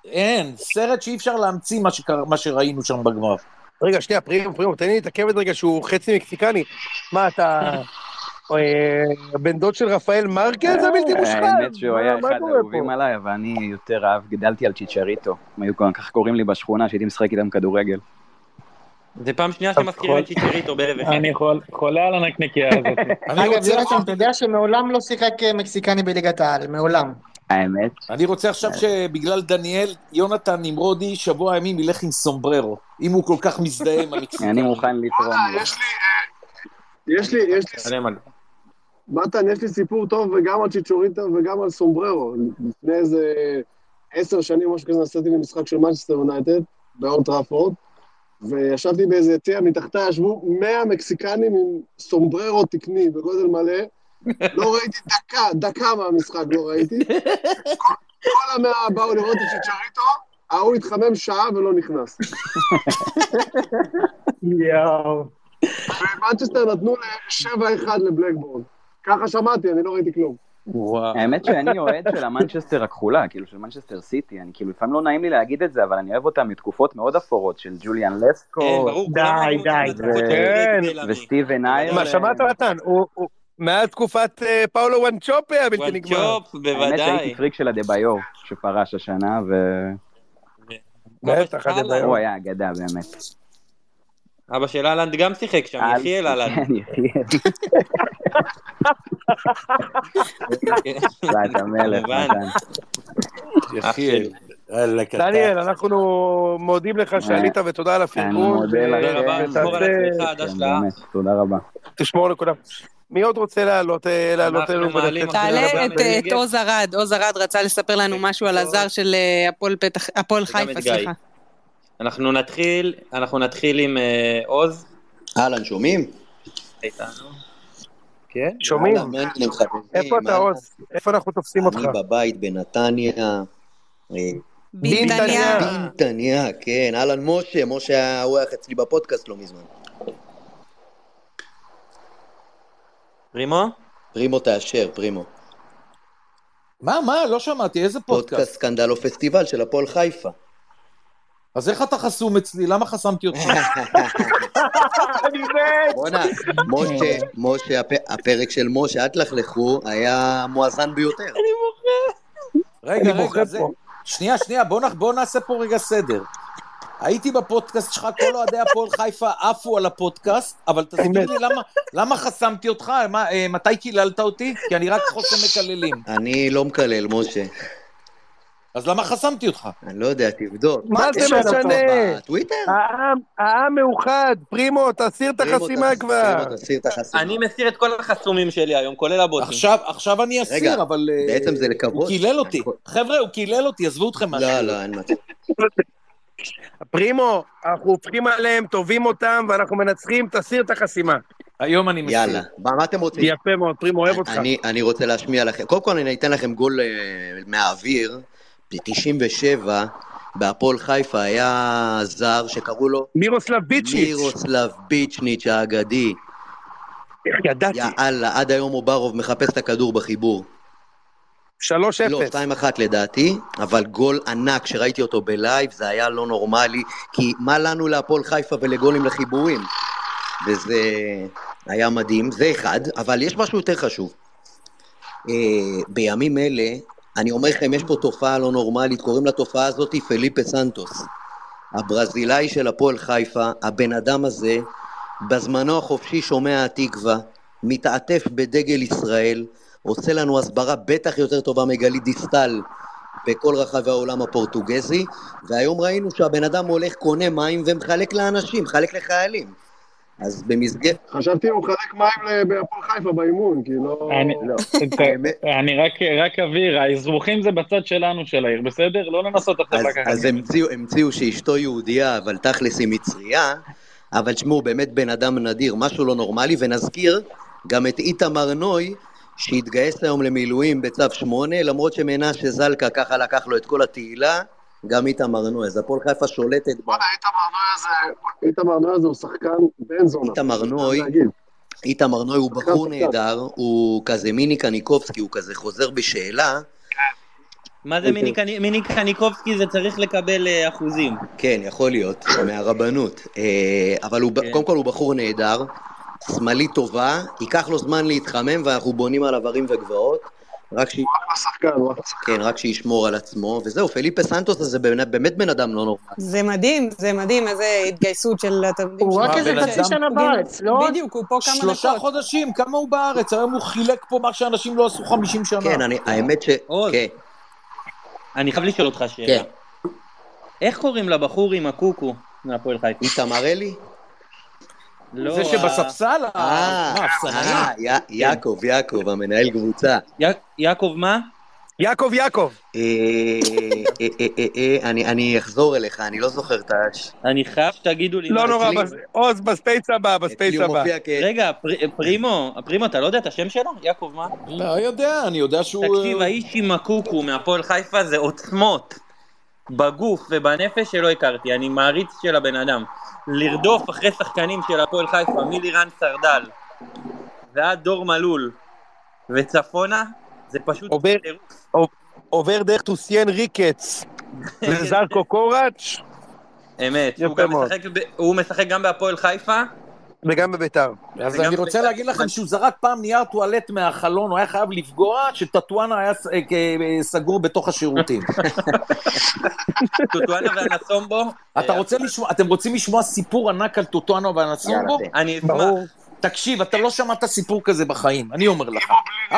אין, סרט שאי אפר להמציא מה, שקרה, מה שראינו שם בגמר. רגע, שנייה, פרימו, פרימו, תן לי עוד רגע שהוא חצי מקסיקני. מה, אתה... אה, בן דוד של רפאל מרקז הבלתי מושחת? האמת שהוא היה אחד האהובים? עליי, אבל אני יותר אהב, גדלתי על צ'יצ'ריטו. הם היו ככה קוראים לי בשכונה, שהייתי משחק איתם כדורגל. זה פעם שנייה שמזכירים את צ'יצ'ריטו בערב אחד. אני חול- חולה על הנקניקייה הזאת. אני אגב, רוצה, יונתן, אתה יודע שמעולם לא שיחק אה, מקסיקני בליגת העל, מעולם. האמת, אני רוצה עכשיו שבגלל דניאל, יונתן נמרודי שבוע ימים ילך עם סומבררו, אם הוא כל כך מזדהה עם המקסיקנים. אני מוכן לתרום וואלה, לו. יש לי... אה, יש לי, מתן, יש לי סיפור טוב וגם על צ'יצ'ריטו וגם על סומבררו. לפני איזה עשר שנים, משהו כזה, נסעתי למשחק של מנצ'סטר יונייטד, באולד טראפורד, וישבתי באיזה יציע, מתחתיי ישבו 100 מקסיקנים עם סומבררו תקני בגודל מלא. לא ראיתי דקה, דקה מהמשחק לא ראיתי. כל, כל המאה באו לראות את צ'יצ'ריטו, ההוא התחמם שעה ולא נכנס. יואו. ומנצ'סטר נתנו ל-7-1 לבלקבורן. ככה שמעתי, אני לא ראיתי כלום. וואו. האמת שאני אוהד של המנצ'סטר הכחולה, כאילו של מנצ'סטר סיטי, אני כאילו לפעמים לא נעים לי להגיד את זה, אבל אני אוהב אותם מתקופות מאוד אפורות של ג'וליאן לסקוט כן, ברור, די, די, כן. וסטיבן אייר. מה, שמעת מתן? הוא- הוא- מאז תקופת אה, פאולו וואנצ'ופה הבלתי נגמר. וואנצ'ופ, האמת שהייתי בוודאי. פריק של הדה-ביור שפרש השנה, בטח, אבא של הדה-ביור. והוא היה אגדה באמת. אבא של אהלנד גם שיחק שם, יחיאל אהלנד. כן, יחיאל. אתה מלך. מתן. יחיאל. דניאל, אנחנו מודים לך שעלית ותודה על אני הפרגון. תודה. רבה, שמור על עצמך עד כן, תודה רבה. תשמור לכולם. מי עוד רוצה לעלות אה, אלינו עכשיו תעלה גם את את אה, את. עוז ארד, עוז ארד רצה לספר לנו משהו על הזר של אה, הפועל חיפה. סליחה. אנחנו נתחיל, אנחנו נתחיל עם אה, עוז. אהלן, שומעים? איתנו. כן, שומעים? איפה אתה. עוז? איפה אנחנו תופסים אותך? אני בבית בנתניה. אה, בנתניה. בנתניה, כן. אהלן, משה. משה היה אורח אצלי בפודקאסט לא מזמן. רימו? פרימו תאשר, פרימו. מה, מה? לא שמעתי, איזה פודקאסט? פודקאסט סקנדל או פסטיבל של הפועל חיפה. אז איך אתה חסום אצלי? למה חסמתי אותך? בואנה, משה, משה, הפ- הפרק של משה, אל תלכלכו, היה מואזן ביותר. רגע, אני בוכה רגע, זה... פה. שנייה, שנייה, בוא, נ... בוא נעשה פה רגע סדר. הייתי בפודקאסט שלך, כל אוהדי הפועל חיפה עפו על הפודקאסט, אבל תסביר לי למה, למה חסמתי אותך? מה, אה, מתי קיללת אותי? כי אני רק חוסם מקללים. אני לא מקלל, משה. אז למה חסמתי אותך? אני לא יודע, תבדוק. מה זה משנה? בטוויטר? העם, העם מאוחד, פרימו, תסיר את החסימה כבר. פרימו, תסיר את החסימה. אני מסיר את כל החסומים שלי היום, כולל הבוטים. עכשיו, עכשיו אני אסיר, רגע, אבל... אה, בעצם זה הוא לקוות. קילל אותי. חבר'ה, הוא קילל אותי, עזבו אתכם לא, מהשטויות. לא, אין מצב. פרימו, אנחנו הופכים עליהם, תובעים אותם, ואנחנו מנצחים, תסיר את החסימה. היום אני מסיר. יאללה, מה מה אתם רוצים? יפה מאוד, פרימו, אוהב אותך. אני, אני רוצה להשמיע לכם, קודם כל אני אתן לכם גול אה, מהאוויר, ב-97, בהפועל חיפה היה זר שקראו לו מירוסלב ביצ'ניץ. מירוסלב ביצ'ניץ' האגדי. איך ידעתי? יאללה, עד היום אוברוב מחפש את הכדור בחיבור. 3-0. לא, 2-1 לדעתי, אבל גול ענק שראיתי אותו בלייב, זה היה לא נורמלי, כי מה לנו להפועל חיפה ולגולים לחיבורים? וזה היה מדהים, זה אחד, אבל יש משהו יותר חשוב. אה, בימים אלה, אני אומר לכם, יש פה תופעה לא נורמלית, קוראים לתופעה הזאת פליפה סנטוס. הברזילאי של הפועל חיפה, הבן אדם הזה, בזמנו החופשי שומע התקווה, מתעטף בדגל ישראל, עושה לנו הסברה בטח יותר טובה מגלית דיסטל בכל רחבי העולם הפורטוגזי, והיום ראינו שהבן אדם הולך, קונה מים ומחלק לאנשים, מחלק לחיילים. אז במסגרת... חשבתי הוא מחלק מים בהפועל חיפה באימון, כי לא... אני- לא. רק אבהיר, האזרוחים זה בצד שלנו של העיר, בסדר? לא לנסות עכשיו לקחת. אז המציאו, שאשתו יהודייה, אבל תכלס היא מצריה, אבל תשמעו, הוא באמת בן אדם נדיר, משהו לא נורמלי, ונזכיר גם את איתמר נוי, שהתגייס היום למילואים בצו 8, למרות שמנשה זלקה ככה לקח לו את כל התהילה, גם איתמר נוי, אז הפועל חיפה שולטת ב... איתמר נוי הזה הוא שחקן בן זונה. איתמר נוי, איתמר נוי הוא בחור נהדר, הוא כזה מיני קניקובסקי, הוא כזה חוזר בשאלה, מה זה מיני קני- מיני קניקובסקי? זה צריך לקבל אה, אחוזים. כן, יכול להיות, מהרבנות. אה, אבל הוא, קודם כל הוא בחור נהדר, שמאלי טובה, ייקח לו זמן להתחמם ואנחנו בונים עליו הרים וגבעות. רק ש... כן, רק שישמור על עצמו, וזהו, פליפה סנטוס הזה באמת, באמת בן אדם לא נורמלי. זה מדהים, זה מדהים, איזה התגייסות של התלמידים הוא רק. איזה חצי שנה בארץ, לא? בדיוק, הוא פה כמה דקות. שלושה חודשים, כמה הוא בארץ? היום הוא חילק פה מה שאנשים לא עשו 50 שנה. כן, אני, האמת ש... כן. אני חייב לשאול אותך שאלה. כן. איך קוראים לבחור עם הקוקו מהפועל חיפה? איתמר אלי? לא, זה שבספסל? אה, האפסנאי? אה, י- יעקב, יעקב, המנהל קבוצה. יעקב מה? יעקב יעקב. אה, אה, אה, אה, אה, אני אני אחזור אליך, אני לא זוכר את הש... אני חייב שתגידו לי... לא נורא, עוז, ב space הבא, בספייס הבא. רגע, פר- פרימו, פרימו, אתה לא יודע את השם שלו? יעקב מה? לא יודע, אני יודע שהוא... תקשיב, אה, האיש עם הקוקו מהפועל חיפה זה עוצמות בגוף ובנפש שלא הכרתי, אני מעריץ של הבן אדם. לרדוף אחרי שחקנים של הפועל חיפה, מלירן סרדל ועד דור מלול וצפונה, זה פשוט... עובר- עובר דרך טוסיין ריקץ. לזרקו קוראץ' אמת, הוא. משחק הוא משחק גם בהפועל חיפה, וגם בביתר. אז אני רוצה בביתר- להגיד לכם שהוא זרק פעם נייר טואלט מהחלון, הוא היה חייב לפגוע, שטטואנה היה אה, כ- סגור בתוך השירותים. טוטואנה ואנסומבו. אתה רוצה לשמוע, אתם רוצים לשמוע סיפור ענק על טוטואנה והנסומבו? אני אשמח. תקשיב, אתה לא שמעת סיפור כזה בחיים, אני אומר לך.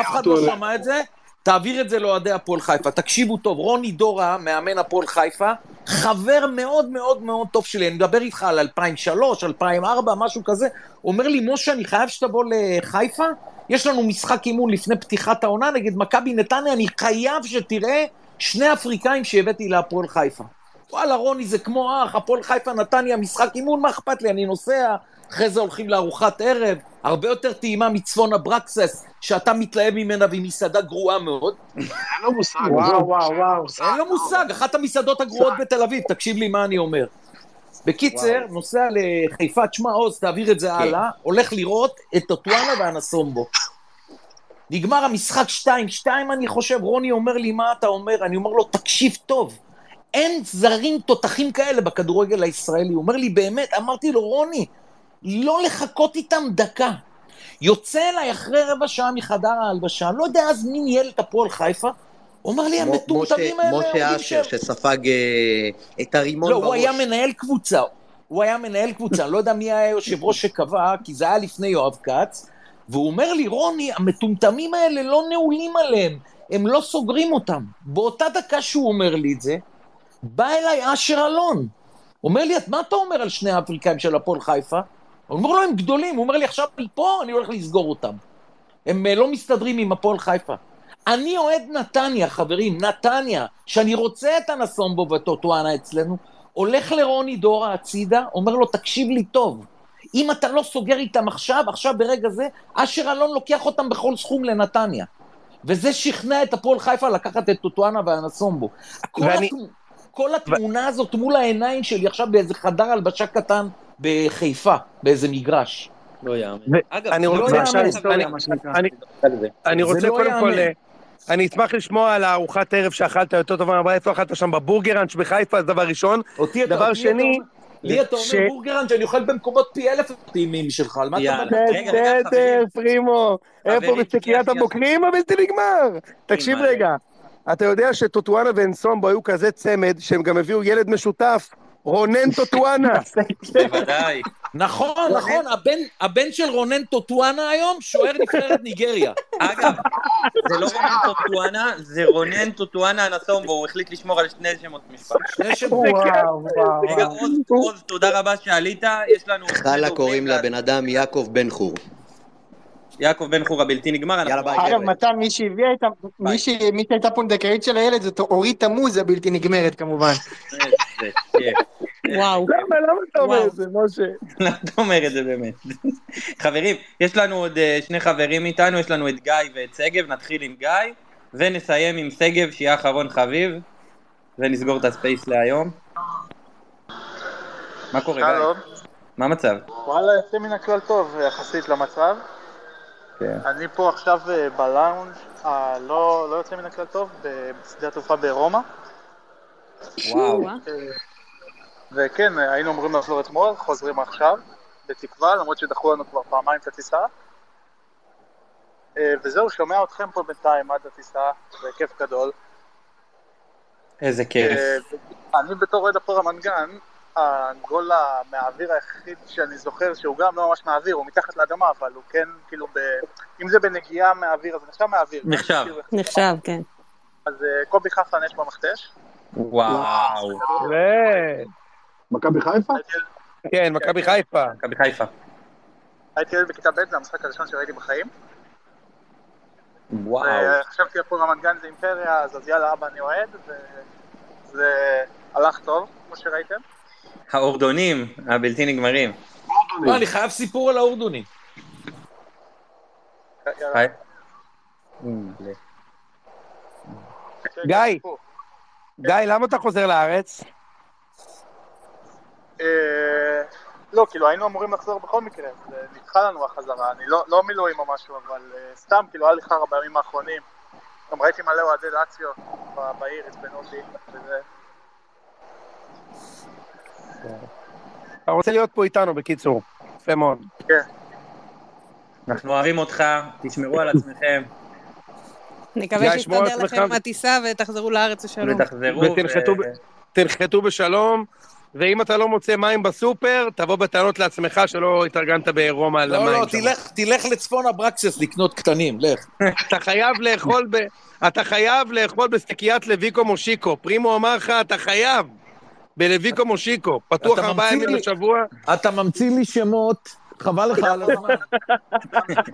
אף אחד לא שמע את זה, תעביר את זה לאוהדי הפועל חיפה. תקשיבו טוב, רוני דורה, מאמן הפועל חיפה, חבר מאוד מאוד מאוד טוב שלי, אני מדבר איתך על 2003, 2004, משהו כזה, אומר לי, משה, אני חייב שתבוא לחיפה, יש לנו משחק אימון לפני פתיחת העונה נגד מכבי נתניה, אני חייב שתראה שני אפריקאים שהבאתי להפועל חיפה. וואלה, רוני, זה כמו אח, הפועל חיפה נתניה, משחק אימון, מה אכפת לי? אני נוסע, אחרי זה הולכים לארוחת ערב, הרבה יותר טעימה מצפון אברקסס, שאתה מתלהב ממנה והיא מסעדה גרועה מאוד. אין לו מושג. וואו, וואו, וואו. אין לו מושג, אחת המסעדות הגרועות בתל אביב, תקשיב לי מה אני אומר. בקיצר, נוסע לחיפה, תשמע עוז, תעביר את זה הלאה, הולך לראות את טוטואנה והנסומבו. נגמר המשחק 2-2, אני חושב, רוני אומר לי, מה אתה אומר? אני אומר לו, תקשיב טוב, אין זרים תותחים כאלה בכדורגל הישראלי. הוא אומר לי, באמת? אמרתי לו, רוני, לא לחכות איתם דקה. יוצא אליי אחרי רבע שעה מחדר ההלבשה, לא יודע אז מי ניהל את הפועל חיפה, הוא אומר לי, המטומטמים האלה משה אשר. שספג אה, את הרימון לא, בראש. הוא היה מנהל קבוצה. הוא היה מנהל קבוצה, אני לא יודע מי היה היושב ראש שקבע, כי זה היה לפני יואב כץ, והוא אומר לי, רוני, המטומטמים האלה לא נעולים עליהם, הם לא סוגרים אותם. באותה דקה שהוא אומר לי את זה, בא אליי אשר אלון. אומר לי, "את- מה אתה אומר על שני האפריקאים של הפועל חיפה? הוא אומר לו, הם גדולים. הוא אומר לי, עכשיו מפה אני הולך לסגור אותם. הם אה, לא מסתדרים עם הפועל חיפה. אני אוהד נתניה, חברים, נתניה, שאני רוצה את הנסומבו וטוטואנה אצלנו, הולך לרוני דורה הצידה, אומר לו, תקשיב לי טוב, אם אתה לא סוגר איתם עכשיו, עכשיו ברגע זה, אשר אלון לוקח אותם בכל סכום לנתניה. וזה שכנע את הפועל חיפה לקחת את טוטואנה והנסומבו. כל, ואני- התמ... כל התמונה הזאת מול העיניים שלי עכשיו באיזה חדר הלבשה קטן בחיפה, באיזה מגרש. לא יאמן. אגב, אני לא רוצה- יאמן, אני- היסטוריה, אני- מה שנקרא. אני- אני זה רוצה לא קודם כל... אה, אני אשמח לשמוע על הארוחת ערב שאכלת יותר טובה מהבית, איפה אכלת שם בבורגראנץ' בחיפה, זה דבר ראשון. אותי אתה- דבר שני, לי אתה אומר בורגראנץ' שאני אוכל במקומות פי אלף טעימים שלך, על מה אתה. מדבר? בסדר. פרימו. איפה שנייה. הבוקרים הבלתי נגמר? תקשיב. רגע, אתה יודע שטוטואנה ואנסומבו היו כזה צמד, שהם גם הביאו ילד משותף, רונן טוטואנה. בוודאי. נכון, נכון, הבן- הבן של רונן טוטואנה היום שוער נבחרת ניגריה. אגב, זה לא רונן טוטואנה, זה רונן טוטואנה הנסום, והוא החליט לשמור על שני שמות משפחה. שני שמות. וואו, וואו. רגע, עוז, עוז, תודה רבה שעלית, יש לנו... חלה קוראים. לבן אדם יעקב בן חור. יעקב בן חור הבלתי נגמר, אנחנו... יאללה, ביי, אגב. מתן, מי שהביאה את מי שהייתה פונדקאית של הילד זאת אורית תמוז הבלתי נגמרת כמובן. וואו. למה, למה אתה אומר. את זה, משה? למה אתה אומר את זה באמת? חברים, יש לנו עוד אה, שני חברים איתנו, יש לנו את גיא ואת שגב, נתחיל עם גיא, ונסיים עם שגב, שיהיה אחרון חביב, ונסגור את הספייס להיום. מה קורה, גיא? מה המצב? וואלה, יוצא מן הכלל טוב יחסית למצב. כן. אני פה עכשיו אה, בלאונג', אה, לא לא יוצא מן הכלל טוב, בשדה התעופה ברומא. וואו. וכן, היינו אמורים לחזור אתמול, חוזרים עכשיו, בתקווה, למרות שדחו לנו כבר פעמיים את הטיסה. אה, וזהו, שומע אתכם פה בינתיים עד הטיסה, זה כיף גדול. איזה כיף. אה, אני בתור אוהד הפועל רמת גן, הגול מהאוויר היחיד שאני זוכר שהוא גם לא ממש מהאוויר, הוא מתחת לאדמה, אבל הוא כן, כאילו, ב... אם זה בנגיעה מהאוויר, אז זה נחשב מהאוויר. נחשב. נחשב, כן. אז אה, קובי חסן יש במכתש. וואו. מכבי חיפה? כן, מכבי חיפה. מכבי חיפה. הייתי ילד בכיתה ב', זה המשחק הראשון שראיתי בחיים. וואו. וחשבתי הפועל רמת גן זה אימפריה, אז אז יאללה אבא אני אוהד, וזה הלך טוב, כמו שראיתם. האורדונים הבלתי נגמרים. לא, אני חייב סיפור על האורדונים. היי. גיא, גיא, למה אתה חוזר לארץ? אה, לא, כאילו היינו אמורים לחזור בכל מקרה, אז אה, נדחה לנו החזרה, אני לא, לא מילואים או משהו, אבל אה, סתם, כאילו היה לי חרא בימים האחרונים. גם ראיתי מלא אוהדי לאציו בעיר, עצבנו אותי, וזה... אתה רוצה להיות פה איתנו, בקיצור. יפה מאוד. כן. אנחנו אוהבים אותך, תשמרו על עצמכם, נקווה שיסתדר. לכם הטיסה ותחזרו לארץ לשלום. ותחזרו. תנחתו בשלום, ואם אתה לא מוצא מים בסופר, תבוא בטענות לעצמך שלא התארגנת ברומא על לא, המים לא, שם. תלך, תלך לצפון אברקסס לקנות קטנים, לך. אתה חייב לאכול ב... אתה חייב לאכול בסטיקיית לויקו מושיקו. פרימו אמר לך, אתה חייב. בלויקו מושיקו. פתוח ארבעה ימים בשבוע. אתה ממציא לי שמות, חבל לך על הזמן.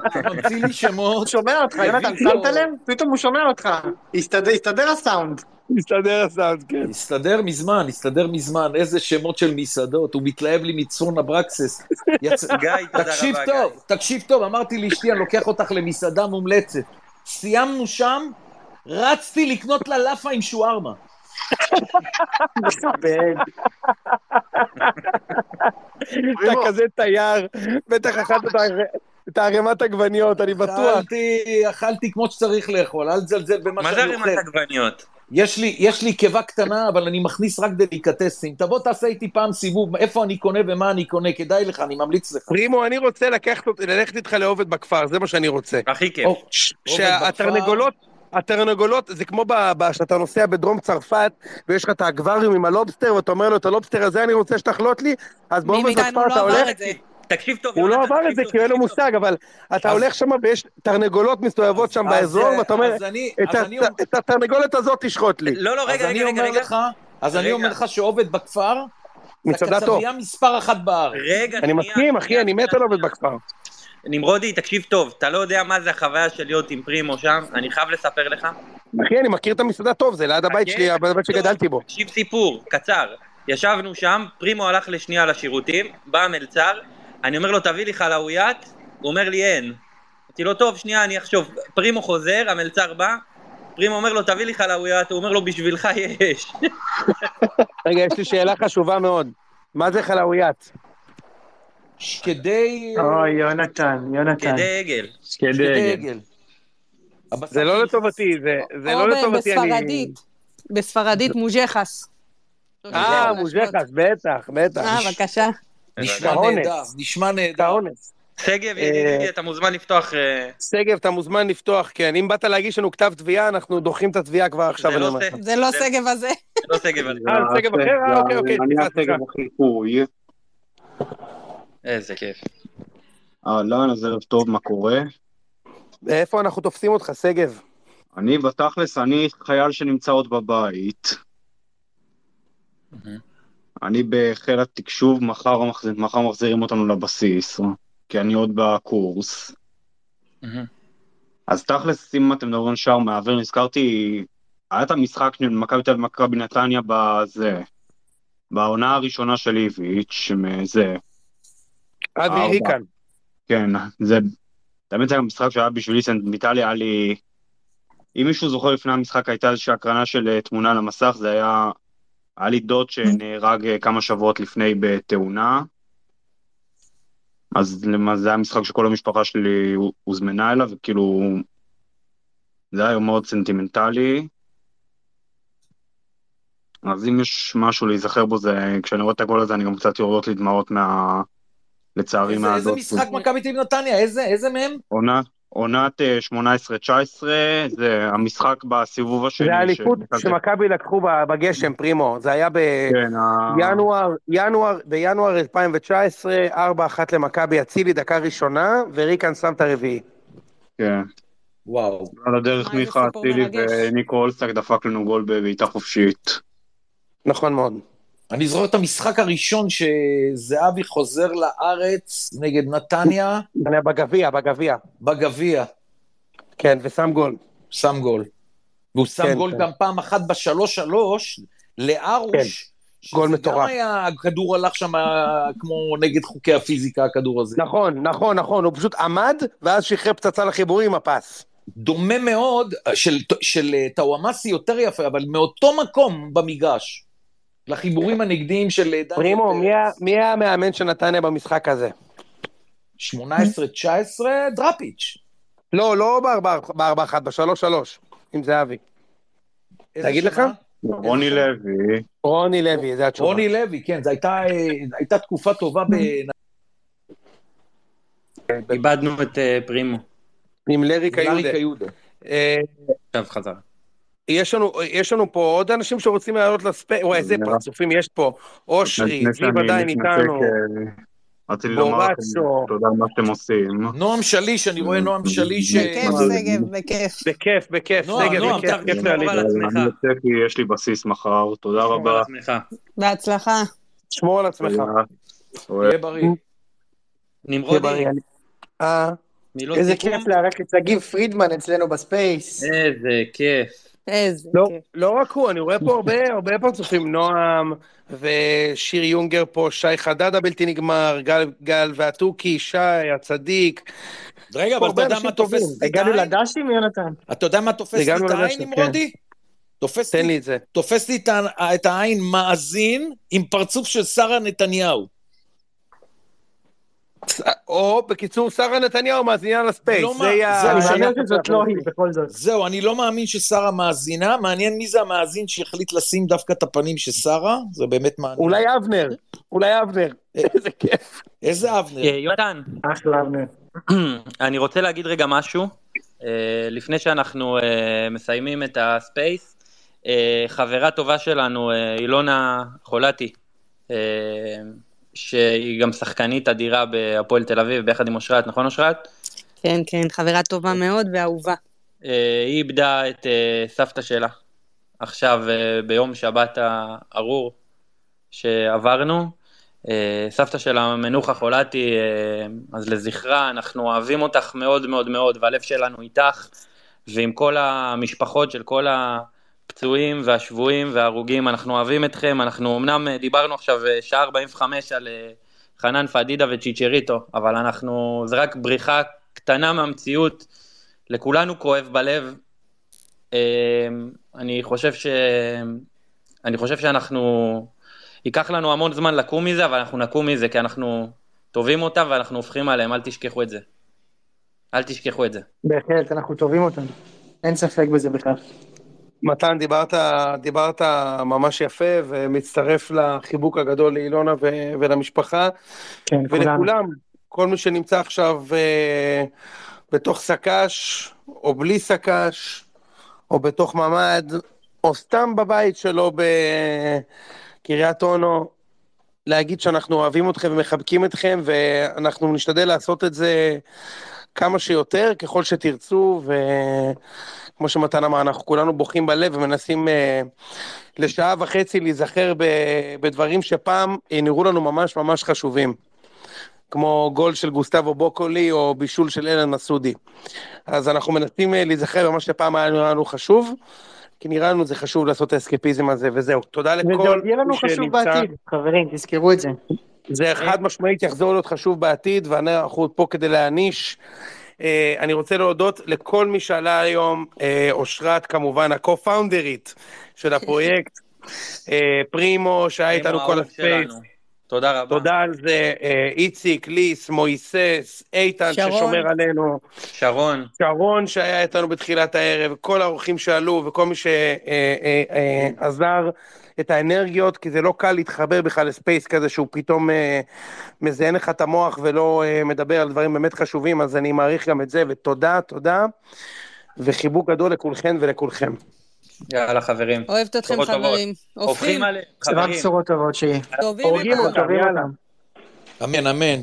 אתה ממציא לי שמות. שומע אותך, יונתן, שמת לב? פתאום הוא שומע אותך. הסתדר- הסתדר הסאונד. מסתדר הסאונד, כן. הסתדר מזמן, הסתדר מזמן, איזה שמות של מסעדות, הוא מתלהב לי מצפון אברקסס. גיא, תודה תקשיב רבה, טוב, גיא. תקשיב טוב, אמרתי לאשתי, אני לוקח אותך למסעדה מומלצת. סיימנו שם, רצתי לקנות לה לאפה עם שוארמה. מכבד. אתה כזה תייר, בטח אכלת את הערימת עגבניות, אני בטוח. אכלתי, אכלתי כמו שצריך לאכול, אל תזלזל במה מה זה שאני ערימת אוכל. עגבניות? יש לי, יש לי קיבה קטנה, אבל אני מכניס רק דליקטסים. תבוא תעשה איתי פעם סיבוב, איפה אני קונה ומה אני קונה, כדאי לך, אני ממליץ לך. פרימו, אני רוצה לקחת, ללכת איתך לעובד בכפר, זה מה שאני רוצה. הכי כיף. או, ש- עובד שהתרנגולות, התרנגולות, זה כמו שאתה נוסע בדרום צרפת, ויש לך את האקווריום עם הלובסטר, ואתה אומר לו, את הלובסטר הזה אני רוצה שתחלוט לי, אז מאיתנו בכפר לא אתה הולך, את זה? תקשיב טוב, הוא לא עבר את זה כי אין לו מושג, אבל אתה הולך שם ויש תרנגולות מסתובבות שם אז, באזור, ואתה אומר, אני- "את אני התרנגולת הזאת תשחוט לי. לא, לא, רגע, אני רגע, רגע, אז אני. אומר לך שעובד בכפר, זה מצדה טוב. הקצבייה מספר אחת בארץ. רגע, אני שנייה, מסכים, אחי, אני מת על עובד בכפר. נמרודי, תקשיב טוב, אתה לא יודע מה זה החוויה של להיות עם פרימו שם, אני חייב לספר לך. אחי, אני מכיר את המסעדה טוב, זה ליד הבית חכה, שלי, הבית שגדלתי בו. תקשיב סיפור, קצר. ישבנו שם, פרימו הלך לשנייה לשירותים, בא המלצר, אני אומר לו, תביא לי חלאויית, הוא אומר לי, אין. אמרתי לו, טוב, שנייה, אני אחשוב. פרימו חוזר, המלצר בא, פרימו אומר לו, תביא לי חלאויית, הוא אומר לו, בשבילך יש. רגע, יש לי שאלה חשובה מאוד. מה זה חלאויית? כדי... אוי, יונתן, יונתן. כדי עגל. כדי עגל. זה לא לטובתי, זה לא לטובתי. אני- בספרדית. בספרדית מוז'חס. אה, מוז'חס, בטח, בטח. אה, בבקשה. נשמע. נהדר, נשמע נהדר. שגב, אה, ידידי, אתה מוזמן לפתוח... אה, שגב, אתה מוזמן לפתוח, כן. אם באת להגיש לנו כתב תביעה, אנחנו דוחים את התביעה כבר עכשיו. זה לא. זה- לא שגב הזה. זה לא שגב הזה. אה, שגב אחר? אה, אוקיי, אוקיי, אני. השגב החיקוי. איזה כיף. אהלן, אז ערב טוב, מה קורה? איפה אנחנו תופסים אותך, שגב? אני בתכלס, אני חייל שנמצא עוד בבית. אני בחיל התקשוב, מחר, מחזיר, מחר מחזירים אותנו לבסיס, כי אני עוד בקורס. אז תכלס, אם אתם מדברים שער מהאוויר, נזכרתי, היה את המשחק של מכבי תל אביב ומכבי נתניה בזה, בעונה הראשונה של איביץ', זה. אבי ארבע. ריקן. כן, זה, האמת זה גם משחק שהיה בשבילי סנטימנטלי, היה לי, אם מישהו זוכר לפני המשחק הייתה איזושהי הקרנה של אה, תמונה למסך, זה היה, היה לי דוד שנהרג אה, כמה שבועות לפני בתאונה, אז זה היה משחק שכל המשפחה שלי הוזמנה אליו, וכאילו, זה היה מאוד סנטימנטלי. אז אם יש משהו להיזכר בו זה, כשאני רואה את הגול הזה אני גם קצת יורדות לי דמעות מה... לצערי איזה- איזה. משחק מכבי תל אביב נתניה? איזה איזה מהם? עונה, עונת אה, 18-19, זה המשחק בסיבוב השני. זה האליפות שמכבי לקחו בגשם, פרימו. זה היה כן, ה- בינואר, ינואר, בינואר 2019, 4-1 למכבי אצילי, דקה ראשונה, וריקן שם את הרביעי. כן. וואו. על הדרך מיכה אצילי. וניקו אולסק דפק לנו גול בבעיטה חופשית. נכון מאוד. אני זוכר את המשחק הראשון שזהבי חוזר לארץ נגד נתניה. בגביע, בגביע. בגביע. כן, ושם גול. שם גול. והוא שם כן, גול כן. גם פעם אחת בשלוש שלוש לארוש. כן, גול שזה מטורף. גם היה, הכדור הלך שם כמו נגד חוקי הפיזיקה, הכדור הזה. נכון, נכון, נכון, הוא פשוט עמד, ואז שחרר פצצה לחיבורים עם הפס. דומה מאוד, של, של אה, טוואמאסי יותר יפה, אבל מאותו מקום במגרש. לחיבורים הנגדיים של אה, דניאל פרימו, מי מי היה המאמן של נתניה במשחק הזה? 18-19, דראפיץ'. לא, לא ב-4-1, ב-3-3, עם זהבי. להגיד לך? רוני לוי. רוני לוי, זה התשובה. רוני לוי, כן, זו הייתה, אה, הייתה תקופה טובה ב... איבדנו את אה, פרימו. עם לארי קיודה. קיודה. אה, עכשיו חזר. יש לנו, יש לנו פה עוד אנשים שרוצים לעלות לספייס, וואי, איזה פרצופים יש פה. אושרי, זיו עדיין איתנו. רציתי לומר לכם. תודה על מה שאתם עושים. נועם שליש, אני רואה נועם שליש. אה, בכיף, שגב, בכיף. בכיף, בכיף, נועם, שגב, נועם, בכיף, תרגיש כיף להעליב. על עצמך. אני יוצא כי יש לי בסיס מחר, תודה רבה. בהצלחה. שמור על עצמך. תודה. תהיה בריא. נמרודי. אה, איזה? כיף לארח את שגיב פרידמן אצלנו ב space. איזה כיף. איזה לא, כיף. לא רק הוא, אני רואה פה הרבה, הרבה פרצופים, נועם ושיר יונגר פה, שי חדד הבלתי נגמר, גל, גל והתוכי, שי, הצדיק. רגע, אבל אתה יודע מה תופס את הגענו? לדשים, יונתן? אתה יודע מה תופס לי את העין, נמרודי? תופס תן לי- לי את זה. תופס לי את העין מאזין עם פרצוף של שרה נתניהו. או בקיצור, שרה נתניהו מאזינה לספייס. לא זה מה-. זהו, זה שאני חושב שזאת לא היא, בכל זאת. זהו, אני לא מאמין ששרה מאזינה, מעניין מי זה המאזין שהחליט לשים דווקא את הפנים של שרה, זה באמת מעניין. אולי אבנר, אולי אבנר. איזה כיף. איזה אבנר? אה, יונתן, אחלה אבנר. אני רוצה להגיד רגע משהו, אה, לפני שאנחנו אה, מסיימים את הספייס. אה, חברה טובה שלנו, אה, אילונה חולתי, אה, שהיא גם שחקנית אדירה בהפועל תל אביב, ביחד עם אושרת, נכון אושרת? כן, כן, חברה טובה מאוד ואהובה. אה, היא איבדה את אה, סבתא שלה עכשיו אה, ביום שבת הארור שעברנו. סבתא שלה מנוחה חולתי, אז לזכרה, אנחנו אוהבים אותך מאוד מאוד מאוד, והלב שלנו איתך, ועם כל המשפחות של כל הפצועים והשבויים וההרוגים, אנחנו אוהבים אתכם, אנחנו אמנם אה, דיברנו עכשיו אה, שעה 45 על אה, חנן פדידה וצ'יצ'ריטו, אבל אנחנו, זה רק בריחה קטנה מהמציאות, לכולנו כואב בלב. אה, אני חושב ש... אני חושב שאנחנו... ייקח לנו המון זמן לקום מזה, אבל אנחנו נקום מזה, כי אנחנו טובים אותם ואנחנו הופכים עליהם, אל תשכחו את זה. אל תשכחו את זה. בהחלט, אנחנו טובים אותם. אין ספק בזה בכלל. מתן, דיברת, דיברת ממש יפה, ומצטרף לחיבוק הגדול לאילונה ו- ולמשפחה. כן. ולכולם, כל מי שנמצא עכשיו אה, בתוך סק"ש, או בלי סק"ש, או בתוך ממ"ד, או סתם בבית שלו בקריית אונו, להגיד שאנחנו אוהבים אתכם ומחבקים אתכם, ואנחנו נשתדל לעשות את זה כמה שיותר, ככל שתרצו, וכמו שמתן אמר, אנחנו כולנו בוכים בלב ומנסים אה, לשעה וחצי להיזכר ב- בדברים שפעם נראו לנו ממש ממש חשובים. כמו גול של גוסטבו בוקולי או בישול של אלן מסודי. אז אנחנו מנסים אה, להיזכר במה שפעם היה נראה לנו חשוב, כי נראה לנו זה חשוב לעשות את האסקפיזם הזה, וזהו. תודה וזה לכל עוד יהיה לנו מי חשוב שנמצא. בעתיד, חברים, תזכרו את זה. זה חד משמעית יחזור להיות חשוב בעתיד, ואנחנו פה כדי להעניש. אה, אני רוצה להודות לכל מי שעלה היום, אה, אושרת כמובן, ה-co-founderית של הפרויקט, אה, פרימו שהיה איתנו כל הספייס. תודה רבה. תודה על זה, אה, איציק, ליס, מויסס, איתן שרון. ששומר עלינו, שרון. שרון שהיה איתנו בתחילת הערב, כל האורחים שעלו וכל מי שעזר את האנרגיות, כי זה לא קל להתחבר בכלל לספייס כזה שהוא פתאום אה, מזיין לך את המוח ולא אה, מדבר על דברים באמת חשובים, אז אני מעריך גם את זה, ותודה, תודה, וחיבוק גדול לכולכם ולכולכם. יאללה חברים. אוהבת אתכם בשורות טובות. חברים. הופכים עליהם, רק חברים. בשורות טובים. טובים הורגים מפה. אותם, יאללה. אמן, אמן.